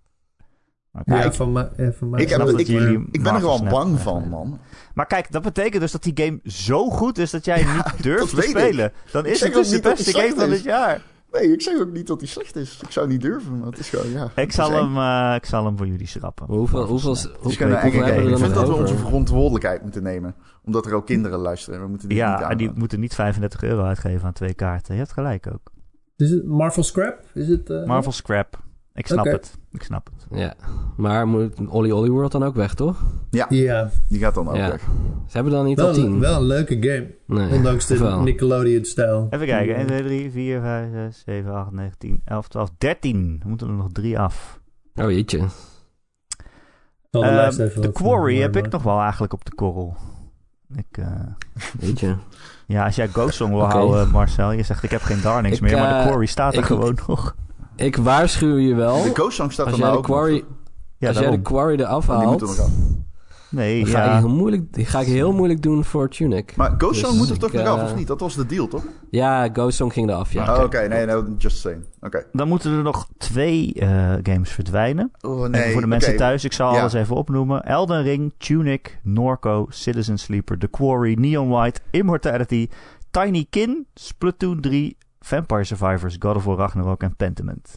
Oké. Ja, ik- van, eh. Ik, heb, ik, jullie ik ben er Snap bang weg van, zijn. man. Maar kijk, dat betekent dus dat die game zo goed is dat jij niet (laughs) durft te spelen. Dan Ik is het dus de beste game van dit jaar. Nee, ik zeg ook niet dat hij slecht is. Ik zou niet durven, maar het is gewoon, ja. Ik zal, hem, eh, ik zal hem voor jullie schrappen. Hoeveel, hoeveel, gewoon game. hebben we Ik vind dat we onze verantwoordelijkheid moeten nemen. Omdat er ook kinderen luisteren. We moeten die niet Ja, en die moeten niet 35 euro uitgeven aan twee kaarten. Je hebt gelijk ook. Is het Marvel Scrap? Is het, eh, Marvel Scrap. Ik snap het. Ik snap het. Ja, maar moet Olly Olly World dan ook weg, toch? Ja, Ja, die gaat dan ook Ja. weg. Ze hebben dan niet al wel, tien. wel een leuke game. Nee, Ondanks de? Nickelodeon-stijl. Even kijken. 1, 2, 3, 4, 5, 6, 7, 8, 9, 10, 11, 12, 13. Er moeten er nog drie af. Oh jeetje. Zal de Ehm, de Quarry heb ik nog wel eigenlijk op de korrel. Ik, eh, Jeetje. ja, als jij Ghost Song wil houden, Marcel. Je zegt ik heb geen Darlings Ik, meer, maar de eh, Quarry staat er ik- gewoon nog. Ik waarschuw je wel. De Ghost Song staat Als er nou ook nog. Ja, als jij de quarry eraf Die moeten haalt, nog af. Nee, dan ga, ja. ik heel moeilijk, die ga ik heel moeilijk doen voor Tunic. Maar Ghost Song Dus moet er toch nog eh, af, of niet? Dat was de deal, toch? Ja, Ghost Song ging eraf, ja. Oh, Oké, nee, nee, just saying. Oké. Dan moeten er nog twee eh, games verdwijnen. Oh, Even voor de mensen thuis, ik zal Ja. alles even opnoemen. Elden Ring, Tunic, Norco, Citizen Sleeper, The Quarry, Neon White, Immortality, Tiny Kin, Splatoon 3, Vampire Survivors, God of War Ragnarok en Pentiment.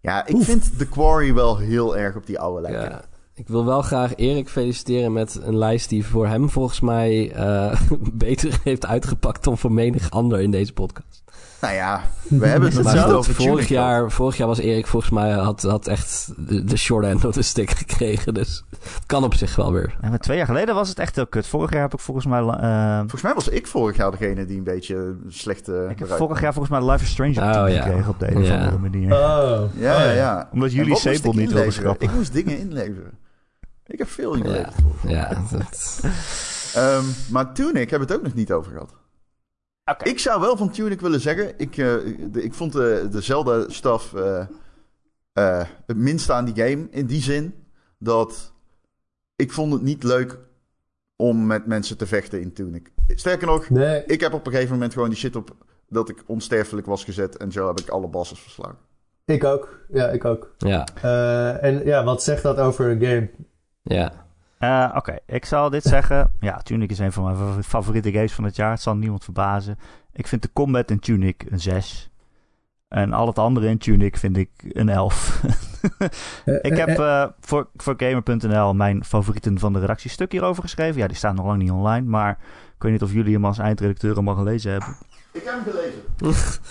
Ja, ik vind The Quarry wel heel erg op die oude lijken. Ja. Ik wil wel graag Erik feliciteren met een lijst die voor hem volgens mij eh, (laughs) beter heeft uitgepakt dan voor menig ander in deze podcast. Nou ja, we hebben het het niet zo? over vorig jaar, vorig jaar was Erik volgens mij had, had echt de, de short end of the stick gekregen. Dus het kan op zich wel weer. En maar twee jaar geleden was het echt heel kut. Vorig jaar heb ik volgens mij... eh, Volgens mij was ik vorig jaar degene die een beetje slecht eh ik heb vorig jaar volgens mij Life is Strange op Oh, 10 ja. gekregen op de een of Ja. andere manier. Oh. Ja, Oh, ja, ja. Omdat jullie ik niet wilden inleveren? schrappen. Ik moest dingen inleveren. Ik heb veel Ja, ingeleverd. ja dat, Ehm, maar Tunic hebben we het ook nog niet over gehad. Ik zou wel van Tunic willen zeggen... Ik, eh, de- ik vond de, de Zelda-staf eh, eh, het minste aan die game. In die zin dat... Ik vond het niet leuk om met mensen te vechten in Tunic. Sterker nog, Nee, ik heb op een gegeven moment gewoon die shit op... dat ik onsterfelijk was gezet. En zo heb ik alle bosses verslagen. ik ook. Ja, ik ook. Ja, Eh, en ja, wat zegt dat over een game? ja. Eh, Oké, ik zal dit (laughs) zeggen. Ja, Tunic is een van mijn fa- favoriete games van het jaar. Het zal niemand verbazen. Ik vind de combat in Tunic een 6. En al het andere in Tunic vind ik een 11. (laughs) Eh, ik eh, heb eh, eh, voor, voor Gamer.nl mijn favorieten van de redactie stuk hierover geschreven. Ja, die staan nog lang niet online. Maar ik weet niet of jullie hem als eindredacteur allemaal gelezen hebben. Ik heb hem gelezen.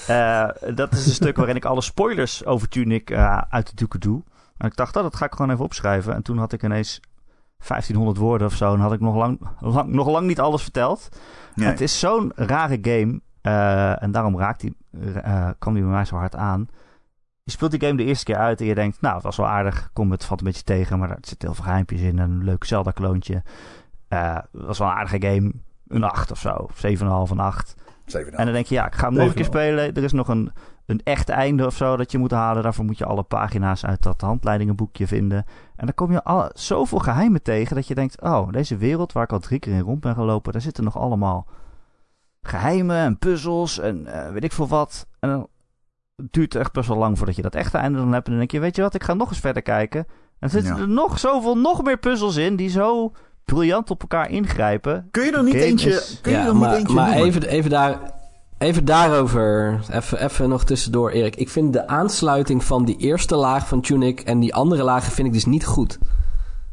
(laughs) Eh, dat is een stuk waarin ik alle spoilers over Tunic eh, uit de doeken doe. En ik dacht, oh, dat ga ik gewoon even opschrijven. En toen had ik ineens 1500 woorden of zo. En had ik nog lang, lang, nog lang niet alles verteld. Nee. Het is zo'n rare game. eh, en daarom raakt die, eh, kwam die bij mij zo hard aan. Je speelt die game de eerste keer uit en je denkt... Nou, het was wel aardig. Kom, het valt een beetje tegen. Maar er zitten heel veel geheimpjes in. En een leuk Zelda-kloontje. Eh, het was wel een aardige game. Een 8 of zo. 7,5, een 8. Zeven En dan denk je, ja, ik ga hem nog een keer spelen. Er is nog een, een echt einde of zo dat je moet halen. Daarvoor moet je alle pagina's uit dat handleidingenboekje vinden. En dan kom je al zoveel geheimen tegen dat je denkt... oh, deze wereld waar ik al drie keer in rond ben gelopen... daar zitten nog allemaal geheimen en puzzels en eh, weet ik veel wat. En dan duurt het echt best wel lang voordat je dat echte einde dan hebt. En dan denk je, weet je wat, ik ga nog eens verder kijken. En dan zitten Ja. er nog zoveel, nog meer puzzels in... die zo briljant op elkaar ingrijpen. Kun je er niet eentje, is- kun je ja, er niet maar, eentje maar noemen? even, even, daar, even daarover, even, even nog tussendoor, Erik. Ik vind de aansluiting van die eerste laag van Tunic en die andere lagen vind ik dus niet goed.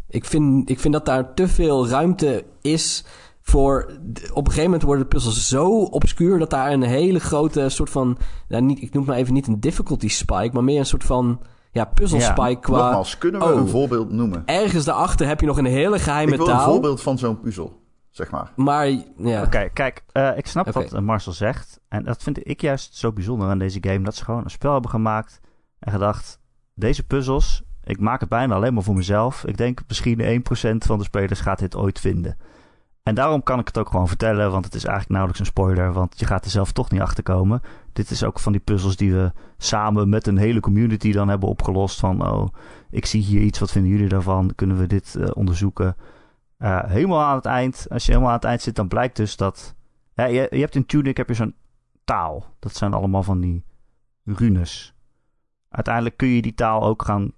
Ik vind, ik vind dat daar te veel ruimte is voor... Op een gegeven moment worden de puzzels zo obscuur... dat daar een hele grote soort van... Ja, niet, ik noem het maar even niet een difficulty spike... maar meer een soort van ja, puzzle Ja, spike qua... Nogmaals, kunnen we Oh. een voorbeeld noemen? Ergens daarachter heb je nog een hele geheime Ik wil een taal. voorbeeld van zo'n puzzel, zeg maar. Maar ja, Oké, kijk, eh, ik snap wat eh, Marcel zegt. En dat vind ik juist zo bijzonder aan deze game. Dat ze gewoon een spel hebben gemaakt en gedacht... Deze puzzels, ik maak het bijna alleen maar voor mezelf. Ik denk misschien 1% van de spelers gaat dit ooit vinden. En daarom kan ik het ook gewoon vertellen, want het is eigenlijk nauwelijks een spoiler. Want je gaat er zelf toch niet achter komen. Dit is ook van die puzzels die we samen met een hele community dan hebben opgelost. Van, oh, ik zie hier iets, wat vinden jullie daarvan? Kunnen we dit eh, onderzoeken? Eh, helemaal aan het eind, als je helemaal aan het eind zit, dan blijkt dus dat... Je, je hebt in Tunic heb je zo'n taal. Dat zijn allemaal van die runes. Uiteindelijk kun je die taal ook gaan...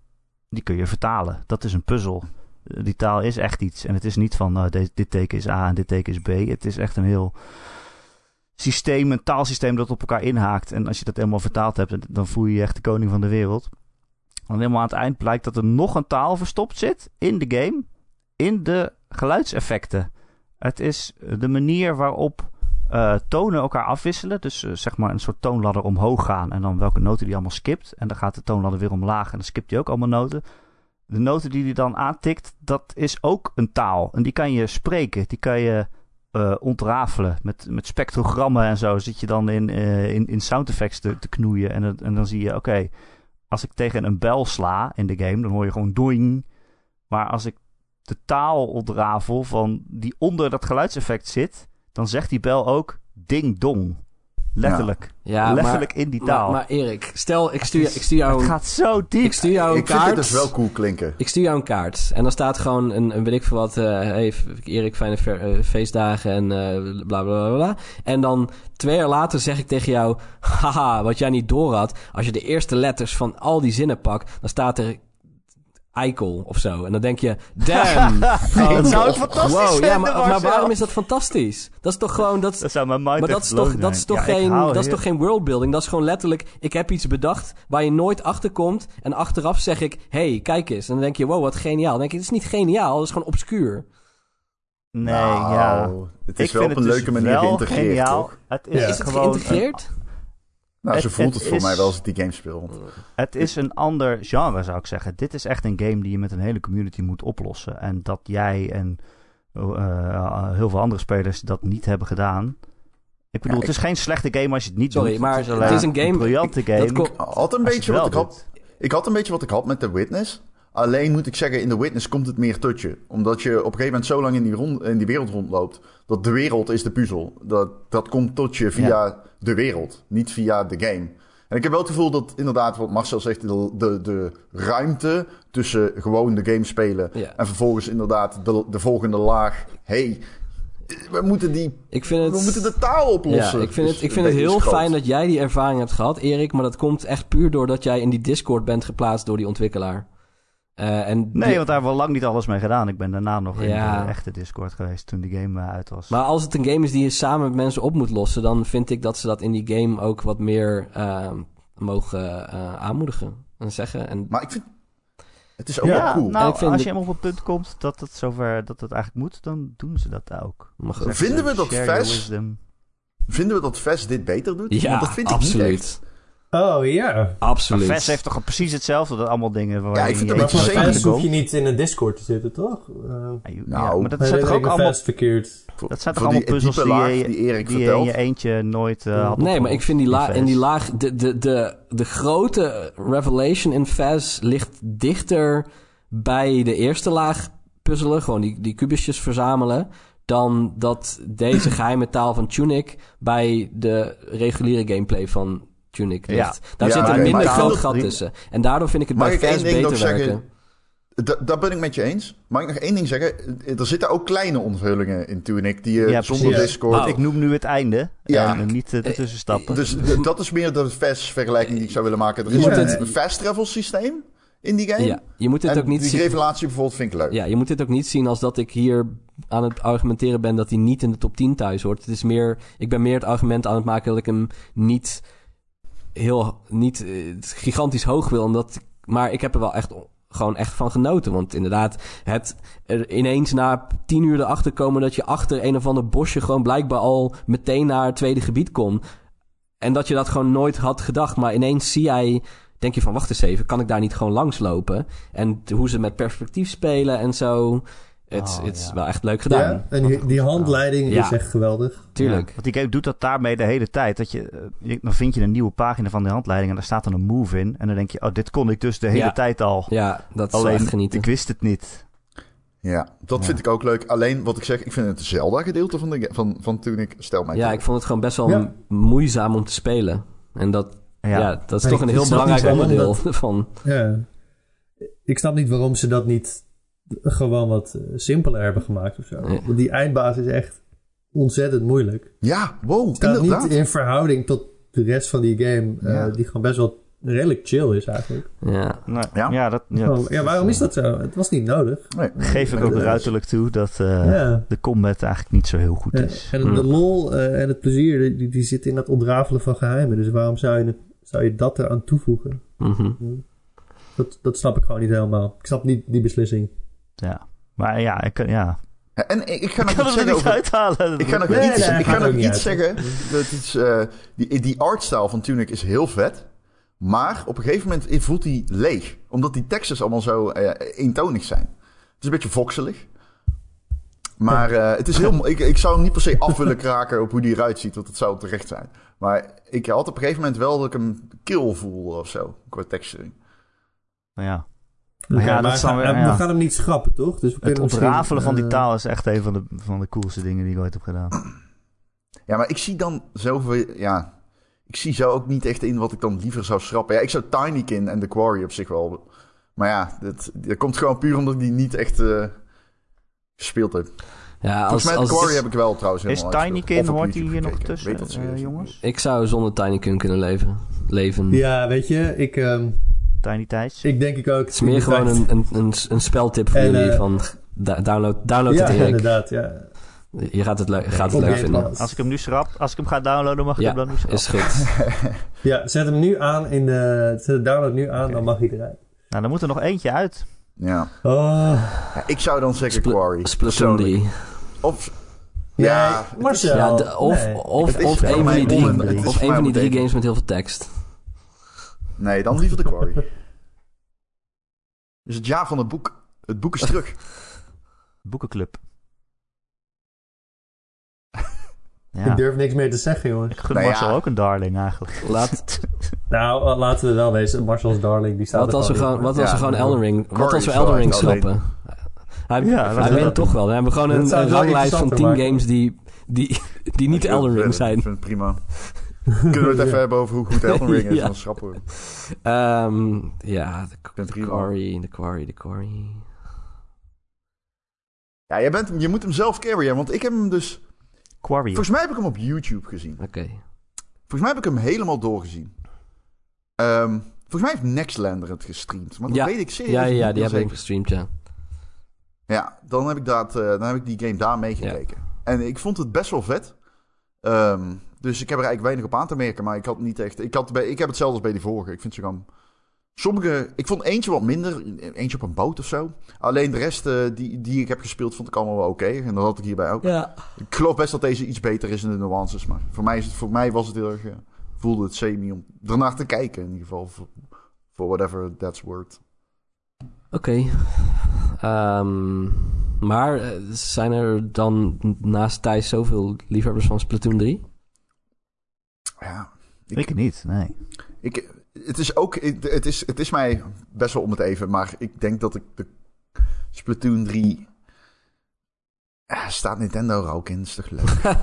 Die kun je vertalen. Dat is een puzzel. Eh, Die taal is echt iets. En het is niet van dit teken is A en dit teken is B. Het is echt een heel systeem, een taalsysteem dat op elkaar inhaakt. En als je dat helemaal vertaald hebt, dan voel je je echt de koning van de wereld. En helemaal aan het eind blijkt dat er nog een taal verstopt zit in de game. In de geluidseffecten. Het is de manier waarop eh, tonen elkaar afwisselen. Dus eh, zeg maar een soort toonladder omhoog gaan. En dan welke noten die allemaal skipt. En dan gaat de toonladder weer omlaag. En dan skipt hij ook allemaal noten. De noten die hij dan aantikt, dat is ook een taal. En die kan je spreken. Die kan je eh, ontrafelen. Met, met spectrogrammen en zo zit je dan in, eh, in, in sound effects te, te knoeien. En, en dan zie je, oké, als ik tegen een bel sla in de game, dan hoor je gewoon doing. Maar als ik de taal ontrafel van die onder dat geluidseffect zit, dan zegt die bel ook ding dong. Letterlijk. ja Letterlijk maar, in die taal. Maar, maar Erik, stel ik stuur, ik stuur jou het een gaat zo diep. Ik stuur jou een Ik vind kaart. dit dus wel cool klinken. Ik stuur jou een kaart. En dan staat gewoon een, een weet ik veel wat. eh hey, Erik, fijne ver- eh, feestdagen en eh bla, bla bla bla. En dan twee jaar later zeg ik tegen jou. (laughs) Haha, wat jij niet door had. Als je de eerste letters van al die zinnen pakt. Dan staat er. Eikel of zo. En dan denk je, damn. Gewoon, (laughs) dat zou ik fantastisch wow, ja, vinden, maar, maar waarom is dat fantastisch? Dat is toch gewoon, dat, Dat zou mijn mind maar dat is toch, dat is toch, Ja, geen, dat is toch geen worldbuilding? Dat is gewoon letterlijk, ik heb iets bedacht waar je nooit achter komt. En achteraf zeg ik, hey, kijk eens. En dan denk je, wow, wat geniaal. Dan denk je, het is niet geniaal, dat is gewoon obscuur. Nee, Nou, ja. Het is ik wel vind op een het leuke dus manier geïntegreerd, geniaal. toch? Het is Ja. Is het gewoon geïntegreerd? Nou, zo Het- voelt het het voor is- mij wel als ik die game speel. Het is een ander genre, zou ik zeggen. Dit is echt een game die je met een hele community moet oplossen. En dat jij en eh, heel veel andere spelers dat niet hebben gedaan. Ik bedoel, Ja, het is geen slechte game als je het niet Sorry, doet. maar het is, het alleen is een game- briljante ik- game. dat Ik had een beetje wat ik had. Ik had een beetje wat ik had met The Witness. Alleen moet ik zeggen, in The Witness komt het meer tot je. Omdat je op een gegeven moment zo lang in die, rond, in die wereld rondloopt. Dat de wereld is de puzzel. Dat, dat komt tot je via de wereld, niet via de game. En ik heb wel het gevoel dat inderdaad, wat Marcel zegt, de, de, de ruimte tussen gewoon de game spelen Ja. en vervolgens inderdaad de, de volgende laag. hey, we moeten die, Ik vind het... we moeten de taal oplossen. Ja, ik vind het, ik vind het heel groot. fijn dat jij die ervaring hebt gehad, Erik. Maar dat komt echt puur doordat jij in die Discord bent geplaatst door die ontwikkelaar. Eh, en Nee, die- want daar hebben we lang niet alles mee gedaan. Ik ben daarna nog in de echte Discord geweest toen die game eh, uit was. Maar als het een game is die je samen met mensen op moet lossen, dan vind ik dat ze dat in die game ook wat meer eh, mogen eh, aanmoedigen en zeggen. En Maar ik vind, het is ook ja, wel cool. nou, En ik vind als je hem op een punt komt dat het zover dat het eigenlijk moet, dan doen ze dat ook. Vinden ze, we dat. Vinden we dat Ves dit beter doet? Ja, Want dat vind ik niet echt. Oh ja. Maar Absoluut. Ves heeft toch precies hetzelfde, dat allemaal dingen waar Ja, ik vind je het een beetje hoef je niet in een Discord te zitten, toch? Eh, Ja, Nou, maar dat zijn toch ook allemaal, verkeerd. Dat zijn toch allemaal die puzzels die laag die Erik die je in je eentje nooit eh had Nee, maar ik vind die, la Fes. en die laag, de, de, de, de grote revelation in Faz ligt dichter bij de eerste laag puzzelen, gewoon die, die kubusjes verzamelen, dan dat deze geheime taal van Tunic bij de reguliere gameplay van Tunic ligt. Ja. Daar Ja, zit een maar minder groot dat- gat tussen. En daardoor vind ik het Mag bij ding beter zeggen? werken. Da- dat ben ik met je eens. Mag ik nog één ding zeggen? Er zitten ook kleine onthullingen in Tunic die je Ja, zonder precies. Discord... Oh. Ik noem nu het einde Ja. en niet eh, de tussenstappen. Dus dat is meer de fast-vergelijking die ik zou willen maken. Er is een het- fast-travel systeem in die game. Ja, je moet dit en ook niet die zien. revelatie bijvoorbeeld vind ik leuk. Ja, je moet dit ook niet zien als dat ik hier aan het argumenteren ben dat hij niet in de top 10 thuis hoort. Het is meer, ik ben meer het argument aan het maken dat ik hem niet heel, niet eh, gigantisch hoog wil. Omdat, maar ik heb er wel echt, gewoon echt van genoten. Want inderdaad, het ineens na 10 uur erachter komen dat je achter een of ander bosje gewoon blijkbaar al meteen naar het tweede gebied kon. En dat je dat gewoon nooit had gedacht. Maar ineens zie jij, denk je van wacht eens even, kan ik daar niet gewoon langslopen? En hoe ze met perspectief spelen en zo. Het Oh, is ja. wel echt leuk gedaan. Ja, en die, die handleiding Ja. is echt geweldig. Tuurlijk. Ja, want die game doet dat daarmee de hele tijd. Dat je, eh, je- dan vind je een nieuwe pagina van de handleiding en daar staat dan een move in. En dan denk je, oh, dit kon ik dus de hele Ja. tijd al. Ja, dat is Alleen, echt genieten. ik wist het niet. Ja, dat Ja. vind ik ook leuk. Alleen wat ik zeg, ik vind het Zelda-gedeelte van, de, van, van Tunic stel mij Ja, toe. ik vond het gewoon best wel moeizaam om te spelen. En dat, Ja, ja. dat is Maar toch ik een heel belangrijk onderdeel van... Ja. Ik snap niet waarom ze dat niet gewoon wat eh, simpeler hebben gemaakt of zo. Want die eindbaas is echt ontzettend moeilijk. Ja, wow, Het staat inderdaad. niet in verhouding tot de rest van die game, eh, die gewoon best wel redelijk chill is eigenlijk. Ja. Nee, Ja? ja. dat, ja, Gewoon, ja, waarom is dat zo? Het was niet nodig. Nee. geef ik ook ruiterlijk toe dat eh, ja. de combat eigenlijk niet zo heel goed Ja, is. En de lol eh, en het plezier, die, die zit in dat ontrafelen van geheimen. Dus waarom zou je, zou je dat eraan toevoegen? Mhm. Dat, dat snap ik gewoon niet helemaal. Ik snap niet die beslissing. Ja. Maar ja, ik, kan- ja. En ik, ik ga ik nog kan iets het zeggen niet over... uithalen. Ik ga nog Nee, iets, nee, ik gaat ga nog ook niet iets uit. zeggen. Dat iets, eh, die, die artstyle van Tunic is heel vet. Maar op een gegeven moment voelt hij leeg. Omdat die teksten allemaal zo eh, eentonig zijn. Het is een beetje voxelig. Maar eh, het is heel... ik, ik zou hem niet per se af willen kraken op hoe die eruit ziet. Want dat zou terecht zijn. Maar ik had op een gegeven moment wel dat ik hem kill voel of zo. Qua texturing. Nou ja. Oké, ja, dat maar is dan ga- weer- we ja. gaan hem niet schrappen, toch? Dus we Het ontrafelen van die eh, taal is echt een van de, van de coolste dingen die ik ooit heb gedaan. Ja, maar ik zie dan zoveel... Ja, ik zie zo ook niet echt in wat ik dan liever zou schrappen. Ja, ik zou Tinykin en The Quarry op zich wel... Maar ja, dat, dat komt gewoon puur omdat ik die niet echt eh, gespeeld heb. Ja, als, Volgens mij The als, Quarry heb ik wel trouwens Is helemaal Tiny uitgespeeld. Kin, Of op hoort die YouTube hier nog tussen, Weet dat serieus eh, niet. jongens? ik zou zonder Tiny Kun kunnen leven. leven. Ja, weet je, ik, ehm, Tiny Thijs? ik denk ik ook. Het is meer gewoon een, een, een, een speltip voor En, jullie eh, van download, download Ja, het Erik. inderdaad, ja. Je gaat het, leuk- gaat het leuk vinden. Als ik hem nu schrap, als ik hem ga downloaden, mag ik Ja, hem dan nu schrappen. is goed. (laughs) Ja, zet hem nu aan in de... Zet de download nu aan, dan mag hij eruit. Nou, dan moet er nog eentje uit. Ja. Oh, Ja, ik zou dan zeggen Spl- Quarry. Splatoon persoonlijk. 3. Of... Ja, Marcel. Ja, de- of, nee. of, of een van die drie, of een van die drie games met heel veel tekst. Nee, dan liever de Quarry. dus het jaar van het boek. Het boek is terug. (laughs) Boekenclub. (laughs) Ik ja, durf niks meer te zeggen, jongens. ik gun Nou ja. Marcel ook een darling eigenlijk. Laat, (laughs) Nou, eh, laten we wel wezen. Marcel's Darling, die staat Wat er als we gewoon wat als we gewoon Elden Ring, wat als we Elden Ring schrappen? Hij, Ja, hij we toch wel. Dan hebben we gewoon een, ranglijst van 10 interessanter games die, die, die niet Ik Elden Ring zijn. Ik vind het prima. Kunnen we het even (laughs) hebben over hoe goed Elden Ring is? (laughs) Ja. Dan schrappen we. Ehm, ja, de, de quarry, de quarry, de quarry. Ja, jij bent, je moet hem zelf carryen, want ik heb hem dus... Quarry. Volgens mij heb ik hem op YouTube gezien. Oké. Volgens mij heb ik hem helemaal doorgezien. Ehm, volgens mij heeft Nextlander het gestreamd. Maar dat Ja. weet ik serieus Ja, ja, ja, die hebben zeker. gestreamd, ja. Ja, dan heb ik, dat, eh, dan heb ik die game daar meegekeken. En ik vond het best wel vet. Ehm, dus ik heb er eigenlijk weinig op aan te merken. Maar ik had niet echt... Ik, had bij, ik heb hetzelfde als bij die vorige. Ik vind ze gewoon... Sommige... Ik vond eentje wat minder. Eentje op een boot of zo. Alleen de rest eh, die, die ik heb gespeeld vond ik allemaal wel oké. En dat had ik hierbij ook. Ja. Ik geloof best dat deze iets beter is in de nuances. Maar voor mij, is het, voor mij was het heel erg... eh, voelde het semi om ernaar te kijken. In ieder geval. Voor, voor whatever that's worth. Oké. Ehm, maar eh, zijn er dan naast Thijs zoveel liefhebbers van Splatoon 3? Ja, Ik niet, nee. Ik, het, is ook, ik- het, is, het is mij best wel om het even, maar ik denk dat ik de Splatoon 3. Ja, staat Nintendo er ook in, is toch leuk? (laughs)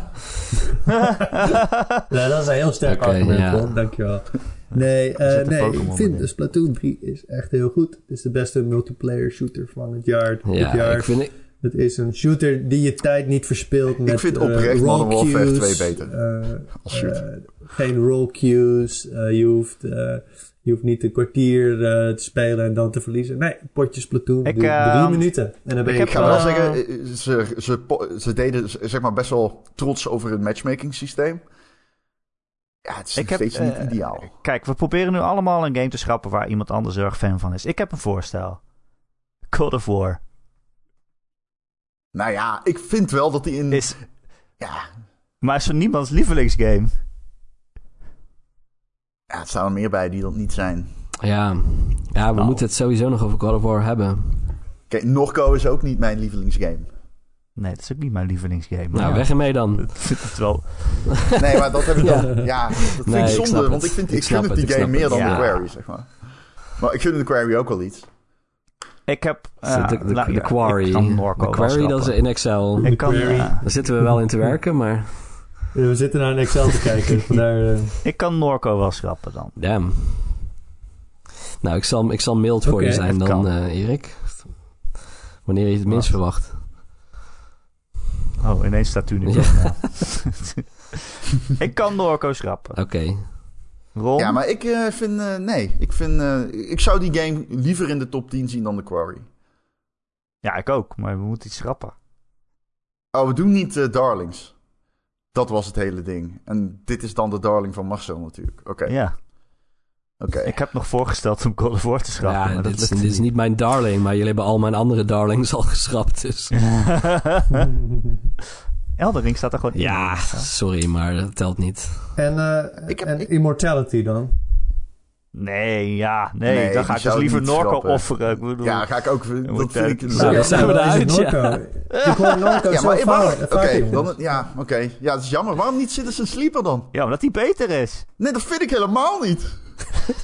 (laughs) Ja, dat is een heel sterk Oké, argument, ja. Dankjewel. Nee, eh, nee ik vind in. de Splatoon 3 is echt heel goed. Het is de beste multiplayer shooter van het jaar. dit Ja, jaar. ik vind... Ik, Het is een shooter die je tijd niet verspilt met vind eh, oprecht roll Modern Warfare queues, 2 beter. eh, Als shooter. Geen roll queues. eh, je, hoeft, eh, je hoeft niet een kwartier eh, te spelen en dan te verliezen. Nee, potjes Splatoon Ik, drie minuten. En dan ben ik Ik ga wel zeggen, ze, ze, ze deden zeg maar best wel trots over hun matchmaking systeem. Ja, het is Ik nog heb, steeds niet ideaal. Kijk, we proberen nu allemaal een game te schrappen waar iemand anders heel erg fan van is. Ik heb een voorstel. God of War Nou ja, ik vind wel dat die in... is, Ja, maar is voor niemands lievelingsgame. Ja, het staan er meer bij die dat niet zijn. ja, ja, we Nou. moeten het sowieso nog over God of War hebben. Kijk, Norco is ook niet mijn lievelingsgame. Nee, dat is ook niet mijn lievelingsgame. Nou, Ja. weg ermee dan. (laughs) Ik vind het wel. Nee, maar dat heb ik (laughs) dan... Ja, dat vind Nee, ik zonde, want ik vind Ik ik gun het die ik game meer het. dan de Ja. Quarry, zeg maar. Maar ik gun de Quarry ook wel iets. Ik heb. de, eh, de, de, nou, ja, Quarry. De Quarry, dat is in Excel. Ik kan, Quarry. eh, Daar zitten we wel in te werken, maar... we zitten naar een Excel te kijken. (laughs) Vandaar, eh, ik kan Norco wel schrappen dan. Damn. Nou, ik zal, ik zal mild voor je zijn dan, eh, Erik. Wanneer je het minst Wat? verwacht. Oh, ineens staat u nu. Ja. Ja. (laughs) ik kan Norco schrappen. Oké. Ron? Ja, maar ik eh, vind... eh, nee, ik vind... eh, ik zou die game liever in de top 10 zien dan de Quarry. Ja, ik ook, maar we moeten iets schrappen. Oh, we doen niet eh, Darlings. Dat was het hele ding. En dit is dan de Darling van Marcel natuurlijk. Oké, Ja, oké. ik heb nog voorgesteld om God of War te schrappen. Ja, maar dat dit, is, dit is niet mijn darling, maar jullie hebben al mijn andere darlings al geschrapt. Dus. (laughs) Eldering staat er gewoon in. Ja, sorry, maar dat telt niet. en eh, Ik heb- en ik- Immortality dan? Nee, ja, nee. Nee, dan ga ik dus liever Norco schrappen. offeren. Ik bedoel, Ja, ga ik ook... moet, Dat vind ik... eh, een- Nou, Oké, dan zijn we eruit, ja. Norco. Ik hoor Norco Ja, zo maar Oké, dan... Ja, oké. Ja, het is jammer. Waarom niet Citizen Sleeper dan? Ja, omdat die beter is. Nee, dat vind ik helemaal niet. (laughs)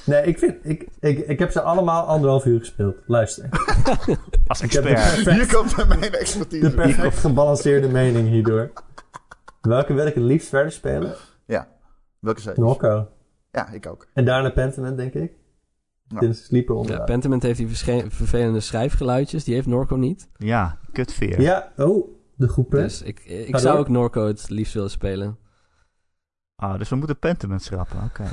Nee, ik, vind, ik, ik, ik heb ze allemaal anderhalf uur gespeeld. Luister. (laughs) Als de expert. Hier komt bij mijn de expertise. perfect gebalanceerde mening hierdoor. Welke wil ik het liefst verder spelen? Ja. Welke zei je? Norco. Ja, ik ook. En daarna Pentiment, denk ik. Ja. Dit is Sleeper Ja, onderuit. Pentiment heeft die vervelende schrijfgeluidjes. Die heeft Norco niet. Ja, kutveer. Ja, oh, de punt. Dus ik, ik zou ook Norco het liefst willen spelen. Ah, dus we moeten Pentiment schrappen. Oké.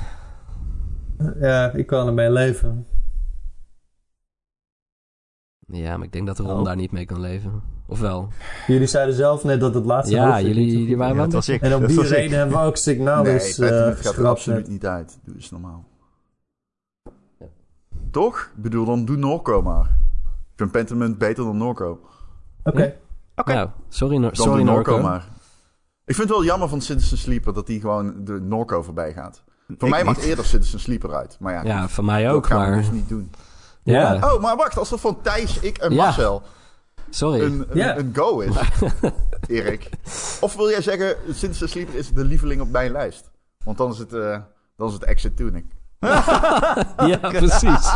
Ja, ik kan ermee leven. Ja, maar ik denk dat Ron Oh. daar niet mee kan leven. Of wel? Jullie zeiden zelf net dat het laatste Ja, jullie, waren Ja, wel dat was ik. En om dat die was ik. reden hebben we ook Signalis nee, eh gaat er absoluut niet uit. Doe eens normaal. Toch? Ik bedoel, dan doe Norco maar. Ik vind Pentiment beter dan Norco. Oké. Oké. Nou, sorry, sorry doe Norco, Norco. maar. Ik vind het wel jammer van Citizen Sleeper dat die gewoon de Norco voorbij gaat. Voor Ik mij mag eerder Citizen Sleeper uit. Maar ja, Ja, van mij dat ook, gaan we maar... dus niet doen. Ja, Oh, maar wacht, als dat van Thijs, ik en Ja. Marcel sorry. een, een, Ja. een go is, (laughs) Erik. Of wil jij zeggen, Citizen Sleeper is de lieveling op mijn lijst? Want dan is het, eh, dan is het Exit Tunic. (laughs) ja, precies.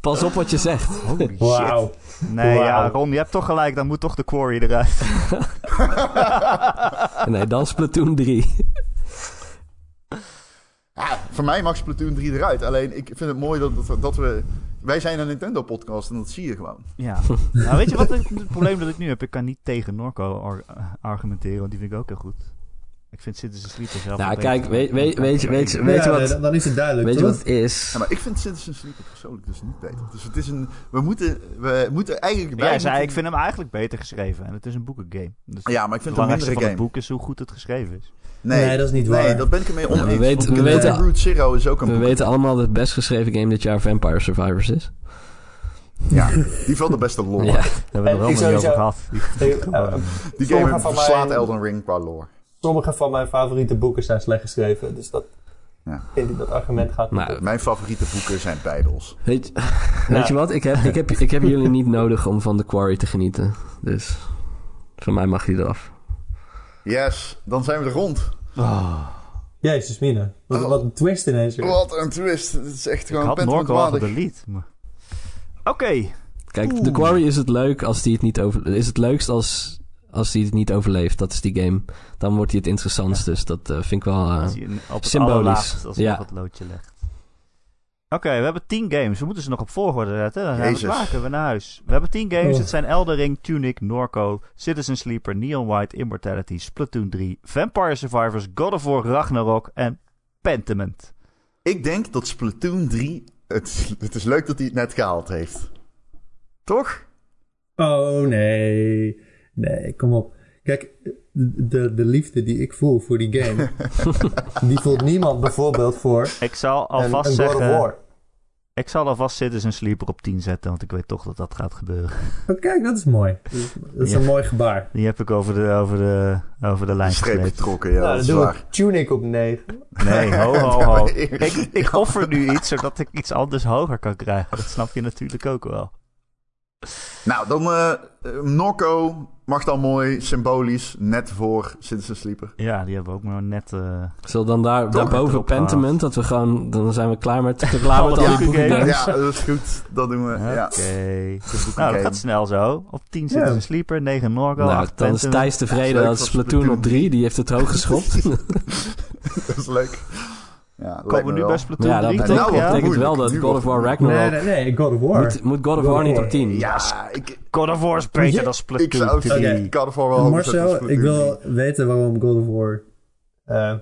Pas op wat je zegt. Holy shit. Wauw. Nee, ja. Ron, je hebt toch gelijk. Dan moet toch de quarry eruit. (laughs) Nee, dan Splatoon 3. Ja, voor mij mag Splatoon 3 eruit. Alleen ik vind het mooi dat, dat, dat we... Wij zijn een Nintendo-podcast en dat zie je gewoon. Ja. (laughs) nou, weet je wat het, het probleem dat ik nu heb? Ik kan niet tegen Norco ar- argumenteren, want die vind ik ook heel goed. Ik vind Citizen Sleeper zelf Nou, kijk, weet, weet, weet, je- weet, je- weet je Ja, wat... dan- Dan is het duidelijk, Weet je wat het is? Ja, maar ik vind Citizen Sleeper persoonlijk dus niet beter. Dus het is een... We moeten, we moeten eigenlijk... zei, ik vind hem eigenlijk beter geschreven. En het is een boekengame. Dus Ja, maar ik vind het een mindere van game. het boek is hoe goed het geschreven is. Nee, Nee, dat is niet Nee, waar. dat ben ik ermee Ja, we oneens. weten- we weten- Root Zero is ook een We boek. weten allemaal dat het best geschreven game dit jaar Vampire Survivors is. Ja, die valt de beste lore. Ja. Daar hebben we er wel ik niet over gehad. Die- eh, Die game van verslaat mijn- Elden Ring qua lore. sommige van mijn favoriete boeken zijn slecht geschreven. Dus dat Ja. vind ik dat argument gaat Nou, op. Mijn favoriete boeken zijn Bijbels. Weet, (laughs) weet je wat? Ik heb, ik, heb, ik heb jullie niet nodig om van The Quarry te genieten. Dus van mij mag hij eraf. Yes, dan zijn we er rond. Jezus, Mina. Wat, Oh. wat een twist ineens weer. Wat een twist. Het is echt Ik gewoon had al gedelete. maar- Oké. Kijk, The Quarry is het leuk als die het niet over... Is het leukst als, als die het niet overleeft. Dat is die game. Dan wordt hij het interessantst. Dus dat eh, vind ik wel... eh, Als je op symbolisch. als je Ja. nog het loodje legt. Oké, we hebben 10 games. We moeten ze nog op volgorde zetten. Dan zijn we klaar. Kunnen we naar huis. We hebben 10 games. Oh. Het zijn Eldering, Tunic, Norco, Citizen Sleeper, Neon White, Immortality, Splatoon 3, Vampire Survivors, God of War, Ragnarok en Pentiment. Ik denk dat Splatoon 3... Het, het is leuk dat hij het net gehaald heeft. Toch? Oh nee. Nee, kom op. Kijk, de, de liefde die ik voel voor die game, (laughs) die voelt niemand bijvoorbeeld voor Ik zal alvast en God of zeggen... Ik zal alvast Citizen Sleeper op 10 zetten, want ik weet toch dat dat gaat gebeuren. Oh, kijk, dat is mooi. (laughs) Dat is, dat is Ja. een mooi gebaar. Die heb ik over de, over de, over de lijn streep getrokken, ja, nou, dat dan is doe waar. ik Tunic op 9. Nee, ho, ho, ho. (laughs) Ik, ik offer nu iets, zodat ik iets anders hoger kan krijgen. Dat snap je natuurlijk ook wel. Nou, dan eh eh, Norco mag dan mooi, symbolisch, net voor Citizen Sleeper. Ja, die hebben we ook maar net... eh, Zullen we dan daar, daarboven Pentiment, dat we gewoon... Dan zijn we klaar met, (laughs) klaar met al Alle die. Ja, dat is goed. Dat doen we. Oké. Ja. Nou, dat gaat snel zo. Op 10 Citizen Ja. Sleeper, 9 Norgo, Nou, 8 dan is. Thijs tevreden. dat Splatoon op 3, die heeft het hoog geschopt. (laughs) dat is leuk. Ja, Komen we nu wel. bij Splatoon ja, dat 3 betekent, Nou, Ja? betekent wel dat. God of War Nee, Ragnarok... nee, nee, God of War. Moet, moet God of War niet op 10? Ja, ik, God of War is beter dan ik Splatoon zou 3. Oké. ik kan ervoor wel Marcel, ik wil 3. weten waarom God of War... eh,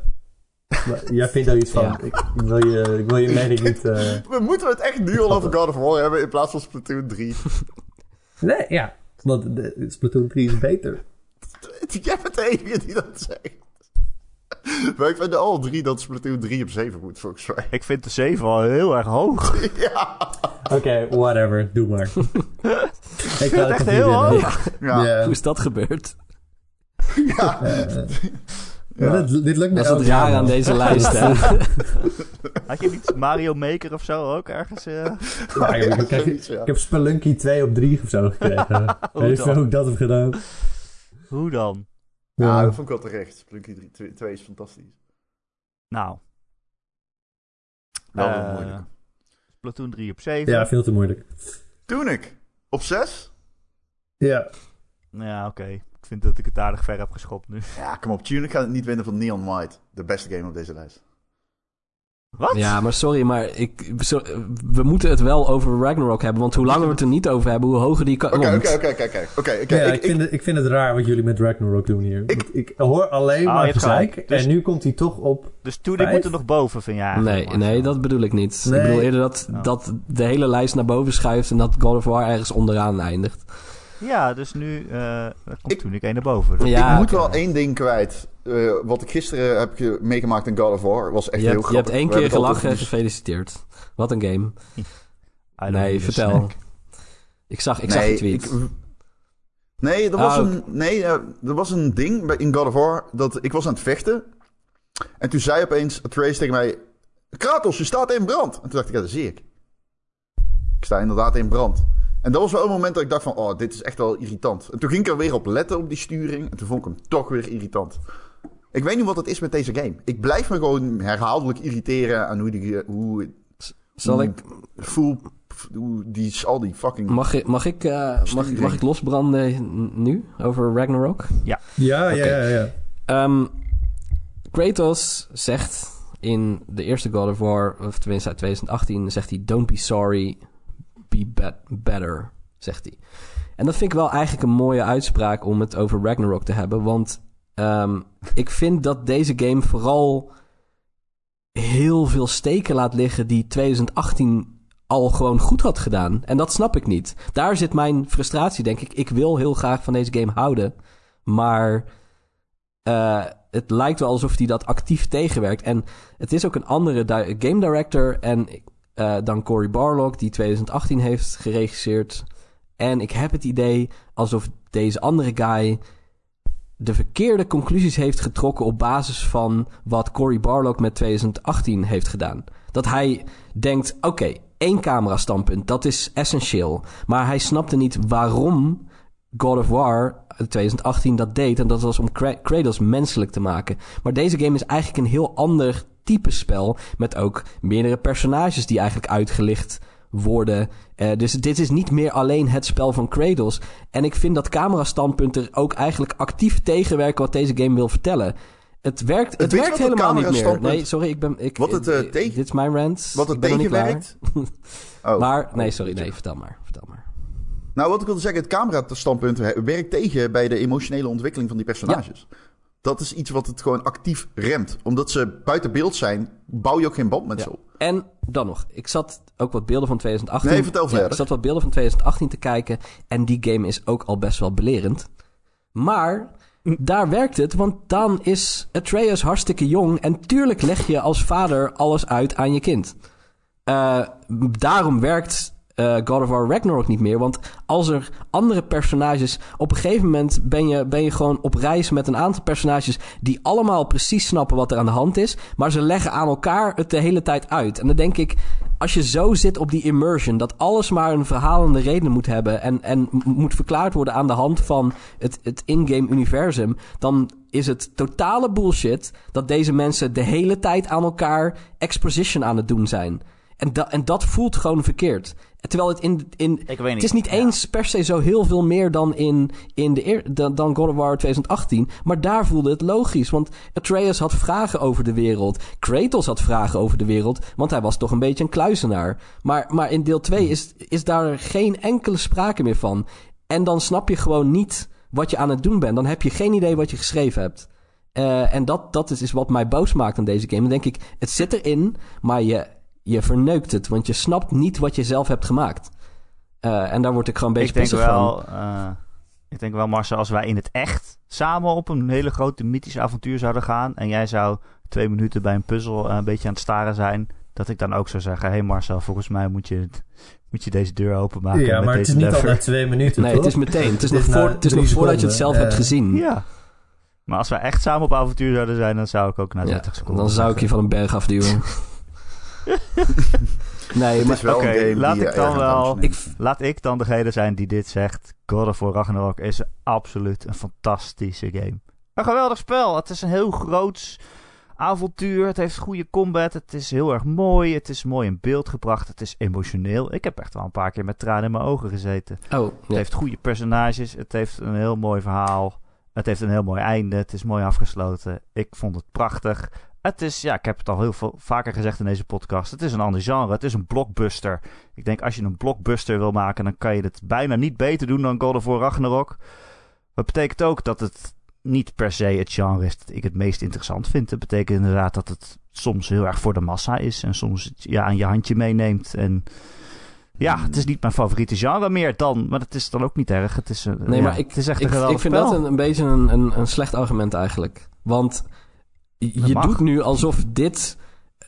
maar jij vindt daar iets van. Ja. Ik, ik, wil je, ik wil je mening niet... (laughs) eh, We moeten het echt nu al over God of War hebben in plaats van Splatoon 3. Nee, ja. Want Splatoon 3 is beter. (laughs) Jij bent de enige die dat zegt. (laughs) Maar ik vind al drie dat Splatoon 3 op 7 moet, volgens mij. Ik vind de 7 al heel erg hoog. (laughs) Ja. Oké, whatever. Doe maar. (laughs) ik vind ga het echt heel hoog. Ja. Ja. Hoe is dat gebeurd? Ja. Dit, dit lukt me Dat is elk het jaar raar aan deze lijst, hè? Had je niet Mario Maker of zo ook ergens? eh? Ja, ik, ja. ik heb Spelunky 2 op 3 of zo gekregen. Weet je hoe ik dat heb gedaan? Hoe dan? Ja, Ja. dat vond ik wel terecht. 3 2 is fantastisch. Nou, Wel eh, moeilijk. Splatoon 3 op 7. ja, veel te moeilijk. Tunic, op 6? Ja. Ja, oké. Ik vind dat ik het aardig ver heb geschopt nu. Ja, kom op. Tunic gaat het niet winnen van Neon White. De beste game op deze lijst. Wat? Ja, maar sorry, maar ik, we moeten het wel over Ragnarok hebben. Want hoe langer we het er niet over hebben, hoe hoger die kan. Oké, oké, oké, oké, ik- ik, vind het, ik vind het raar wat jullie met Ragnarok doen hier. Ik- Ik, hoor alleen Ah, maar gezeik. gelijk. Dus- En nu komt hij toch op... Dus toen ik Vijf? moet er nog boven, vind eigenlijk, Nee, nee, dat bedoel ik niet. Nee. Ik bedoel eerder dat, Oh. dat de hele lijst naar boven schuift en dat God of War ergens onderaan eindigt. Ja, dus nu eh dan komt Ik- toen ik één naar boven. Dus- Ja, ik moet wel één ding kwijt. Eh, wat ik gisteren heb ge- meegemaakt in God of War was echt Je heel hebt, je hebt grappig. één keer gelachen, altijd- gefeliciteerd. Wat een game. Nee, vertel. snack. Ik zag, ik zag je tweet. ik- nee, er was, Ah, een, nee er was een ding bij, in God of War dat ik was aan het vechten. En toen zei opeens Atreus tegen mij... Kratos, je staat in brand. En toen dacht ik, ja, dat zie ik. Ik sta inderdaad in brand. En dat was wel een moment dat ik dacht van, oh, dit is echt wel irritant. En toen ging ik er weer op letten op die sturing. En toen vond ik hem toch weer irritant. Ik weet niet wat het is met deze game. Ik blijf me gewoon herhaaldelijk irriteren aan hoe die... Hoe, Zal hoe ik. Hoe die, al die fucking... mag, ik, mag, ik, eh, mag, ik- mag ik losbranden nu over Ragnarok? Ja, ja, Oké. ja, ja. Ehm, Kratos zegt in de eerste God of War, of tenminste uit 2018, zegt hij: Don't be sorry, be bet- better, zegt hij. En dat vind ik wel eigenlijk een mooie uitspraak om het over Ragnarok te hebben, want ehm, ik vind dat deze game vooral heel veel steken laat liggen die 2018 al gewoon goed had gedaan. En dat snap ik niet. Daar zit mijn frustratie, denk ik. Ik wil heel graag van deze game houden, maar eh, het lijkt wel alsof hij dat actief tegenwerkt. En het is ook een andere game director en, eh, dan Cory Barlog, die 2018 heeft geregisseerd. En ik heb het idee alsof deze andere guy de verkeerde conclusies heeft getrokken op basis van wat Cory Barlog met 2018 heeft gedaan. Dat hij denkt, oké, één camera standpunt, dat is essentieel. Maar hij snapte niet waarom God of War uit 2018 dat deed. En dat was om Kra- Kratos menselijk te maken. Maar deze game is eigenlijk een heel ander type spel. Met ook meerdere personages die eigenlijk uitgelicht worden. Eh, dus dit is niet meer alleen het spel van Kratos. En ik vind dat camerastandpunt er ook eigenlijk actief tegenwerken wat deze game wil vertellen. Het werkt, het werkt helemaal niet meer. Nee, sorry, ik ben... Ik, Wat het, eh, tegen- Dit is mijn rant. Wat het tegenwerkt? (laughs) Oh. Maar, nee, Oh. sorry, nee, vertel maar. Vertel maar. Nou, wat ik wilde zeggen, het camerastandpunt he- werkt tegen bij de emotionele ontwikkeling van die personages. Dat is iets wat het gewoon actief remt. Omdat ze buiten beeld zijn, bouw je ook geen band met Ja. ze op. En dan nog, ik zat ook wat beelden van 2018. Nee, vertel Ja, verder. ik zat wat beelden van 2018 te kijken. En die game is ook al best wel belerend. Maar daar werkt het, want dan is Atreus hartstikke jong. En tuurlijk leg je als vader alles uit aan je kind. Eh, daarom werkt eh, God of War Ragnarok niet meer. Want als er andere personages... Op een gegeven moment ben je, ben je gewoon op reis met een aantal personages... die allemaal precies snappen wat er aan de hand is. Maar ze leggen aan elkaar het de hele tijd uit. En dan denk ik, als je zo zit op die immersion... dat alles maar een verhalende reden moet hebben... en, en moet verklaard worden aan de hand van het, het in-game universum... dan is het totale bullshit dat deze mensen de hele tijd aan elkaar exposition aan het doen zijn. En, da en dat voelt gewoon verkeerd. Terwijl het in... in Ik weet niet. het is niet Ja. eens per se zo heel veel meer dan in, in de dan, dan God of War 2018. Maar daar voelde het logisch. Want Atreus had vragen over de wereld. Kratos had vragen over de wereld. Want hij was toch een beetje een kluizenaar. Maar, maar in deel 2 is, is daar geen enkele sprake meer van. En dan snap je gewoon niet wat je aan het doen bent. Dan heb je geen idee wat je geschreven hebt. Eh, en dat, dat is, is wat mij boos maakt aan deze game. Dan denk ik, het zit erin, maar je, je verneukt het. Want je snapt niet wat je zelf hebt gemaakt. Eh, en daar word ik gewoon een ik beetje denk pissig van. wel, eh, ik denk wel, Marcel, als wij in het echt samen op een hele grote mythische avontuur zouden gaan. en jij zou twee minuten bij een puzzel eh, een beetje aan het staren zijn. dat ik dan ook zou zeggen: Hé hey Marcel, volgens mij moet je, moet je deze deur openmaken. ja, met maar het is niet al na twee minuten, Nee, toch? het is meteen. Het is (laughs) nog, voor, het is drie nog voordat je het zelf hebt gezien. Ja. Maar als wij echt samen op avontuur zouden zijn, dan zou ik ook na Ja, 30 seconden. dan zou ik je van een berg afduwen. (laughs) (laughs) nee, maar oké, laat ik dan wel-. Laat ik dan degene zijn die dit zegt. God of War Ragnarok is absoluut een fantastische game. Een geweldig spel. Het is een heel groots avontuur. Het heeft goede combat. Het is heel erg mooi. Het is mooi in beeld gebracht. Het is emotioneel. Ik heb echt wel een paar keer met tranen in mijn ogen gezeten. Oh, Het heeft goede personages. Het heeft een heel mooi verhaal. Het heeft een heel mooi einde. Het is mooi afgesloten. Ik vond het prachtig. Het is, ja, ik heb het al heel veel vaker gezegd in deze podcast. Het is een ander genre. Het is een blockbuster. Ik denk als je een blockbuster wil maken, dan kan je het bijna niet beter doen dan God of War Ragnarok. Dat betekent ook dat het niet per se het genre is dat ik het meest interessant vind. Het betekent inderdaad dat het soms heel erg voor de massa is. En soms het ja, aan je handje meeneemt. En ja, het is niet mijn favoriete genre meer dan. Maar dat is dan ook niet erg. Het is, een, Nee, ja, maar ik, het is echt ik, een geweldig ik vind spel. dat een, een beetje een, een, een slecht argument eigenlijk. Want je mag. doet nu alsof dit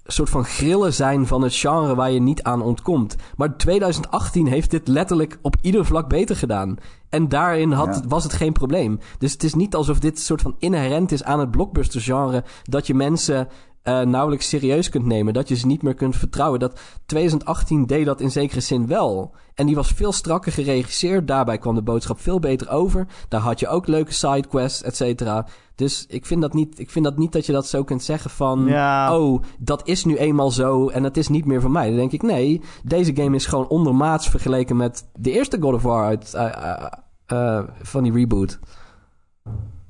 soort van grillen zijn van het genre waar je niet aan ontkomt. Maar 2018 heeft dit letterlijk op ieder vlak beter gedaan. En daarin had, Ja. was het geen probleem. Dus het is niet alsof dit soort van inherent is aan het blockbuster genre... dat je mensen eh, nauwelijks serieus kunt nemen. Dat je ze niet meer kunt vertrouwen. Dat 2018 deed dat in zekere zin wel. En die was veel strakker geregisseerd. Daarbij kwam de boodschap veel beter over. Daar had je ook leuke sidequests, et cetera. Dus ik vind, dat niet, ik vind dat niet dat je dat zo kunt zeggen van... Ja. Oh, dat is nu eenmaal zo en het is niet meer van mij. Dan denk ik, nee, deze game is gewoon ondermaats vergeleken met de eerste God of War uit, eh, eh, van die reboot.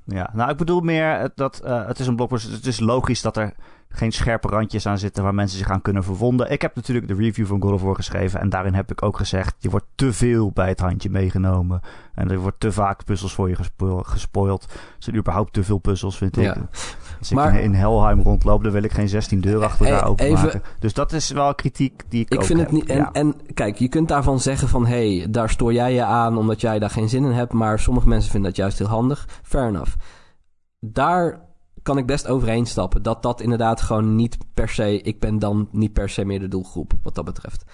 Ja, nou ik bedoel meer dat het is een blockbuster. Het is logisch dat er geen scherpe randjes aan zitten waar mensen zich aan kunnen verwonden. Ik heb natuurlijk de review van God of War geschreven en daarin heb ik ook gezegd, je wordt te veel bij het handje meegenomen. En er wordt te vaak puzzels voor je gespo gespoild. Er zijn überhaupt te veel puzzels, vind ik. Ja. Als Maar- ik in Helheim rondloop, dan wil ik geen 16 deuren achter elkaar Eh, openmaken. even- Dus dat is wel kritiek die ik, Ik ook vind het niet. En, Ja. en kijk, je kunt daarvan zeggen van hé, hey, daar stoor jij je aan omdat jij daar geen zin in hebt. Maar sommige mensen vinden dat juist heel handig. Fair enough. Daar kan ik best overheen stappen. Dat dat inderdaad gewoon niet per se. Ik ben dan niet per se meer de doelgroep wat dat betreft.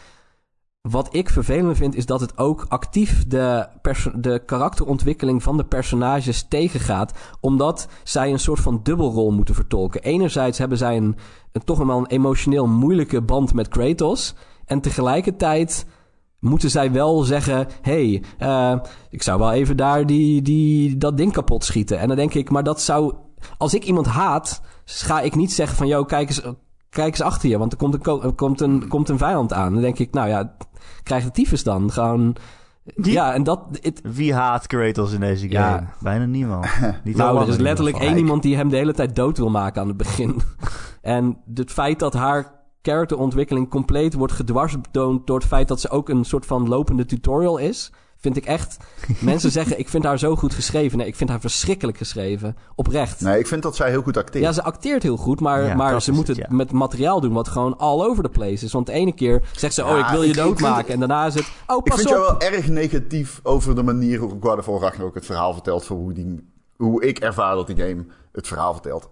Wat ik vervelend vind, is dat het ook actief de, de karakterontwikkeling van de personages tegengaat. Omdat zij een soort van dubbelrol moeten vertolken. Enerzijds hebben zij een, een toch wel een emotioneel moeilijke band met Kratos. En tegelijkertijd moeten zij wel zeggen: hey, eh, ik zou wel even daar die, die, dat ding kapot schieten. En dan denk ik, maar dat zou. Als ik iemand haat, ga ik niet zeggen van: yo, kijk eens, kijk eens achter je, want er komt een, ko- er komt een, komt een vijand aan. Dan denk ik, nou ja, krijg de tyfus dan. Gewoon. Ja, en dat. Wie haat Kratos in deze Ja. game? Bijna niemand. (laughs) Niet nou, er is letterlijk één iemand die hem de hele tijd dood wil maken aan het begin. (laughs) en het feit dat haar characterontwikkeling compleet wordt gedwarsboomd door het feit dat ze ook een soort van lopende tutorial is, vind ik echt. (laughs) Mensen zeggen, ik vind haar zo goed geschreven. Nee, ik vind haar verschrikkelijk geschreven. Oprecht. Nee, ik vind dat zij heel goed acteert. Ja, ze acteert heel goed, maar, Ja, maar ze moet het, het ja. met materiaal doen wat gewoon all over the place is. Want de ene keer zegt ze, oh, Ja, ik wil je ik- ik doodmaken. En daarna is het, oh, Ik pas vind op. jou wel erg negatief over de manier hoe God of War Ragnarok het verhaal vertelt. Voor hoe, die, hoe ik ervaar dat die game het verhaal vertelt.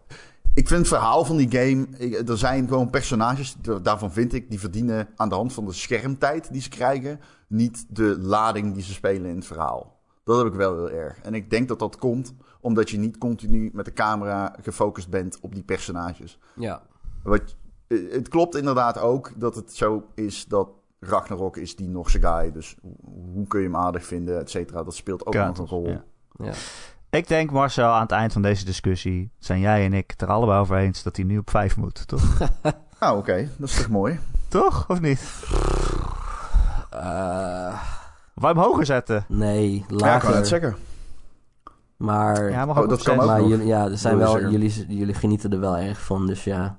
Ik vind het verhaal van die game... ik- Er zijn gewoon personages, da- daarvan vind ik... die verdienen aan de hand van de schermtijd die ze krijgen... niet de lading die ze spelen in het verhaal. Dat heb ik wel heel erg. En ik denk dat dat komt omdat je niet continu met de camera gefocust bent op die personages. Ja. Wat, eh, het klopt inderdaad ook dat het zo is dat Ragnarok is die Norse guy. Dus hoe- kun je hem aardig vinden, et cetera. Dat speelt ook nog een rol. ja. ja. Ik denk, Marcel, aan het eind van deze discussie zijn jij en ik het er allebei over eens dat hij nu op 5 moet, toch? (laughs) Nou, oké. Dat is toch mooi? toch? Of niet? Eh, Of wij hem hoger zetten? nee, Ja, ik lager. kan het zeggen. maar Ja, mag Oh, dat kan ook. Maar jullie, ja, er zijn wel, jullie, jullie genieten er wel erg van, dus ja.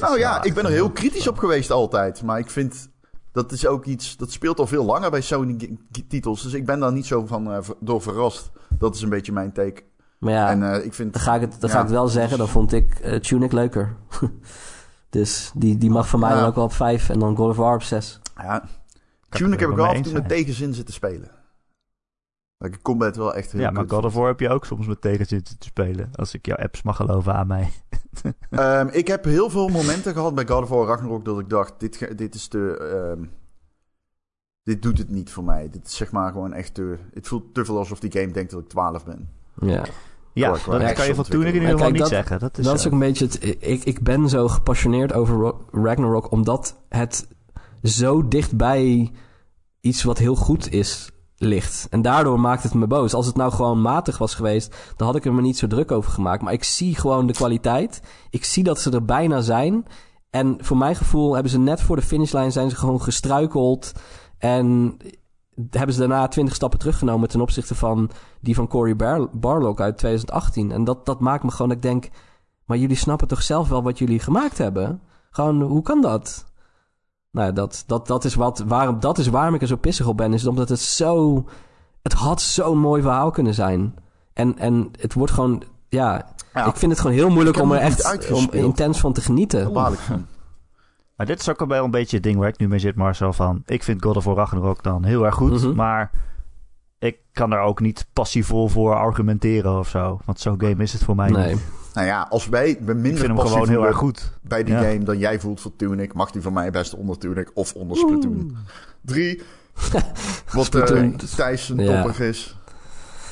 Nou ja, ik ben er heel kritisch op geweest altijd. Maar ik vind dat is ook iets dat speelt al veel langer bij Sony-titels. Dus ik ben daar niet zo van eh, door verrast. Dat is een beetje mijn take. Maar ja, en eh, ik vind. dan ga ik het, dan ja, ga ik het wel zeggen, dan vond ik eh, Tunic leuker. (laughs) dus die, die mag van mij Ja. dan ook wel op 5 en dan God of War op 6. Ja, Tunic heb ik wel af en toe met tegenzin zitten spelen. Dat ik combat wel echt heel Ja, maar God of. War heb je ook soms met tegenzin te spelen. Als ik jouw apps mag geloven aan mij. (laughs) Ehm, ik heb heel veel momenten gehad bij God of War Ragnarok dat ik dacht, dit, dit is te... ehm, dit doet het niet voor mij. Dit is zeg maar gewoon echt te... Het voelt te veel alsof die game denkt dat ik 12 ben. Ja. Ja, dat kan je van toen in ieder geval niet dat- zeggen. Dat is, dat is ook een beetje het. Ik, ik ben zo gepassioneerd over Ro- Ragnarok omdat het zo dichtbij iets wat heel goed is ligt. En daardoor maakt het me boos. Als het nou gewoon matig was geweest, dan had ik er me niet zo druk over gemaakt. Maar ik zie gewoon de kwaliteit. Ik zie dat ze er bijna zijn. En voor mijn gevoel hebben ze net voor de finishlijn zijn ze gewoon gestruikeld. En hebben ze daarna twintig stappen teruggenomen ten opzichte van die van Cory Bar Barlog uit 2018. En dat, dat maakt me gewoon ik denk... Maar jullie snappen toch zelf wel wat jullie gemaakt hebben? Gewoon, hoe kan dat? Nou, dat, dat, dat, is, wat, waarom, dat is waarom ik er zo pissig op ben. Is omdat het zo... Het had zo'n mooi verhaal kunnen zijn. En, en het wordt gewoon... Ja, Ja, ik vind het gewoon heel moeilijk om er echt om intens van te genieten. Maar dit is ook wel een beetje het ding waar ik nu mee zit, Marcel. Van, ik vind God of War Ragnarok dan heel erg goed. Mhm. Maar ik kan daar ook niet passievol voor argumenteren of zo. Want zo'n game is het voor mij Nee. niet. Nou ja, als wij Ik minder vind hem gewoon heel erg goed. bij die Ja. game dan jij voelt voor Tunic, mag die van mij best onder Tunic of onder Splatoon (laughs) 3. Wat eh Splatoon. Thijs een Ja. topper is.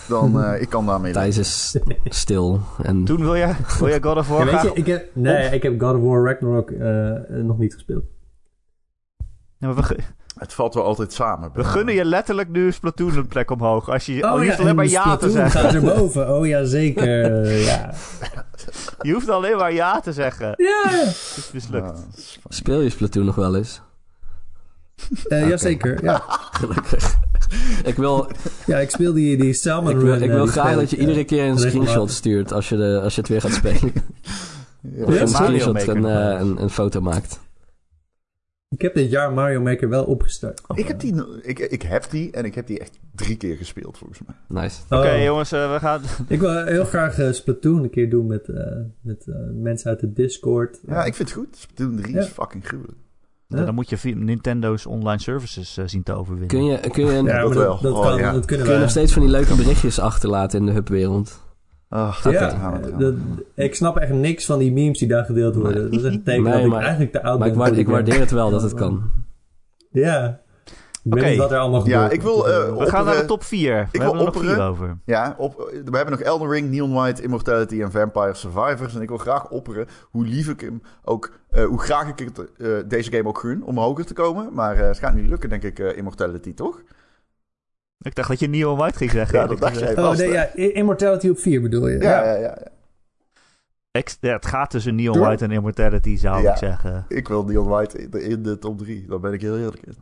dan uh, (laughs) ik kan daarmee Thijs is stil. En... Toen wil jij, wil jij God of War Ja, weet graag je, ik heb, nee, ik heb God of War Ragnarok eh, nog niet gespeeld. Ja, maar we, Het valt wel altijd samen. we gunnen je letterlijk nu Splatoon een plek omhoog. Als je, oh, je hoeft en alleen maar ja te Splatoon zeggen. gaat erboven. Oh ja, zeker. (laughs) ja. Je hoeft alleen maar ja te zeggen. Ja, Het is mislukt. Ja, is. Speel je Splatoon nog wel eens? uh, jazeker. Ja. (laughs) Gelukkig. ik wil, ja, ik speel die, die Salmon ik wil, Run, ik eh, wil graag speel dat je iedere eh, keer een screenshot stuurt als je, de, als je het weer gaat spelen. Ja. Of Ja, een screenshot en eh, een, een foto maakt. Ik heb dit jaar Mario Maker wel opgestart. Ik, heb die, ik, ik heb die en ik heb die echt drie keer gespeeld volgens mij. Nice. Oké Oh. jongens, eh, we gaan... (laughs) Ik wil heel graag eh, Splatoon een keer doen met, eh, met mensen uit de Discord. Ja, ik vind het goed. Splatoon 3 is fucking gruwelijk. Ja. Dan moet je Nintendo's online services eh, zien te overwinnen. Kun je, kun je, Ja, dat dat, wel. dat, Oh, kan, ja. dat kunnen kun je we. nog steeds van die leuke berichtjes achterlaten in de hubwereld? Ah, Ja, dat gaan het dat- ik snap echt niks van die memes die daar gedeeld worden. Dat is echt een teken Nee, dat ik maar- eigenlijk te oud Maar ik, ben. voor ik waardeer het wel dat het kan. Ja. Ik Oké. wat er allemaal gebeurt. Ja, ik wil, eh, We gaan naar de top 4. We wil hebben er nog opperen- vier over. Ja, op, we hebben nog Elden Ring, Neon White, Immortality en Vampire Survivors. En ik wil graag opperen hoe lief ik hem ook, eh, hoe graag ik het, eh, deze game ook gun om hoger te komen. Maar eh, het gaat niet lukken, denk ik, eh, Immortality, toch? Ik dacht dat je Neo White ging zeggen. Ja, dat dacht jij Oh, nee, ja, Immortality op 4 bedoel je? ja, ja, ja, ja. Ik- ja, het gaat tussen Neon Door- White en Immortality, zou Ja. ik zeggen. Ik wil Neon White in de, in de top 3. Daar ben ik heel eerlijk in.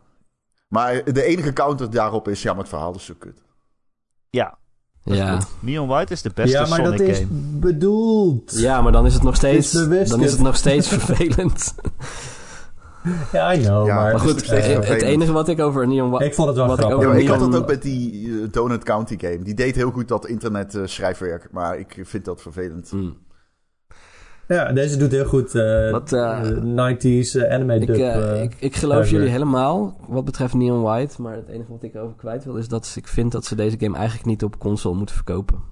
Maar de enige counter daarop is, ja, maar het verhaal is zo kut. Ja, Ja. Neon White is de beste Ja, maar Sonic dat is game. bedoeld. ja, maar dan is het nog steeds, is dan is het nog steeds (laughs) vervelend. (laughs) Ja, I know. Ja, maar het goed, het enige wat ik over Neon White... ik vond het wel wat ik grappig. Ja, over ik had dat ook met die eh, Donut County game. Die deed heel goed dat internet eh, schrijfwerk. Maar ik vind dat vervelend. Hmm. Ja, deze doet heel goed eh, Wat, eh, eh, 90s eh, anime Ik, dub. ik, ik geloof jullie helemaal wat betreft Neon White. Maar het enige wat ik erover kwijt wil is dat ik vind dat ze deze game eigenlijk niet op console moeten verkopen.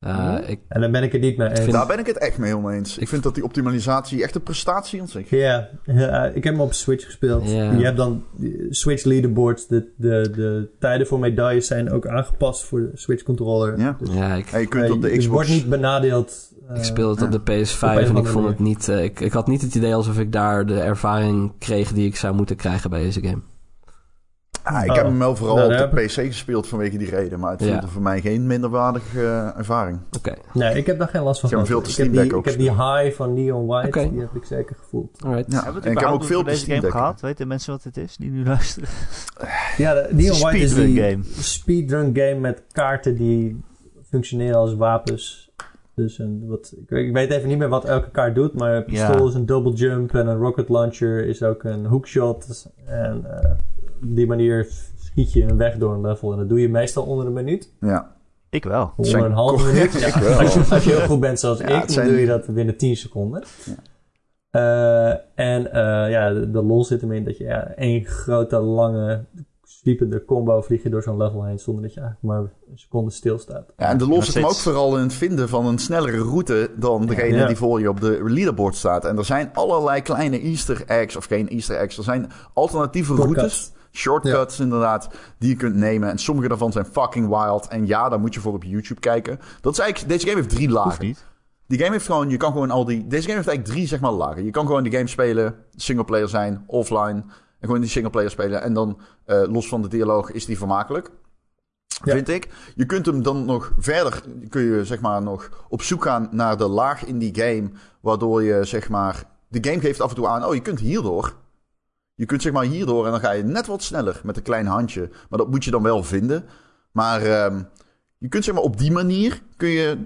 Eh, ik, En daar ben ik het niet mee eens. vind- Daar ben ik het echt mee oneens. Ik vind dat die optimalisatie echt een prestatie aan zich. Ja, ja, ik heb hem op Switch gespeeld. Je hebt dan Switch leaderboards. De, de, de tijden voor medailles zijn ook aangepast voor de Switch controller. Ja. Dus, ja, ik, je kunt eh, op de je Xbox... wordt niet benadeeld. eh, ik speelde het op de PS5 op een of en ik vond het niet... eh, ik, ik had niet het idee alsof ik daar de ervaring kreeg die ik zou moeten krijgen bij deze game. Ah, ik Oh. heb hem wel vooral Nou, op de PC gespeeld vanwege die reden. Maar het Ja. voelde voor mij geen minderwaardige eh, ervaring. Oké, Nee, ik heb daar geen last van Ik heb veel te ik heb Steam die, Deck ook ik heb die high van Neon White, die heb ik zeker gevoeld. Ja. Hebben we En ik heb ook veel deze game gehad? Weten mensen wat het is die nu luisteren? Ja, de, Neon een White is die game. speedrun game met kaarten die functioneren als wapens. Dus een, wat, ik, weet- ik weet even niet meer wat elke kaart doet, maar een pistool Ja. is een double jump en een rocket launcher is ook een hookshot. En eh, op die manier schiet je een weg door een level en dat doe je meestal onder een minuut. Ja. Ik wel. Onder Zijn een halve minuut. (laughs) Ik Ja, wel. als, je, als je heel goed bent zoals Ja, ik, dan zijn- doe je dat binnen 10 seconden. Eh, en eh, ja, de, de lol zit hem in dat je ja, één grote, lange, sweepende combo vlieg je door zo'n level heen zonder dat je eigenlijk maar een seconde stilstaat. Ja, en de los zit hem ook vooral in het vinden van een snellere route dan degene Ja. die voor je op de leaderboard staat. En er zijn allerlei kleine easter eggs, of geen easter eggs, er zijn alternatieve routes. Shortcuts inderdaad, die je kunt nemen. En sommige daarvan zijn fucking wild. En ja, daar moet je voor op YouTube kijken. Dat is eigenlijk, deze game heeft drie lagen. niet. Die game heeft gewoon, je kan gewoon al die... Deze game heeft eigenlijk drie, zeg maar, lagen. Je kan gewoon die game spelen, singleplayer zijn, offline. En gewoon die singleplayer spelen. En dan, eh, los van de dialoog, is die vermakelijk. Ja. Vind ik. Je kunt hem dan nog verder, kun je zeg maar nog op zoek gaan naar de laag in die game. Waardoor je zeg maar, de game geeft af en toe aan, oh je kunt hierdoor. Je kunt zeg maar hierdoor en dan ga je net wat sneller met een klein handje. Maar dat moet je dan wel vinden. Maar ehm, je kunt zeg maar op die manier kun je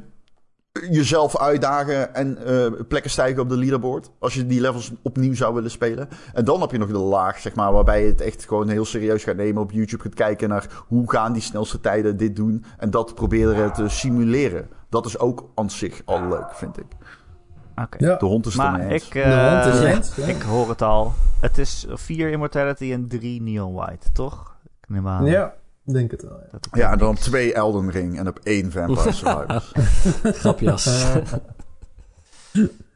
jezelf uitdagen en eh, plekken stijgen op de leaderboard. Als je die levels opnieuw zou willen spelen. En dan heb je nog de laag, zeg maar, waarbij je het echt gewoon heel serieus gaat nemen. Op YouTube gaat kijken naar hoe gaan die snelste tijden dit doen. En dat proberen te simuleren. Dat is ook aan zich al leuk, vind ik. Ja, De hond is Maar ik, de hond is eh, eens. Ja. ik hoor het al. Het is 4 Immortality en 3 Neon White, toch? Ik neem aan. ja, denk het wel. Ja. en dan op twee Elden Ring en op één Vampire (laughs) Survivors. Grapjas.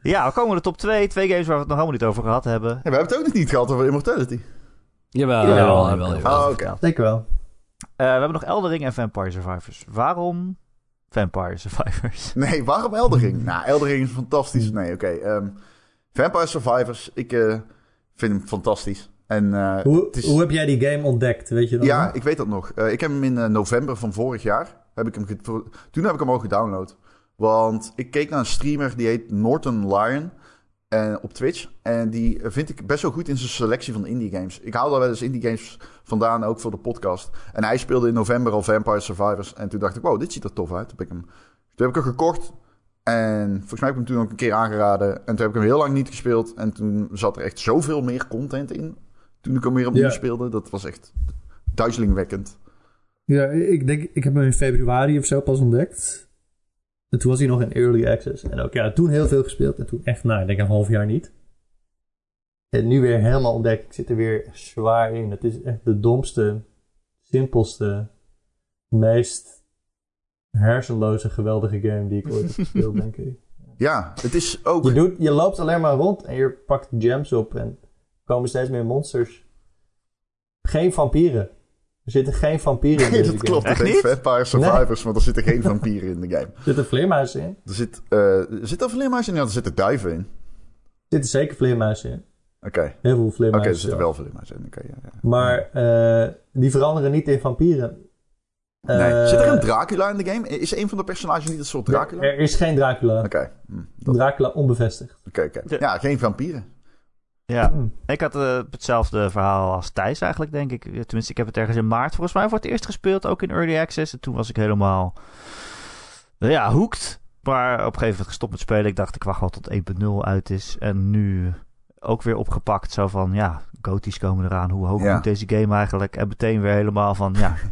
Ja, we komen de top 2. Twee games waar we het nog helemaal niet over gehad hebben. Ja, we hebben het ook nog niet gehad over Immortality. jawel, Jawel, jawel, jawel, jawel, jawel. Oh, oké. Zeker wel. we hebben nog Eldering en Vampire Survivors. Waarom Vampire Survivors? (laughs) Nee, waarom Eldering? (laughs) nou, Eldering is fantastisch. Nee, oké. ehm, Vampire Survivors, ik eh, vind hem fantastisch. En, eh, Hoe, het is- hoe heb jij die game ontdekt? Weet je dat Ja, nog? ik weet dat nog. Eh, ik heb hem in november van vorig jaar. Heb ik hem toen heb ik hem al gedownload. Want ik keek naar een streamer die heet Norton Lion. Eh, op Twitch. En die vind ik best wel goed in zijn selectie van indie games. Ik haal daar wel eens indie games vandaan, ook voor de podcast. En hij speelde in november al Vampire Survivors. En toen dacht ik, wow, dit ziet er tof uit. Toen heb ik hem, toen heb ik hem gekocht. En volgens mij heb ik hem toen ook een keer aangeraden. En toen heb ik hem heel lang niet gespeeld. En toen zat er echt zoveel meer content in. Toen ik hem weer opnieuw speelde. Dat was echt duizelingwekkend. Ja, ik denk, ik heb hem in februari of zo pas ontdekt. En toen was hij nog in early access. En ook ja, toen heel veel gespeeld. En toen echt, nou, ik denk een half jaar niet. En nu weer helemaal ontdekt. Ik zit er weer zwaar in. Het is echt de domste, simpelste, meest hersenloze, geweldige game die ik ooit heb gespeeld, denk ik. (laughs) Ja, het is ook... Je, doet, je loopt alleen maar rond en je pakt gems op en er komen steeds meer monsters. Geen vampieren. Er zitten geen vampieren in Nee, deze dat game. klopt. Het heet niet? Vampire Survivors, maar er zitten geen vampieren in de game. Er zitten vleermuizen in. Er zit, eh er zit er vleermuizen in? Ja, er zitten duiven in. Er zitten zeker vleermuizen in. Oké, oké, Heel veel er vleermuizen. zitten zelfs. wel vleermuizen in. Oké, ja, ja. Maar eh, die veranderen niet in vampieren. Nee. Eh, Zit er een Dracula in de game? Is een van de personages niet een soort Dracula? Er is geen Dracula. Oké, hm, dat- Dracula onbevestigd. oké, oké. Ja, geen vampieren. Ja, Hm. ik had eh, hetzelfde verhaal als Thijs eigenlijk, denk ik. Tenminste, ik heb het ergens in maart volgens mij voor het eerst gespeeld, ook in Early Access. En toen was ik helemaal, nou ja, hooked. Maar op een gegeven moment gestopt met spelen. Ik dacht, ik wacht wel tot 1.0 uit is. En nu ook weer opgepakt. Zo van, ja, goties komen eraan. Hoe hoog Ja. moet deze game eigenlijk? En meteen weer helemaal van, ja... (laughs)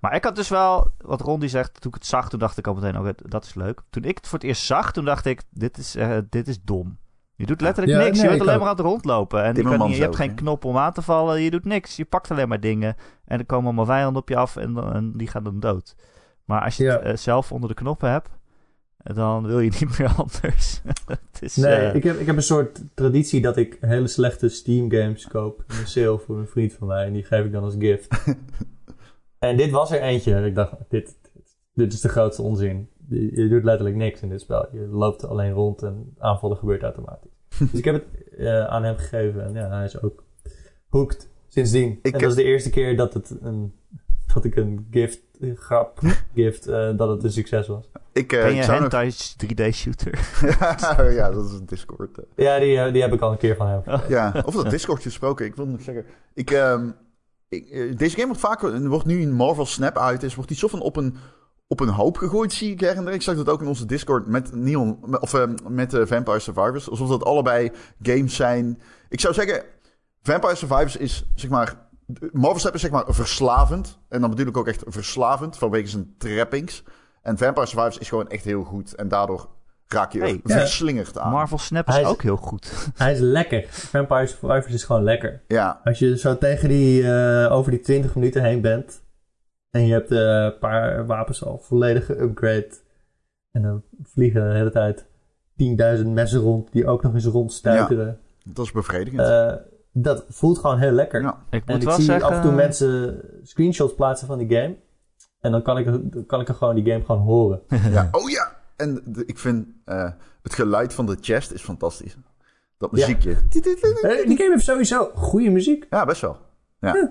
Maar ik had dus wel, wat Rondi zegt, toen ik het zag, toen dacht ik al meteen, oké, dat is leuk. Toen ik het voor het eerst zag, toen dacht ik, dit is, eh, dit is dom. Je doet letterlijk Ja, niks. nee, je bent alleen ook. maar aan het rondlopen. En je, kan niet, je hebt ook, geen knop om aan te vallen. Je doet niks. Je pakt alleen maar dingen. En er komen allemaal vijanden op je af en, dan- en die gaan dan dood. Maar als je Ja. het eh, zelf onder de knoppen hebt, dan wil je (laughs) niet meer anders. (laughs) het is, Nee, eh, ik, heb, ik heb een soort traditie dat ik hele slechte Steam games koop in een sale voor een vriend van mij. En die geef ik dan als gift. (laughs) en dit was er eentje. Ik dacht, dit, dit is de grootste onzin. Je, doet letterlijk niks in dit spel. Je loopt alleen rond en aanvallen gebeurt automatisch. (laughs) dus ik heb het eh, aan hem gegeven. En ja, hij is ook hooked sindsdien. Ik en heb- dat is de eerste keer dat, het een, dat ik een gift, een grap, (laughs) gift, eh, dat het een succes was. Ik, eh, ben ik je nog... hentai 3D-shooter? (laughs) ja, dat is een Discord. Ja, die, die heb ik al een keer van hem. Ja, over dat Discord gesproken. Ik wil nog zeggen. Ik, ehm, ik, deze game wordt vaak. Er wordt nu een Marvel Snap uit. Is, wordt die zo van op een, op een hoop gegooid, zie ik her en der. Ik zag dat ook in onze Discord met Neon. Of ehm, met eh, Vampire Survivors. Alsof dat allebei games zijn. Ik zou zeggen. Vampire Survivors is zeg maar. Marvel Snap is zeg maar verslavend. En dan bedoel ik ook echt verslavend vanwege zijn trappings. En Vampire Survivors is gewoon echt heel goed. En daardoor raak je Hey, ja. verslingerd aan. Marvel Snap is- ook heel goed. (laughs) Hij is lekker. Vampire Survivors is gewoon lekker. Ja, Als je zo tegen die, eh, over die 20 minuten heen bent. En je hebt eh, een paar wapens al volledig geupgrade. En dan vliegen de hele tijd 10.000 messen rond. Die ook nog eens rondstuiteren. dat is bevredigend. Eh, dat voelt gewoon heel lekker. Ja. Ik En moet ik wel zie zeggen... af en toe mensen screenshots plaatsen van die game. En dan kan ik, dan kan ik er gewoon die game gewoon horen. (laughs) Ja. (laughs) Oh ja! En de- ik vind eh, het geluid van de chest is fantastisch. Dat Ja. muziekje. Eh, die game heeft sowieso goede muziek. Ja, best wel.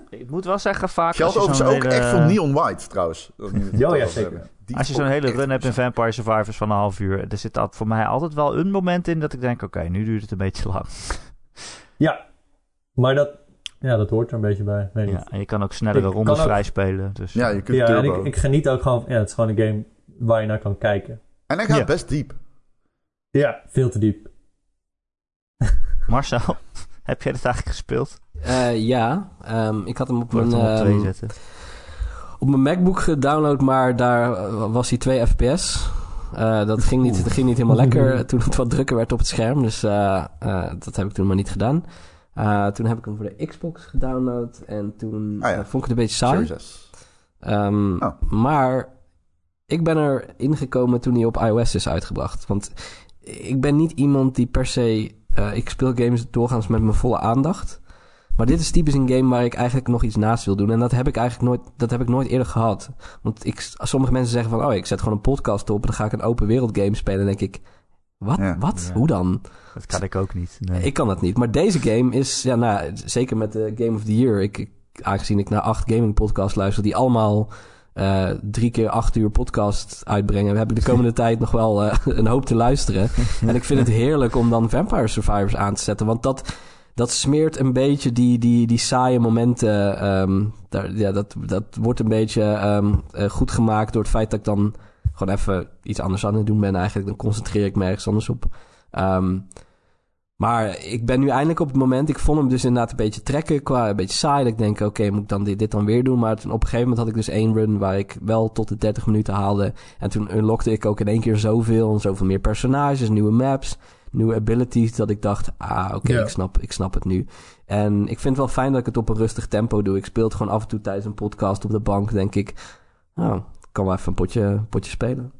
Ik moet wel zeggen, vaak Geldt als je overigens zo'n ook hele- echt voor Neon White, trouwens. Dat Ja, ja, zeker. Die Als je zo'n hele run hebt in. Vampire Survivors van een half uur, er zit dat voor mij altijd wel een moment in dat ik denk, oké, nu duurt het een beetje lang. Ja. Maar dat, ja, dat hoort er een beetje bij. Weet. Ja, en je kan ook snellere rondes kan ook- vrijspelen. Dus, Ja, je kunt Ja, en turbo. ik, ik geniet ook gewoon... Ja, het is gewoon een game waar je naar kan kijken. En hij gaat Ja. best diep. Ja, veel te diep. Marcel, (laughs) heb jij dit eigenlijk gespeeld? Eh, ja, ehm, ik had hem op mijn, op ehm, zetten. op mijn MacBook gedownload, maar daar eh, was hij 2 fps. Eh, dat, ging niet, dat ging niet helemaal lekker (laughs) toen het wat drukker werd op het scherm. Dus eh, eh, dat heb ik toen maar niet gedaan. Eh, toen heb ik hem voor de Xbox gedownload. En toen Ah ja. vond ik het een beetje saai. Ehm, Oh. Maar ik ben er ingekomen toen hij op iOS is uitgebracht. Want ik ben niet iemand die per se... eh, ik speel games doorgaans met mijn volle aandacht. Maar dit is typisch een game waar ik eigenlijk nog iets naast wil doen. En dat heb ik eigenlijk nooit, dat heb ik nooit eerder gehad. Want ik, sommige mensen zeggen van, oh, ik zet gewoon een podcast op en dan ga ik een open wereld game spelen. En denk ik, wat? Ja. Wat? Ja. Hoe dan? Dat kan ik ook niet. Nee. Ik kan dat niet. Maar deze game is, ja, nou, zeker met de Game of the Year. Ik, ik- aangezien ik naar acht gaming podcasts luister, die allemaal eh, drie keer acht uur podcast uitbrengen, heb ik de komende (laughs) tijd nog wel eh, (laughs) een hoop te luisteren. (laughs) en ik vind het heerlijk om dan Vampire Survivors aan te zetten, want dat, dat smeert een beetje die, die, die saaie momenten. ehm, daar, ja, dat, dat wordt een beetje ehm, eh, goed gemaakt door het feit dat ik dan gewoon even iets anders aan het doen ben eigenlijk. Dan concentreer ik me ergens anders op. Ehm, maar ik ben nu eindelijk op het moment... Ik vond hem dus inderdaad een beetje trekken qua een beetje saai. Dat ik denk, oké, moet ik dan dit, dit dan weer doen? Maar toen, op een gegeven moment had ik dus één run... waar ik wel tot de 30 minuten haalde. En toen unlockte ik ook in één keer zoveel... en zoveel meer personages, nieuwe maps... nieuwe abilities... dat ik dacht, ah, oké, Ja. ik, snap, ik snap het nu. En ik vind het wel fijn dat ik het op een rustig tempo doe. Ik speel het gewoon af en toe tijdens een podcast op de bank... denk ik, nou, ik kan wel even een potje, potje spelen.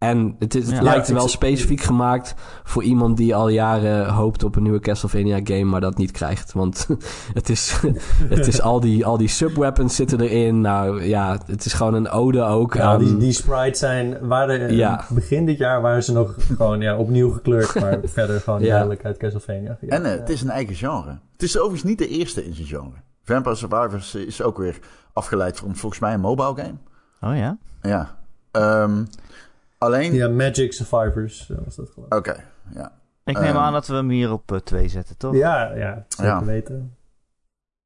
En het, is, het Ja. lijkt Ja, wel specifiek gemaakt voor iemand die al jaren hoopt op een nieuwe Castlevania game, maar dat niet krijgt. Want (laughs) het is, (laughs) het is al, die, al die subweapons zitten erin. Nou ja, het is gewoon een ode ook Ja, die, die sprites zijn, waren eh, Ja. begin dit jaar waren ze nog gewoon ja, opnieuw gekleurd, maar (laughs) verder gewoon Ja. duidelijk uit Castlevania. Ja, En eh, ja. het is een eigen genre. Het is overigens niet de eerste in zijn genre. Vampire Survivors is ook weer afgeleid van volgens mij een mobile game. Oh ja? Ja. Ehm, alleen... Ja, Magic Survivors eh, was dat geloof ik. Oké, ja. Ik neem Ehm. aan dat we hem hier op eh, twee zetten, toch? Ja, ja, zeker Ja. weten.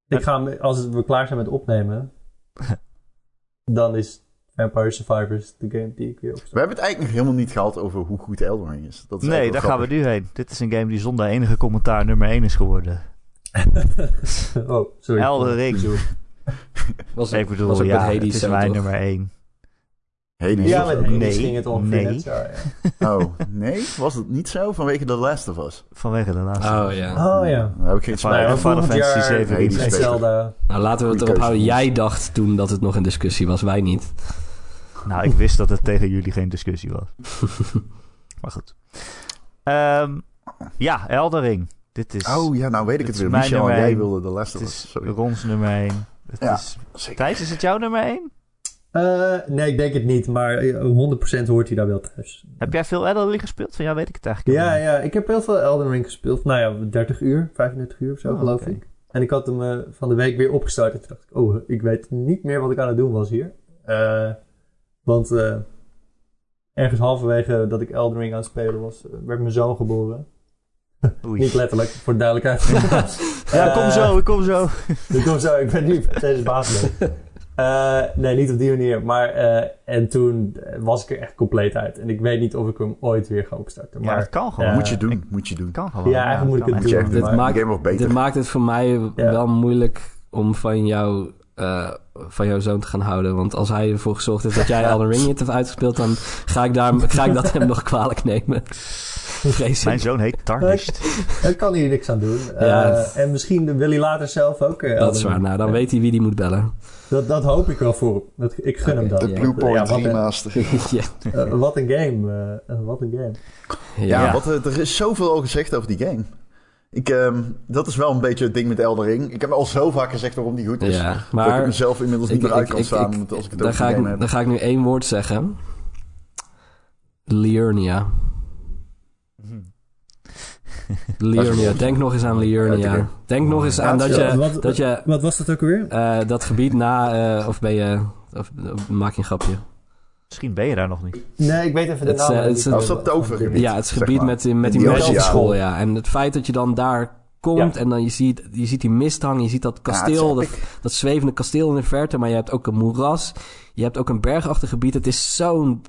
Ik ga hem, als we klaar zijn met opnemen, (laughs) dan is Vampire Survivors de game die ik weer We opstart. hebben het eigenlijk nog helemaal niet gehad over hoe goed Elden Ring is. Dat is Nee, daar gaan we nu heen. Dit is een game die zonder enige commentaar nummer 1 is geworden. (laughs) oh, sorry. Elden Ring. (laughs) was, Ik bedoel, was ja, het is mijn nummer 1. Hades Ja, was met Nee, ging het ongeveer nee. net zo, ja. (laughs) Oh, nee? Was het niet zo? Vanwege The Last of Us? Vanwege de laatste. Oh ja. Oh ja. Daar heb ik geen Ja, spijt Final van. Fantasy volgend jaar 7 Hades en beter. Zelda. Nou, laten we het erop houden. Jij dacht toen dat het nog een discussie was, wij niet. Nou, ik wist dat het tegen jullie geen discussie was. (laughs) maar goed. Ehm, ja, Eldering. Dit is, Oh ja, nou weet ik het is weer. mijn Michel, jij wilde The Last het of is Us. Sorry. Rons nummer 1. Het Ja. is... Zeker. Thijs, is het jouw nummer 1? Eh, nee, ik denk het niet, maar eh, 100% hoort hij daar wel thuis. Heb jij veel Eldering gespeeld? Van jou weet ik het eigenlijk Ja, ja, ik heb heel veel Elden Ring gespeeld. Nou ja, 30 uur, 35 uur of zo, Oh, geloof ik. En ik had hem eh, van de week weer opgestart. En toen dacht ik, oh, ik weet niet meer wat ik aan het doen was hier. Eh, want eh, ergens halverwege dat ik Elden Ring aan het spelen was, eh, werd mijn zoon geboren. niet. (laughs) Oei. Niet letterlijk, voor de duidelijkheid. (laughs) Ja, kom Eh, zo, ik kom zo. ik (laughs) kom zo, ik ben nu deze baas. Eh nee, niet op die manier. Maar, eh, en toen eh, was ik er echt compleet uit. En ik weet niet of ik hem ooit weer ga opstarten. Ja, Maar dat kan gewoon. Ja. Moet je doen, ik- moet je doen. kan gewoon. Ja, eigenlijk moet ik het doen. echt Dit maar- maakt- De game wordt beter. Dit maakt het voor mij Ja. wel moeilijk om van jou... eh, van jouw zoon te gaan houden. Want als hij ervoor gezorgd heeft dat jij Elden (laughs) Ring niet hebt uitgespeeld... dan ga ik, daar, ga ik dat (laughs) hem nog kwalijk nemen. Vrees Mijn zoon heet Tarnished. Daar kan hier niks aan doen. Ja. Eh, en misschien wil hij later zelf ook. eh, Dat is waar. Ring. Nou, dan weet hij wie die moet bellen. Dat, dat hoop ik wel voor. Dat, ik gun hem dat. De Ja. Blue Point Ja, wat een- remaster. (laughs) (laughs) ja. Eh, wat een game. eh, wat een game. Ja, Ja. Wat, eh, er is zoveel al gezegd over die game. Ik, ehm, dat is wel een beetje het ding met Elden Ring. Ik heb al zo vaak gezegd waarom die goed is. Ja, dat ik maar mezelf inmiddels niet ik- meer uit kan met- als ik het over ga, ik, heb. dan ga ik nu één woord zeggen. Liurnia. Liurnia. Denk nog eens aan Ja, Liurnia. Denk nog eens aan dat je, Wat, dat, je wat was dat ook alweer? eh, dat gebied na... eh, of ben je... Of, of maak je een grapje? Misschien ben je daar nog niet. Nee, ik weet even de Het, naam. eh, niet. het is Als dat tovergebied. Ja, het gebied maar. met, die- met die ja. En het feit dat je dan daar komt Ja. en dan je ziet, je ziet die mist hangen, je ziet dat kasteel, dat, dat zwevende kasteel in de verte, maar je hebt ook een moeras, je hebt ook een bergachtig gebied. Het is zo'n...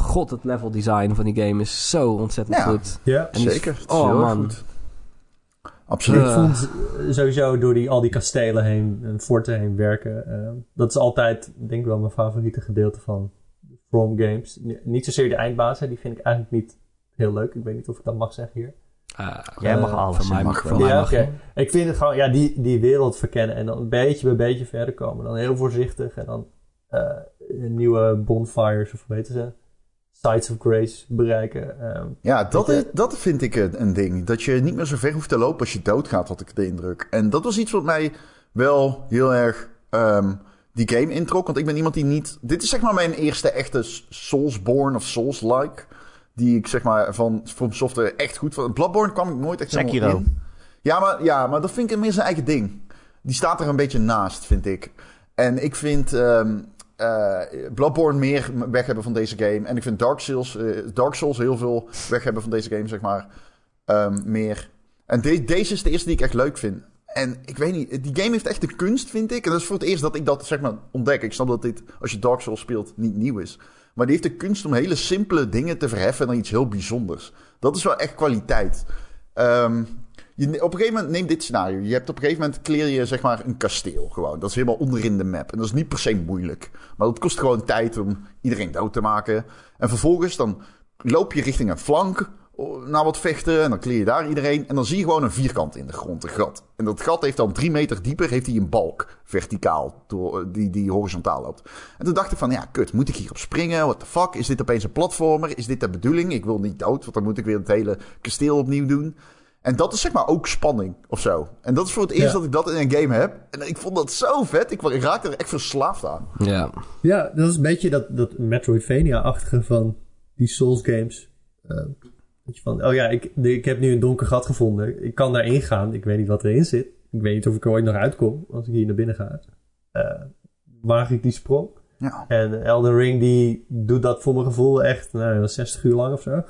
God, het level design van die game is zo ontzettend Ja. goed. Ja. En die- Zeker. Het is oh, man. goed. Absoluut. Ik Eh. vond eh, sowieso door die, al die kastelen heen en forten heen werken. eh, dat is altijd, denk ik wel, mijn favoriete gedeelte van From Games. Niet zozeer de eindbazen, die vind ik eigenlijk niet heel leuk. Ik weet niet of ik dat mag zeggen hier. Eh, Jij mag Eh, alles. Van mij, mag van mij ja, mag. Ik vind het gewoon, ja, die, die wereld verkennen en dan een beetje bij beetje verder komen. Dan heel voorzichtig en dan eh, nieuwe bonfires, of hoe weten ze? Sides of grace bereiken. Ehm, Ja, dat, is, dat vind ik een, een ding. Dat je niet meer zo ver hoeft te lopen als je doodgaat, had ik de indruk. En dat was iets wat mij wel heel erg ehm, die game introk. Want ik ben iemand die niet... Dit is zeg maar mijn eerste echte Soulsborne of Souls-like. Die ik zeg maar van From Software echt goed vond. Bloodborne kwam ik nooit echt helemaal Sekiro. in. Ja maar, ja, maar dat vind ik meer zijn eigen ding. Die staat er een beetje naast, vind ik. En ik vind ehm, eh, Bloodborne meer weg hebben van deze game. En ik vind Dark Souls, eh, Dark Souls heel veel weg hebben van deze game, zeg maar. Ehm, meer. En de- deze is de eerste die ik echt leuk vind. En ik weet niet, die game heeft echt de kunst, vind ik. En dat is voor het eerst dat ik dat zeg maar ontdek. Ik snap dat dit, als je Dark Souls speelt, niet nieuw is. Maar die heeft de kunst om hele simpele dingen te verheffen naar iets heel bijzonders. Dat is wel echt kwaliteit. Ehm, je, op een gegeven moment, neem dit scenario. Je hebt op een gegeven moment, kleer je zeg maar een kasteel gewoon. Dat is helemaal onderin de map. En dat is niet per se moeilijk. Maar het kost gewoon tijd om iedereen dood te maken. En vervolgens dan loop je richting een flank naar wat vechten. En dan kleer je daar iedereen. En dan zie je gewoon een vierkant in de grond, een gat. En dat gat heeft dan drie meter dieper, heeft hij een balk verticaal, die, die horizontaal loopt. En toen dacht ik van, ja, kut, moet ik hierop springen? What the fuck? Is dit opeens een platformer? Is dit de bedoeling? Ik wil niet dood, want dan moet ik weer het hele kasteel opnieuw doen. En dat is zeg maar ook spanning of zo. En dat is voor het eerst Ja. dat ik dat in een game heb. En ik vond dat zo vet. Ik, ik raakte er echt verslaafd aan. Ja. Ja, dat is een beetje dat, dat Metroidvania-achtige van die Souls games. Dat je van, oh ja, ik, ik heb nu een donker gat gevonden. Ik kan daarin gaan. Ik weet niet wat erin zit. Ik weet niet of ik er ooit nog uitkom als ik hier naar binnen ga. Eh waag ik die sprong? Ja. En Elden Ring die doet dat voor mijn gevoel echt nou, 60 uur lang of zo. (laughs)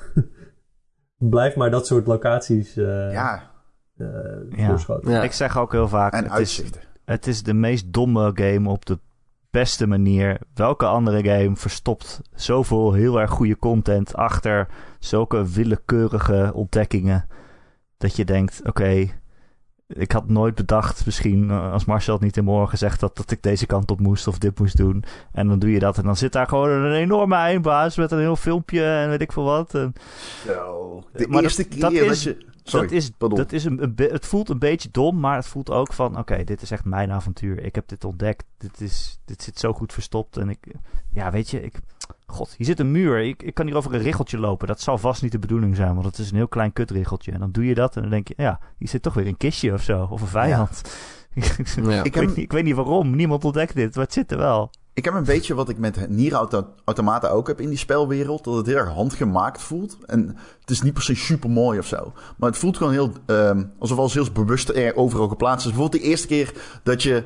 Blijf maar dat soort locaties eh Ja, Ja. voorschoten. Ja. Ik zeg ook heel vaak, en het is, het is de meest domme game op de beste manier. Welke andere game verstopt zoveel heel erg goede content achter zulke willekeurige ontdekkingen? Dat je denkt, oké, ik had nooit bedacht, misschien eh, als Marcel het niet in morgen gezegd had, dat ik deze kant op moest of dit moest doen. En dan doe je dat en dan zit daar gewoon een enorme eindbaas met een heel filmpje en weet ik veel wat. En Zo. De Maar eerste dat- keer dat dat, is- je... Sorry, dat is, pardon. dat is een, het voelt een beetje dom, maar het voelt ook van: oké, dit is echt mijn avontuur. Ik heb dit ontdekt. Dit, is, dit zit zo goed verstopt. En ik, ja, weet je, ik, god, hier zit een muur. Ik, ik kan hier over een richeltje lopen. Dat zal vast niet de bedoeling zijn, want het is een heel klein kutricheltje. En dan doe je dat en dan denk je: ja, hier zit toch weer een kistje of zo, of een vijand. Ja. (laughs) ik, Ik weet, ik weet niet waarom. Niemand ontdekt dit, maar het zit er wel. Ik heb een beetje wat ik met Nier Auto Automata ook heb in die spelwereld. Dat het heel erg handgemaakt voelt. En het is niet per se super mooi of zo. Maar het voelt gewoon heel... ehm, alsof alles heel bewust er overal geplaatst is. Bijvoorbeeld de eerste keer dat je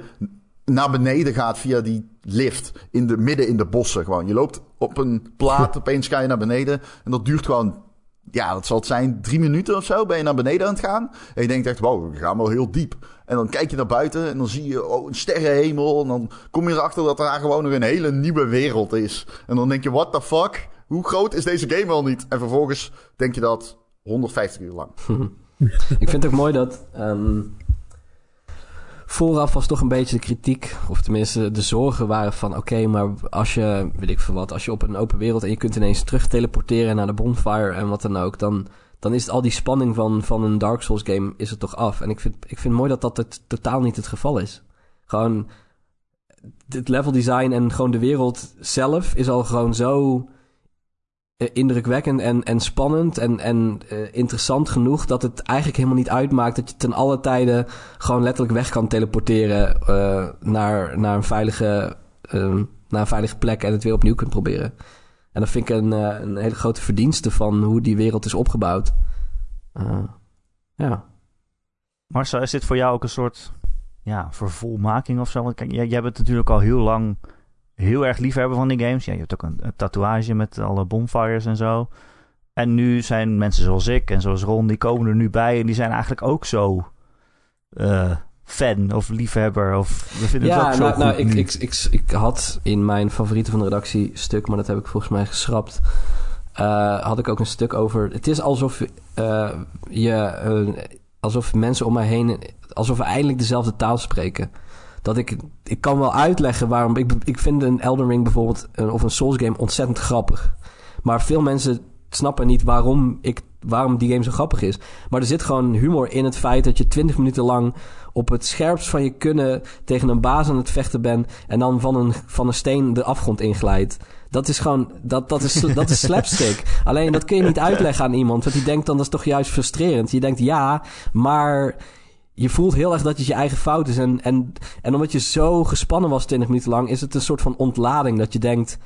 naar beneden gaat via die lift. In de, midden in de bossen gewoon. Je loopt op een plaat, opeens ga je naar beneden. En dat duurt gewoon... Ja, dat zal het zijn, drie minuten of zo ben je naar beneden aan het gaan. En je denkt echt, wow, we gaan wel heel diep. En dan kijk je naar buiten en dan zie je oh, een sterrenhemel. En dan kom je erachter dat daar gewoon nog een hele nieuwe wereld is. En dan denk je, what the fuck? Hoe groot is deze game wel niet? En vervolgens denk je dat 150 uur lang. (laughs) Ik vind het ook mooi dat. ehm, vooraf was toch een beetje de kritiek, of tenminste de zorgen waren van: oké, maar als je, weet ik veel wat, als je op een open wereld en je kunt ineens terug teleporteren naar de bonfire en wat dan ook, dan, dan is het al die spanning van, van een Dark Souls game is er toch af. En ik vind, ik vind mooi dat dat het totaal niet het geval is. Gewoon het level design en gewoon de wereld zelf is al gewoon zo eh, indrukwekkend en, en spannend en, en eh, interessant genoeg dat het eigenlijk helemaal niet uitmaakt dat je ten alle tijden gewoon letterlijk weg kan teleporteren eh, naar, naar, een veilige, ehm, naar een veilige plek en het weer opnieuw kunt proberen. En dat vind ik een, een hele grote verdienste van hoe die wereld is opgebouwd. Ja. Marcel, is dit voor jou ook een soort ja, vervolmaking of zo? Want kijk, jij, jij bent natuurlijk al heel lang heel erg liefhebber van die games. Ja, je hebt ook een, een tatoeage met alle bonfires en zo. En nu zijn mensen zoals ik en zoals Ron, die komen er nu bij en die zijn eigenlijk ook zo eh, fan of liefhebber of we vinden het ook Ja, zo nou, goed nou ik, ik, ik, ik had in mijn favoriete van de redactie stuk, maar dat heb ik volgens mij geschrapt. eh, had ik ook een stuk over. Het is alsof eh, je. alsof mensen om mij heen. alsof we eindelijk dezelfde taal spreken. Dat ik. Ik kan wel uitleggen waarom. Ik, ik vind een Elden Ring bijvoorbeeld. of een Souls game ontzettend grappig. Maar veel mensen snappen niet waarom ik. waarom die game zo grappig is. Maar er zit gewoon humor in het feit dat je 20 minuten lang op het scherpst van je kunnen tegen een baas aan het vechten bent. En dan van een, van een steen de afgrond inglijdt. Dat is gewoon, dat, dat, is, dat is slapstick. (laughs) Alleen dat kun je niet uitleggen aan iemand. Want die denkt dan, dat is toch juist frustrerend. Je denkt, ja, maar je voelt heel erg dat het je eigen fout is. En, en, en omdat je zo gespannen was 20 minuten lang, is het een soort van ontlading. Dat je denkt,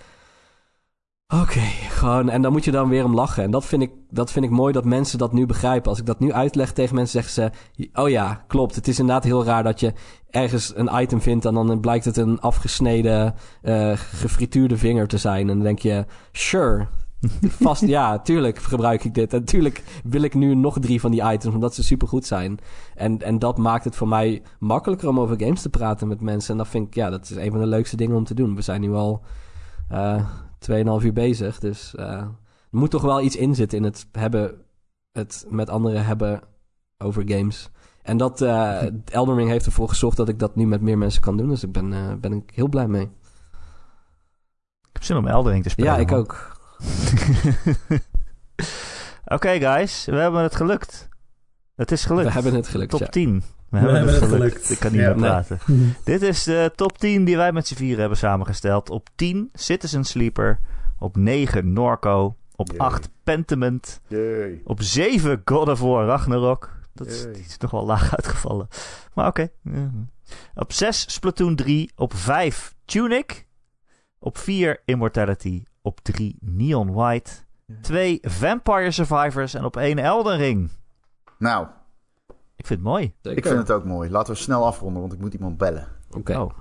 oké, gewoon. En dan moet je dan weer om lachen. En dat vind, ik, dat vind ik mooi dat mensen dat nu begrijpen. Als ik dat nu uitleg tegen mensen, zeggen ze, oh ja, klopt. Het is inderdaad heel raar dat je ergens een item vindt en dan blijkt het een afgesneden, eh gefrituurde vinger te zijn. En dan denk je, sure. Vast, ja, tuurlijk gebruik ik dit. En tuurlijk wil ik nu nog drie van die items, omdat ze supergoed zijn. En, en dat maakt het voor mij makkelijker om over games te praten met mensen. En dat vind ik, ja, dat is een van de leukste dingen om te doen. We zijn nu al eh 2,5 uur bezig, dus eh, er moet toch wel iets in zitten in het hebben, het met anderen hebben over games. En dat, eh (laughs) Elden Ring heeft ervoor gezorgd dat ik dat nu met meer mensen kan doen. Dus ik ben, ben ik heel blij mee. Ik heb zin om Eldering te spelen. ja, ik man. ook. (laughs) Oké, guys. We hebben het gelukt. Het is gelukt. We hebben het gelukt, Top ja. 10. We, hebben, het gelukt. Ik kan niet Ja. meer Nee. praten. (laughs) Dit is de top 10 die wij met z'n vieren hebben samengesteld. Op 10 Citizen Sleeper. Op 9 Norco. Op Jee. 8 Pentiment. Yay. Op 7 God of War Ragnarok. Dat is, die is nog wel laag (laughs) uitgevallen. Maar oké. Ja. Op 6 Splatoon 3. Op 5 Tunic. Op 4 Immortality. Op 3 Neon White. 2 Vampire Survivors. En op 1 Elden Ring. Nou, Ik vind het mooi. Zeker. ik vind het ook mooi. Laten we snel afronden, want ik moet iemand bellen. Oké. Oh.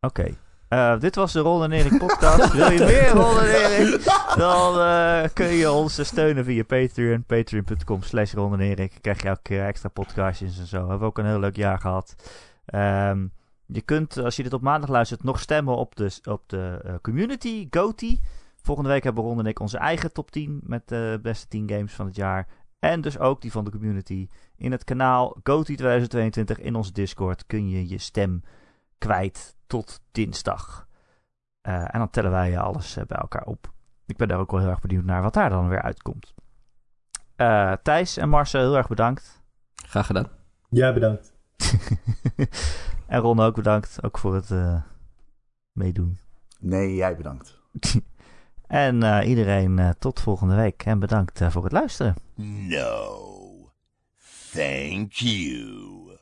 Oké. Eh, dit was de Ron en Erik podcast. Wil je meer Ron en Erik? Dan eh, kun je ons steunen via Patreon. Patreon.com slash Ron en Erik. Krijg je elke keer extra podcastjes en zo. Hebben we ook een heel leuk jaar gehad. Ehm, je kunt, als je dit op maandag luistert, nog stemmen op de, op de eh, community, GOTY. Volgende week hebben Ron en ik onze eigen top 10 met de beste 10 games van het jaar. En dus ook die van de community. In het kanaal GOTY 2022 in onze Discord kun je je stem kwijt tot dinsdag. Eh, en dan tellen wij alles eh, bij elkaar op. Ik ben daar ook wel heel erg benieuwd naar wat daar dan weer uitkomt. Eh, Thijs en Marcel, heel erg bedankt. Graag gedaan. Ja, bedankt. (laughs) en Ron ook bedankt, ook voor het eh, meedoen. Nee, jij bedankt. (laughs) En eh, iedereen eh, tot volgende week en bedankt voor het luisteren. No. Thank you.